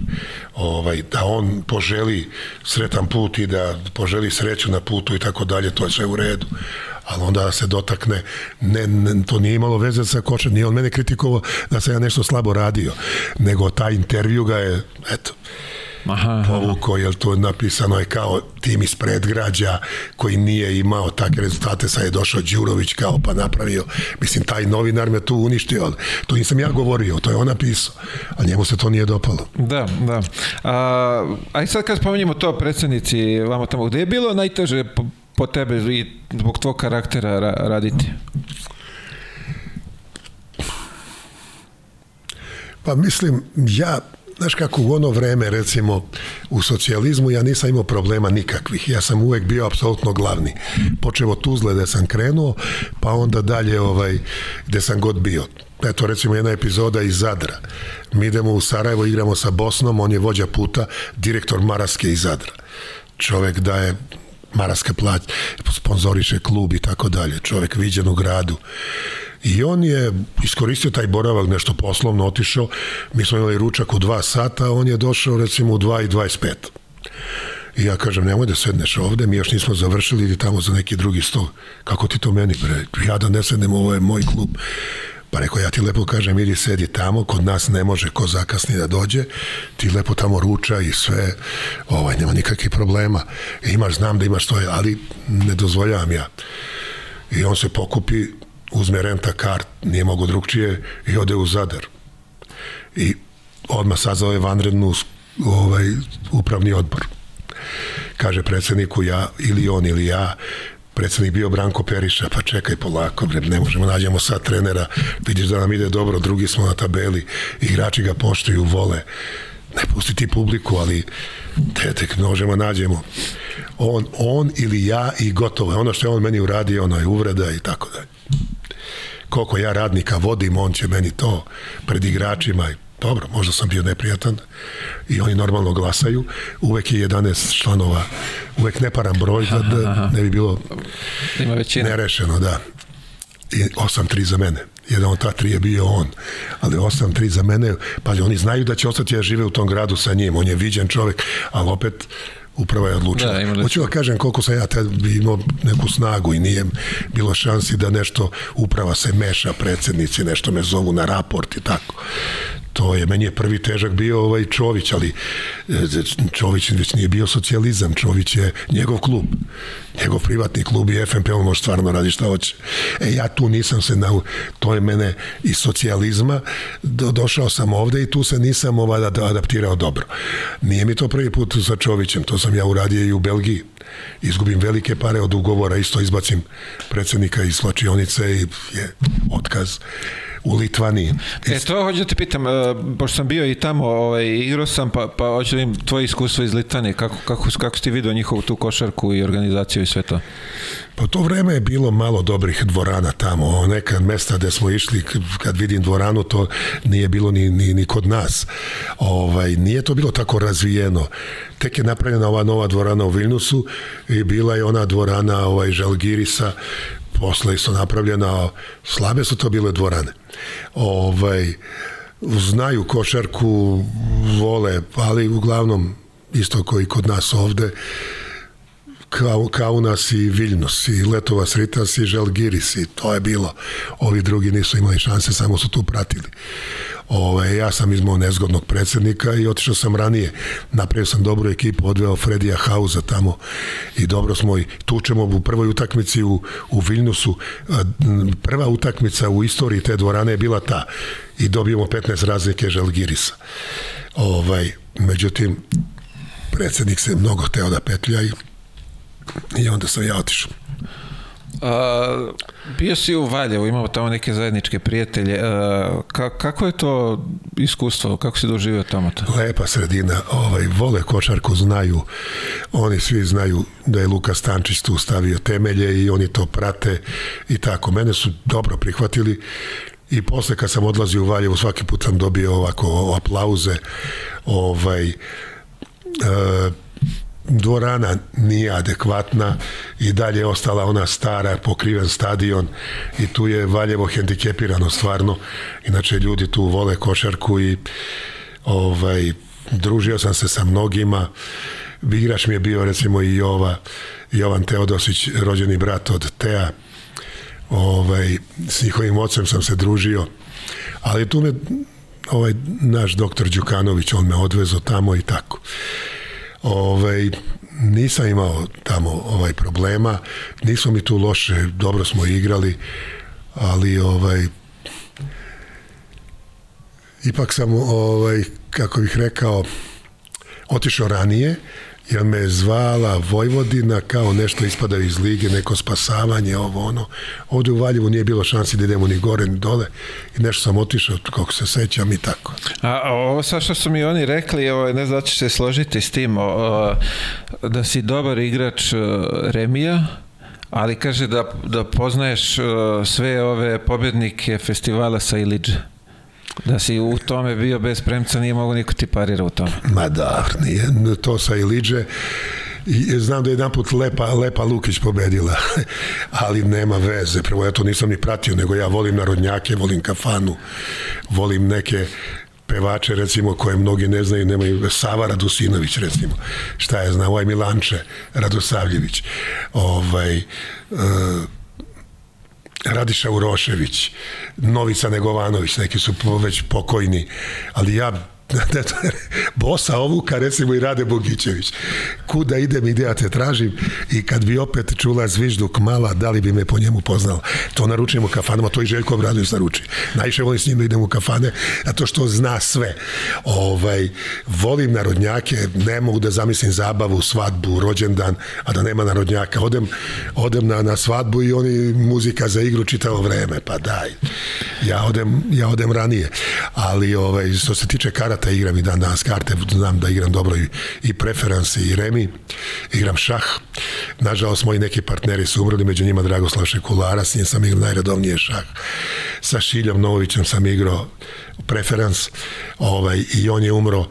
[SPEAKER 2] Ovaj, da on poželi sretan put i da poželi sreću na putu i tako dalje, to je sve u redu ali onda se dotakne, ne, ne, to nije imalo veze sa Kočem nije on mene kritikovao da sam ja nešto slabo radio, nego taj intervju ga je, eto, Aha, povukao, jer to napisano je kao tim iz predgrađa koji nije imao takve rezultate, sad je došao Đurović kao pa napravio, mislim taj novinar me tu uništio, to nisam ja govorio, to je on napisao, a njemu se to nije dopalo.
[SPEAKER 1] Da, da. A, a i sad kad spominjemo to predsjednici vamo tamo, gdje je bilo najteže po, po tebe i zbog tvog karaktera ra, raditi?
[SPEAKER 2] Pa mislim, ja Znaš kako, u ono vreme, recimo, u socijalizmu ja nisam imao problema nikakvih. Ja sam uvek bio apsolutno glavni. Počeo od Tuzle da sam krenuo, pa onda dalje ovaj, gde sam god bio. Eto, recimo, jedna epizoda iz Zadra. Mi idemo u Sarajevo, igramo sa Bosnom, on je vođa puta, direktor Maraske iz Zadra. Čovek daje Maraska plać, sponzoriše klub i tako dalje. Čovek viđen u gradu. I on je iskoristio taj boravak nešto poslovno, otišao. Mi smo imali ručak u dva sata, a on je došao recimo u 2 i 25. I ja kažem, nemoj da sedneš ovde, mi još nismo završili, idi tamo za neki drugi sto. Kako ti to meni, bre? Ja da ne sednem, ovo je moj klub. Pa rekao, ja ti lepo kažem, idi sedi tamo, kod nas ne može ko zakasni da dođe, ti lepo tamo ruča i sve, ovaj, nema nikakvih problema. Imaš, znam da imaš to, ali ne dozvoljavam ja. I on se pokupi, uzme renta kart, nije mogo drugčije i ode u Zadar. I odmah sazvao je vanrednu ovaj, upravni odbor. Kaže predsedniku ja ili on ili ja, predsednik bio Branko Periša, pa čekaj polako, bre, ne možemo, nađemo sad trenera, vidiš da nam ide dobro, drugi smo na tabeli, igrači ga poštuju, vole, ne pustiti publiku, ali te tek možemo, nađemo. On, on ili ja i gotovo, ono što je on meni uradio, ono je uvreda i tako dalje koliko ja radnika vodim, on će meni to pred igračima dobro, možda sam bio neprijatan i oni normalno glasaju, uvek je 11 članova, uvek neparan broj da, da ne bi bilo Ima većina. nerešeno, da. I 8-3 za mene. Jedan od ta tri je bio on, ali 8-3 za mene, pa oni znaju da će ostati, ja žive u tom gradu sa njim, on je viđen čovjek, ali opet uprava je odlučila. Da, Hoću da kažem koliko sam ja tad imao neku snagu i nije bilo šansi da nešto uprava se meša, predsednici nešto me zovu na raport i tako to je, meni je prvi težak bio ovaj Čović, ali e, Čović već nije bio socijalizam, Čović je njegov klub, njegov privatni klub i FNP, on može stvarno radi šta hoće. E, ja tu nisam se, na, to je mene iz socijalizma, do, došao sam ovde i tu se nisam ovaj adaptirao dobro. Nije mi to prvi put sa Čovićem, to sam ja uradio i u Belgiji. Izgubim velike pare od ugovora, isto izbacim predsednika iz slačionice i je otkaz u Litvaniji.
[SPEAKER 1] E, to hoću da te pitam, e, pošto sam bio i tamo, ovaj, igrao sam, pa, pa hoću da im tvoje iskustvo iz Litvanije, kako, kako, kako si ti vidio njihovu tu košarku i organizaciju i sve to?
[SPEAKER 2] Pa to vreme je bilo malo dobrih dvorana tamo, neka mesta gde smo išli, kad vidim dvoranu, to nije bilo ni, ni, ni kod nas. Ovaj, nije to bilo tako razvijeno. Tek je napravljena ova nova dvorana u Vilnusu i bila je ona dvorana ovaj, Žalgirisa posle su napravljena, slabe su to bile dvorane. Ovaj, znaju košarku, vole, ali uglavnom isto koji kod nas ovde, kao, kao nas i Viljnos i Letovas Ritas i Želgiris i to je bilo. Ovi drugi nisu imali šanse, samo su tu pratili. Ove, ovaj, ja sam izmao nezgodnog predsednika i otišao sam ranije. Napravio sam dobru ekipu, odveo Fredija Hauza tamo i dobro smo i tučemo u prvoj utakmici u, u Vilnusu. E, prva utakmica u istoriji te dvorane je bila ta i dobijemo 15 razlike Žalgirisa. Ovaj, međutim, predsednik se mnogo teo da petlja i, i onda sam ja otišao.
[SPEAKER 1] A, bio si u Valjevu, imamo tamo neke zajedničke prijatelje. A, ka, kako je to iskustvo? Kako si doživio tamo to?
[SPEAKER 2] Lepa sredina. Ovaj, vole košarku, znaju. Oni svi znaju da je Luka Stančić tu stavio temelje i oni to prate i tako. Mene su dobro prihvatili i posle kad sam odlazio u Valjevu svaki put sam dobio ovako aplauze ovaj e, dvorana nije adekvatna i dalje je ostala ona stara pokriven stadion i tu je Valjevo hendikepirano stvarno inače ljudi tu vole košarku i ovaj družio sam se sa mnogima igrač mi je bio recimo i Jova Jovan Teodosić rođeni brat od Tea ovaj, s njihovim ocem sam se družio ali tu me ovaj naš doktor Đukanović on me odvezo tamo i tako Ovaj, nisam imao tamo ovaj problema, nismo mi tu loše, dobro smo igrali, ali ovaj ipak sam ovaj kako bih rekao otišao ranije jer me je zvala Vojvodina kao nešto ispadaju iz lige, neko spasavanje, ovo ono. Ovde u Valjevu nije bilo šansi da idemo ni gore ni dole i nešto sam otišao, kako se sećam i tako.
[SPEAKER 1] A, a ovo sa što su mi oni rekli, ovo, ne znači se složiti s tim, o, o, da si dobar igrač e, remija, ali kaže da, da poznaješ o, e, sve ove pobednike festivala sa Ilidže. Da si u tome bio bez premca, nije mogo niko ti parira u tome.
[SPEAKER 2] Ma da, nije, to sa Iliđe. I znam da je jedan put Lepa, Lepa Lukić pobedila, ali nema veze. Prvo, ja to nisam ni pratio, nego ja volim narodnjake, volim kafanu, volim neke pevače recimo koje mnogi ne znaju nemaju Sava Radusinović recimo šta je znao? ovaj Milanče Radosavljević ovaj uh, Radiša Urošević, Novica Negovanović, neki su već pokojni, ali ja Da, da, bosa Ovuka, recimo i Rade Bogićević. Kuda idem i ja te tražim i kad bi opet čula zvižduk mala, da li bi me po njemu poznala. To naručim u kafanama, to i Željko Obradović naruči. Najviše volim s njim da idem u kafane, zato što zna sve. Ovaj, volim narodnjake, ne mogu da zamislim zabavu, svadbu, rođendan, a da nema narodnjaka. Odem, odem na, na svadbu i oni muzika za igru čitavo vreme, pa daj. Ja odem, ja odem ranije. Ali ovaj, što se tiče karata, karte igram i dan danas karte, znam da igram dobro i, i preferanse i remi, igram šah. Nažalost, moji neki partneri su umrli, među njima Dragoslav Šekulara, s njim sam igrao najredovnije šah. Sa Šiljom Novićem sam igrao preferans ovaj, i on je umro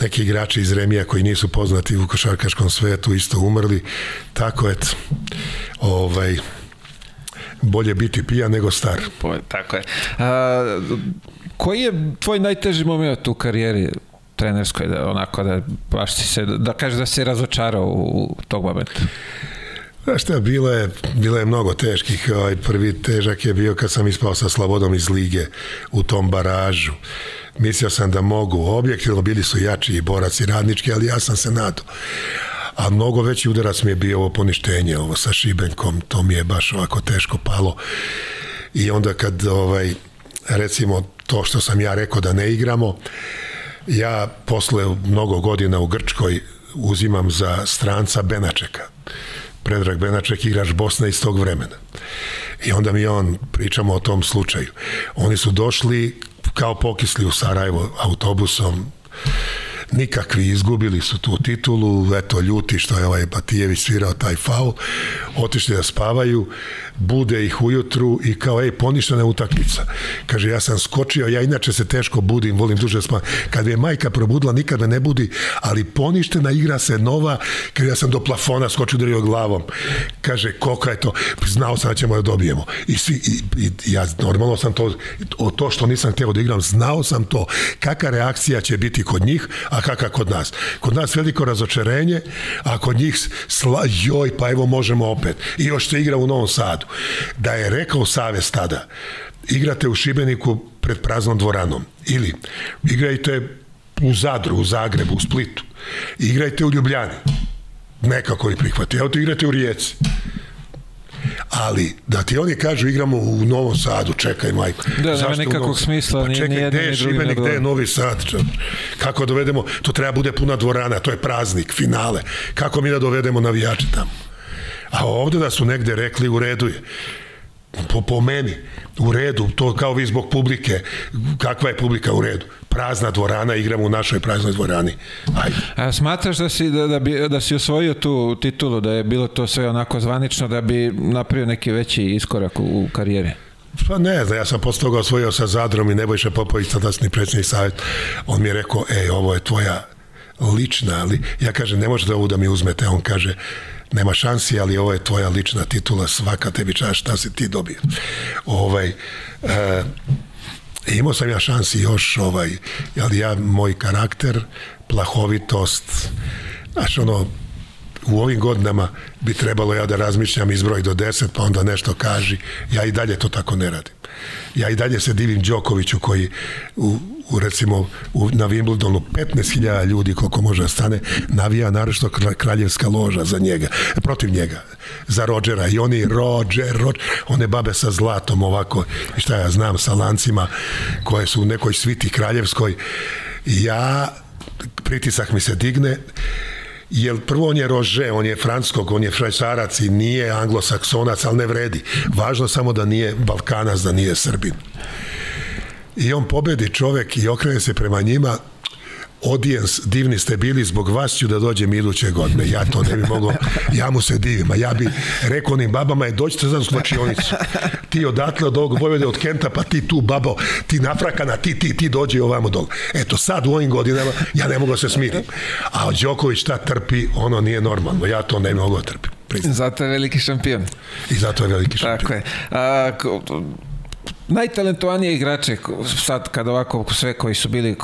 [SPEAKER 2] neki igrači iz Remija koji nisu poznati u košarkaškom svetu isto umrli. Tako et, ovaj, bolje biti pijan nego star.
[SPEAKER 1] Po, tako je. A, Koji je tvoj najteži moment u karijeri trenerskoj, da onako da baš si se, da kažeš da si razočarao u, u tog momentu?
[SPEAKER 2] Znaš šta, bilo je, bilo je mnogo teških. Ovaj prvi težak je bio kad sam ispao sa Slobodom iz lige u tom baražu. Mislio sam da mogu. Objektivno bili su jači i borac i radnički, ali ja sam se nadao. A mnogo veći udarac mi je bio ovo poništenje, ovo sa Šibenkom. To mi je baš ovako teško palo. I onda kad ovaj, recimo to što sam ja rekao da ne igramo. Ja posle mnogo godina u Grčkoj uzimam za stranca Benačeka. Predrag Benaček, igrač Bosne iz tog vremena. I onda mi on, pričamo o tom slučaju. Oni su došli kao pokisli u Sarajevo autobusom, nikakvi izgubili su tu titulu, eto ljuti što je ovaj Batijević svirao taj faul, otišli da spavaju, bude ih ujutru i kao, ej, poništena utakmica. Kaže, ja sam skočio, ja inače se teško budim, volim duže spavati. Kad me majka probudila, nikada ne budi, ali poništena igra se nova, kaže, ja sam do plafona skočio udario glavom. Kaže, koka je to? Znao sam da ćemo da dobijemo. I, svi, i, i ja normalno sam to, o to što nisam htio da igram, znao sam to. Kaka reakcija će biti kod njih, a kaka kod nas. Kod nas veliko razočarenje, a kod njih sla, joj, pa evo možemo opet. I još se igra u Novom Sadu. Da je rekao Savez tada, igrate u Šibeniku pred praznom dvoranom ili igrajte u Zadru, u Zagrebu, u Splitu, igrajte u Ljubljani, nekako i prihvati, evo te igrate u Rijeci. Ali, da ti oni kažu igramo u Novom Sadu, čekaj majko.
[SPEAKER 1] Da, nema nikakvog smisla. Pa čekaj, ni gde
[SPEAKER 2] je
[SPEAKER 1] Šibenik, gde
[SPEAKER 2] je Novi Sad? Kako dovedemo, to treba bude puna dvorana, to je praznik, finale. Kako mi da dovedemo navijače tamo? A ovde da su negde rekli u redu je po, po meni, u redu, to kao vi zbog publike, kakva je publika u redu? Prazna dvorana, igramo u našoj praznoj dvorani. Ajde.
[SPEAKER 1] A smatraš da si, da, da, bi, da si osvojio tu titulu, da je bilo to sve onako zvanično, da bi napravio neki veći iskorak u, u karijeri?
[SPEAKER 2] Pa ne znam, ja sam posle toga osvojio sa Zadrom i Nebojša Popović, tadašnji predsjednik savjet. On mi je rekao, ej, ovo je tvoja lična, ali ja kažem, ne možete da ovu da mi uzmete. On kaže, nema šansi, ali ovo je tvoja lična titula, svaka tebi čast šta si ti dobio. Ovaj, e, imao sam ja šansi još, ovaj, ali ja, moj karakter, plahovitost, znaš ono, u ovim godinama bi trebalo ja da razmišljam izbroj do 10, pa onda nešto kaži. Ja i dalje to tako ne radim. Ja i dalje se divim Đokoviću koji u, u recimo u, na Wimbledonu 15.000 ljudi koliko može da stane navija naročito kraljevska loža za njega, protiv njega za Rodžera i oni Rodžer, Rodžer one babe sa zlatom ovako šta ja znam sa lancima koje su u nekoj sviti kraljevskoj ja pritisak mi se digne jer prvo on je rože, on je francuskog, on je švajcarac i nije anglosaksonac, ali ne vredi. Važno samo da nije Balkanac, da nije Srbin i on pobedi čovek i okrene se prema njima odijens, divni ste bili, zbog vas ću da dođem iduće godine. Ja to ne bi mogao, ja mu se divim, a ja bi rekao onim babama je dođite za slučionicu. Ti odatle od ovog Vojvode, od Kenta, pa ti tu babo, ti nafrakana, ti, ti, ti dođi ovamo dol. Eto, sad u ovim godinama ja ne mogu da se smirim. A Đoković ta trpi, ono nije normalno, ja to ne mogu da trpiti.
[SPEAKER 1] Priznam. Zato je veliki šampion.
[SPEAKER 2] I zato je veliki šampion.
[SPEAKER 1] Tako je. A, najtalentovanije igrače sad kad ovako sve koji su bili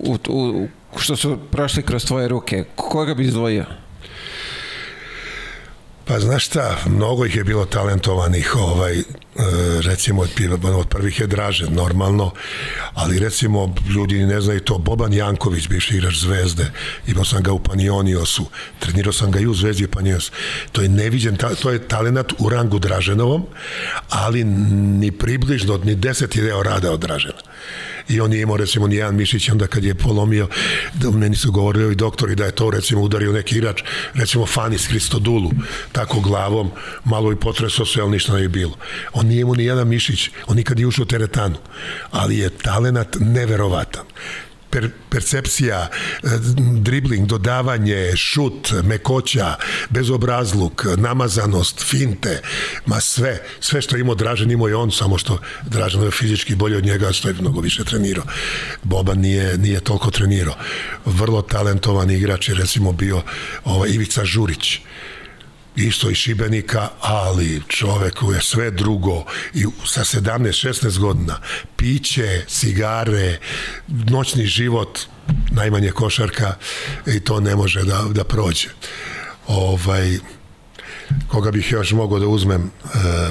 [SPEAKER 1] u, u, što su prošli kroz tvoje ruke, koga bi izdvojio?
[SPEAKER 2] Pa znaš šta, mnogo ih je bilo talentovanih, ovaj, E, recimo od prvih je Dražen normalno, ali recimo ljudi ne znaju to, Boban Janković bivši igrač Zvezde, imao sam ga u Panioniosu, trenirao sam ga i u Zvezdi i Panionios, to je neviđen to je talenat u rangu Draženovom ali ni približno ni deseti deo rada od Dražena i on je imao recimo ni jedan mišić onda kad je polomio, da meni su govorili i doktori da je to recimo udario neki igrač recimo Fanis Kristodulu tako glavom malo i potresao se, ali ništa ne je bilo on on nije imao ni jedan mišić, on nikad je ušao teretanu, ali je talenat neverovatan per, percepcija, e, dribling, dodavanje, šut, mekoća, bezobrazluk, namazanost, finte, ma sve, sve što je imao Dražen imao je on, samo što Dražen je fizički bolje od njega, što je mnogo više trenirao. Boban nije, nije toliko trenirao. Vrlo talentovan igrač je recimo bio ovaj, Ivica Žurić, isto iz Šibenika, ali čoveku je sve drugo i sa 17-16 godina piće, cigare, noćni život, najmanje košarka i to ne može da, da prođe. Ovaj, koga bih još mogao da uzmem, e,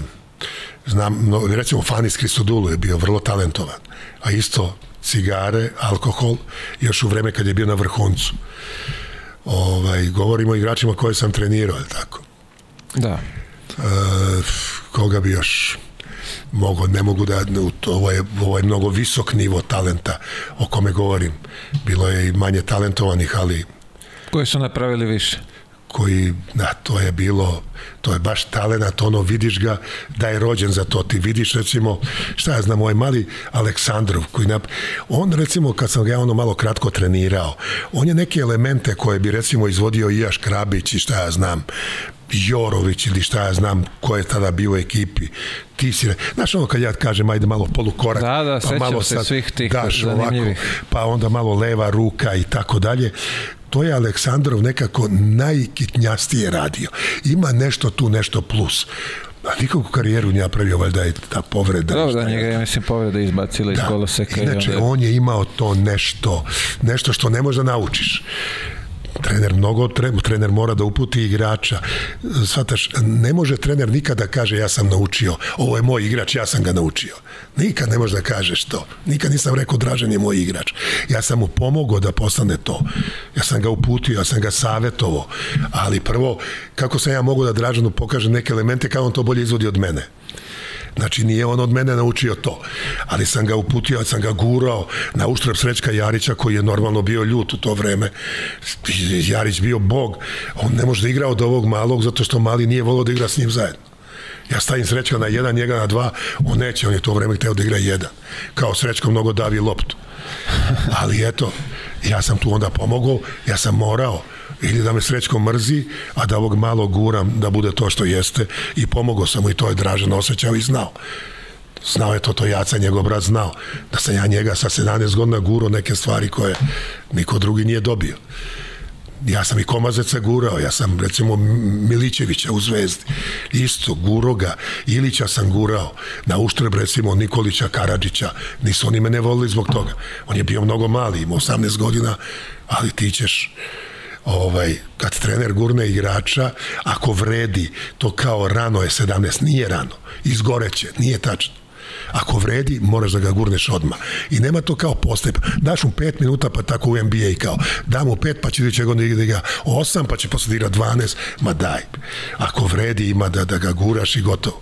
[SPEAKER 2] znam, no, recimo Fanis Kristodulu je bio vrlo talentovan, a isto cigare, alkohol, još u vreme kad je bio na vrhuncu ovaj, govorimo o igračima koje sam trenirao, je tako.
[SPEAKER 1] Da. E,
[SPEAKER 2] koga bi još mogo, ne mogu da, ovo je, ovo je mnogo visok nivo talenta o kome govorim. Bilo je i manje talentovanih, ali...
[SPEAKER 1] Koji su napravili više?
[SPEAKER 2] koji, na, to je bilo, to je baš talenat, ono, vidiš ga da je rođen za to, ti vidiš recimo, šta ja znam, moj ovaj mali Aleksandrov, koji nap... on recimo, kad sam ga ja ono malo kratko trenirao, on je neke elemente koje bi recimo izvodio Iaš Krabić i šta ja znam, Jorović ili šta ja znam ko je tada bio u ekipi ti si, znaš ono kad ja kažem ajde malo polukorak,
[SPEAKER 1] da, da, pa malo se sad svih tih daš ovako,
[SPEAKER 2] pa onda malo leva ruka i tako dalje to je Aleksandrov nekako najkitnjastije radio ima nešto tu, nešto plus a nikog karijeru nije napravio, valjda je ta povreda.
[SPEAKER 1] Dobro, da njega
[SPEAKER 2] je,
[SPEAKER 1] mislim, povreda izbacila da. iz koloseka.
[SPEAKER 2] Inače, on je imao to nešto, nešto što ne možda naučiš trener mnogo treba, trener mora da uputi igrača. Svataš, ne može trener nikada da kaže ja sam naučio, ovo je moj igrač, ja sam ga naučio. Nikad ne može da kažeš to. Nikad nisam rekao Dražen je moj igrač. Ja sam mu pomogao da postane to. Ja sam ga uputio, ja sam ga savetovao. Ali prvo, kako sam ja mogu da Draženu pokažem neke elemente, kao on to bolje izvodi od mene. Znači, nije on od mene naučio to. Ali sam ga uputio, sam ga gurao na uštreb Srećka Jarića, koji je normalno bio ljut u to vreme. Jarić bio bog. On ne može da igra od ovog malog, zato što mali nije volio da igra s njim zajedno. Ja stavim Srećka na jedan, njega na dva, on neće, on je to vreme hteo da igra jedan. Kao Srećko mnogo davi loptu. Ali eto, ja sam tu onda pomogao, ja sam morao ili da me Srećko mrzi, a da ovog malo guram da bude to što jeste i pomogao sam mu i to je Dražan osjećao i znao. Znao je to, to jaca njegov brat znao, da sam ja njega sa 17 godina gurao neke stvari koje niko drugi nije dobio ja sam i Komazeca gurao, ja sam recimo Milićevića u Zvezdi, isto Guroga, Ilića sam gurao, na uštreb recimo Nikolića Karadžića, nisu oni me ne volili zbog toga. On je bio mnogo mali, imao 18 godina, ali ti ćeš ovaj, kad trener gurne igrača, ako vredi, to kao rano je 17, nije rano, izgoreće, nije tačno. Ako vredi, moraš da ga gurneš odmah. I nema to kao postep. Daš mu 5 minuta, pa tako u NBA i kao. Da mu pet, pa će iduće godine igra ga 8, pa će posle da igra 12. Ma daj. Ako vredi, ima da, da ga guraš i gotovo.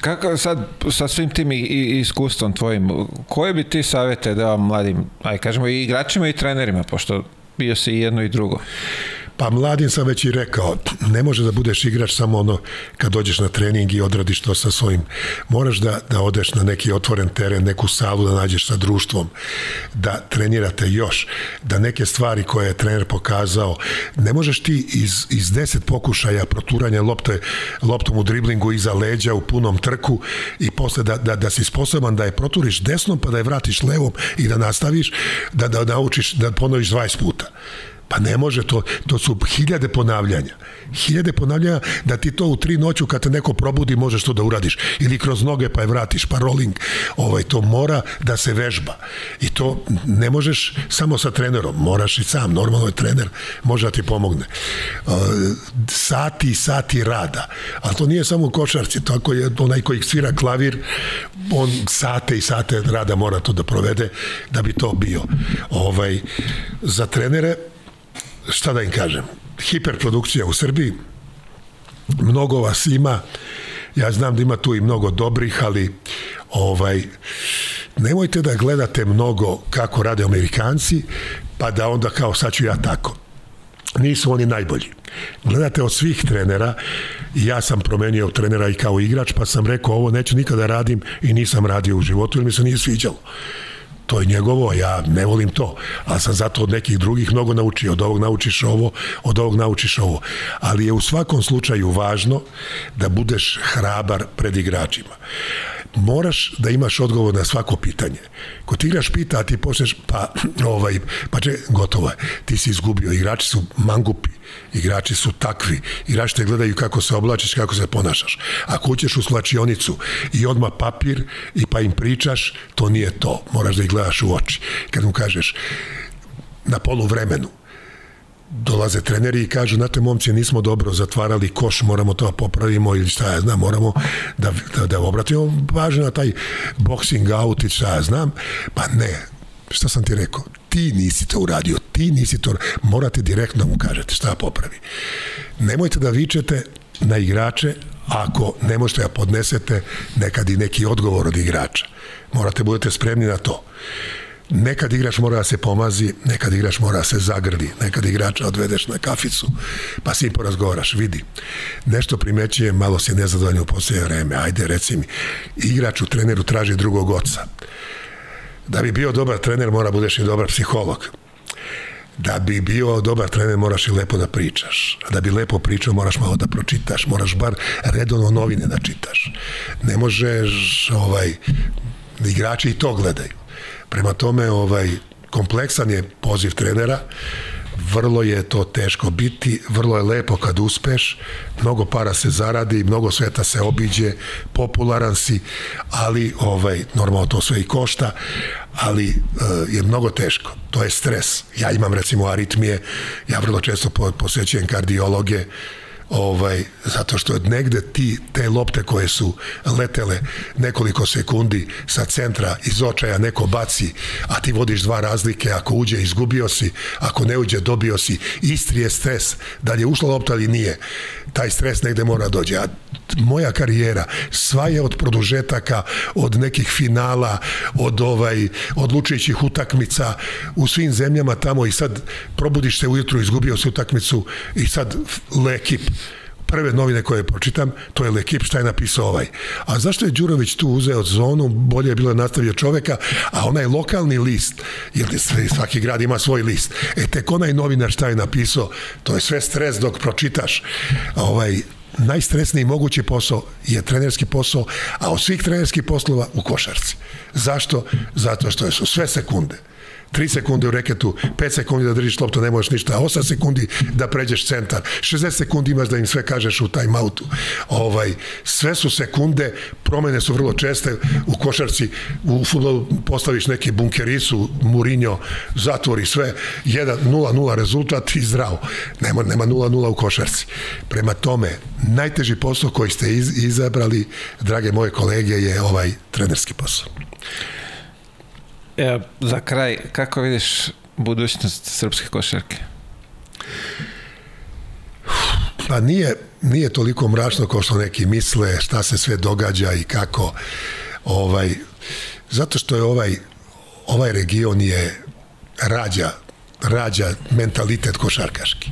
[SPEAKER 1] Kako sad, sa svim tim i, i iskustvom tvojim, koje bi ti savete dao mladim, aj kažemo i igračima i trenerima, pošto bio si jedno i drugo.
[SPEAKER 2] Pa mladim sam već i rekao, pa ne može da budeš igrač samo ono kad dođeš na trening i odradiš to sa svojim. Moraš da, da odeš na neki otvoren teren, neku salu da nađeš sa društvom, da trenirate još, da neke stvari koje je trener pokazao, ne možeš ti iz, iz deset pokušaja proturanja lopte, loptom u driblingu iza leđa u punom trku i posle da, da, da si sposoban da je proturiš desnom pa da je vratiš levom i da nastaviš, da, da naučiš, da ponoviš 20 puta Pa ne može to, to su hiljade ponavljanja. Hiljade ponavljanja da ti to u tri noću kad te neko probudi možeš to da uradiš. Ili kroz noge pa je vratiš, pa rolling. Ovaj, to mora da se vežba. I to ne možeš samo sa trenerom, moraš i sam. Normalno je trener, može da ti pomogne. sati i sati rada. Ali to nije samo u košarci, tako je onaj koji svira klavir, on sate i sate rada mora to da provede da bi to bio. Ovaj, za trenere šta da im kažem, hiperprodukcija u Srbiji, mnogo vas ima, ja znam da ima tu i mnogo dobrih, ali ovaj nemojte da gledate mnogo kako rade Amerikanci, pa da onda kao sad ću ja tako. Nisu oni najbolji. Gledate od svih trenera, ja sam promenio trenera i kao igrač, pa sam rekao ovo neću nikada radim i nisam radio u životu jer mi se nije sviđalo to je njegovo, ja ne volim to, ali sam zato od nekih drugih mnogo naučio, od ovog naučiš ovo, od ovog naučiš ovo. Ali je u svakom slučaju važno da budeš hrabar pred igračima. Moraš da imaš odgovor na svako pitanje. Ko ti igraš pita, a ti počneš, pa, ovaj, pa če, gotovo je, ti si izgubio, igrači su mangupi Igrači su takvi. Igrači te gledaju kako se oblačiš, kako se ponašaš. Ako uđeš u slačionicu i odma papir i pa im pričaš, to nije to. Moraš da ih gledaš u oči. Kad mu kažeš na polu vremenu, dolaze treneri i kažu, znate momci, nismo dobro zatvarali koš, moramo to da popravimo ili šta ja znam, moramo da, da, da obratimo pažnju na taj boxing out i šta ja znam. Pa ne, šta sam ti rekao? ti nisi to uradio, ti nisi to morate direktno da mu kažete šta da popravi. Nemojte da vičete na igrače ako ne možete da podnesete nekad i neki odgovor od igrača. Morate da budete spremni na to. Nekad igrač mora da se pomazi, nekad igrač mora da se zagrdi, nekad igrača odvedeš na kaficu, pa s njim porazgovaraš, vidi. Nešto primećuje, malo si nezadovoljno u posljednje vreme, ajde reci mi. Igrač u treneru traži drugog oca Da bi bio dobar trener, mora budeš i dobar psiholog. Da bi bio dobar trener, moraš i lepo da pričaš. A da bi lepo pričao, moraš malo da pročitaš. Moraš bar redovno novine da čitaš. Ne možeš, ovaj, igrači i to gledaju. Prema tome, ovaj, kompleksan je poziv trenera vrlo je to teško biti, vrlo je lepo kad uspeš, mnogo para se zaradi, mnogo sveta se obiđe, popularan si, ali ovaj, normalno to sve i košta, ali e, je mnogo teško. To je stres. Ja imam recimo aritmije, ja vrlo često posećujem kardiologe, ovaj, zato što od negde ti, te lopte koje su letele nekoliko sekundi sa centra iz očaja neko baci, a ti vodiš dva razlike, ako uđe izgubio si, ako ne uđe dobio si, isti je stres, da li je ušla lopta ili nije, taj stres negde mora da dođe, a moja karijera, sva je od produžetaka, od nekih finala, od ovaj odlučujućih utakmica u svim zemljama tamo i sad probudiš se ujutru, izgubio si utakmicu i sad lekip prve novine koje pročitam, to je Lekip šta je napisao ovaj. A zašto je Đurović tu uzeo zonu, bolje je bilo da nastavio čoveka, a onaj lokalni list, jer svaki grad ima svoj list, e tek onaj novinar šta je napisao, to je sve stres dok pročitaš. Ovaj, najstresniji mogući posao je trenerski posao, a od svih trenerskih poslova u košarci. Zašto? Zato što su sve sekunde. 3 sekunde u reketu, 5 sekundi da držiš loptu, ne možeš ništa, 8 sekundi da pređeš centar, 60 sekundi imaš da im sve kažeš u timeoutu. Ovaj, sve su sekunde, promene su vrlo česte u košarci, u futbolu postaviš neke bunkerisu, Mourinho zatvori sve, 1-0-0 rezultat i zdravo. Nema, nema 0-0 u košarci. Prema tome, najteži posao koji ste iz, izabrali, drage moje kolege, je ovaj trenerski posao.
[SPEAKER 1] E, za kraj, kako vidiš budućnost srpske košarke?
[SPEAKER 2] Pa nije, nije toliko mračno kao što neki misle šta se sve događa i kako. Ovaj, zato što je ovaj, ovaj region je rađa, rađa mentalitet košarkaški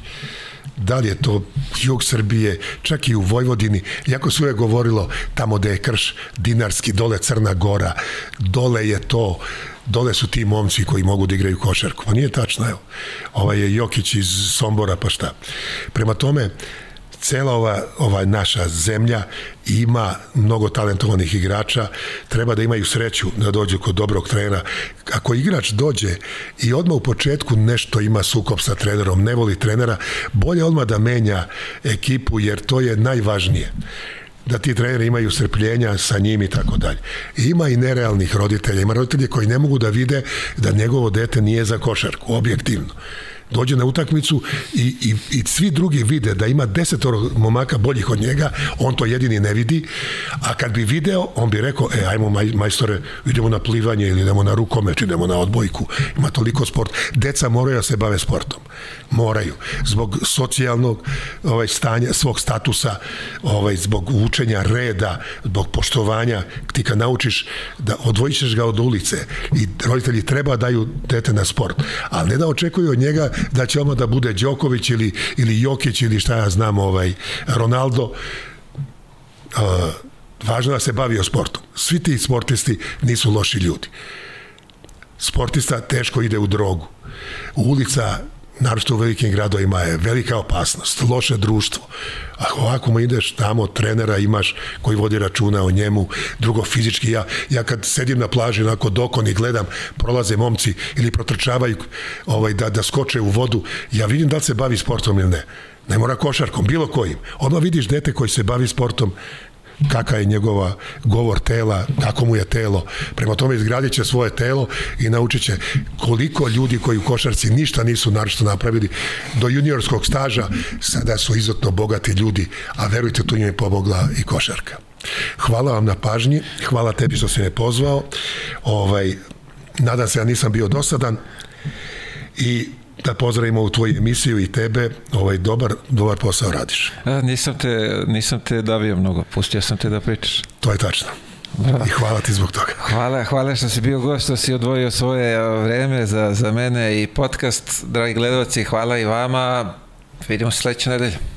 [SPEAKER 2] da li je to jug Srbije, čak i u Vojvodini, jako su je govorilo tamo da je krš dinarski, dole Crna Gora, dole je to dole su ti momci koji mogu da igraju košarku. Pa nije tačno, evo. Ovaj je Jokić iz Sombora, pa šta. Prema tome, cela ova, ova naša zemlja ima mnogo talentovanih igrača, treba da imaju sreću da dođu kod dobrog trenera. Ako igrač dođe i odmah u početku nešto ima sukop sa trenerom, ne voli trenera, bolje odmah da menja ekipu jer to je najvažnije da ti treneri imaju strpljenja sa njim i tako dalje. Ima i nerealnih roditelja, ima roditelje koji ne mogu da vide da njegovo dete nije za košarku, objektivno dođe na utakmicu i, i, i svi drugi vide da ima desetoro momaka boljih od njega, on to jedini ne vidi, a kad bi video, on bi rekao, e, ajmo maj, majstore, idemo na plivanje ili idemo na rukomeč, idemo na odbojku, ima toliko sport. Deca moraju da se bave sportom, moraju, zbog socijalnog ovaj, stanja, svog statusa, ovaj, zbog učenja reda, zbog poštovanja, ti kad naučiš da odvojićeš ga od ulice i roditelji treba daju dete na sport, ali ne da očekuju od njega da će ono da bude Đoković ili, ili Jokić ili šta ja znam ovaj, Ronaldo uh, važno da se bavio sportom svi ti sportisti nisu loši ljudi sportista teško ide u drogu ulica naročito u velikim gradovima je velika opasnost, loše društvo. Ako ovako mu ideš tamo, trenera imaš koji vodi računa o njemu, drugo fizički ja, ja kad sedim na plaži onako dokon i gledam, prolaze momci ili protrčavaju ovaj, da, da skoče u vodu, ja vidim da li se bavi sportom ili ne. Ne mora košarkom, bilo kojim. Odmah vidiš dete koji se bavi sportom, kakva je njegova govor tela, kako mu je telo. Prema tome izgradit će svoje telo i naučit će koliko ljudi koji u košarci ništa nisu naročito napravili do juniorskog staža, sada su izotno bogati ljudi, a verujte tu im je pomogla i košarka. Hvala vam na pažnji, hvala tebi što si me pozvao. Ovaj, nadam se da ja nisam bio dosadan i da pozdravimo u tvoju emisiju i tebe, ovaj dobar, dobar posao radiš. A, e,
[SPEAKER 1] nisam, te, nisam te davio mnogo, pustio sam te da pričaš.
[SPEAKER 2] To je tačno. I hvala ti zbog toga.
[SPEAKER 1] Hvala, hvala što si bio gost, što si odvojio svoje e, vreme za, za mene i podcast. Dragi gledalci, hvala i vama. Vidimo se sledeće nedelje.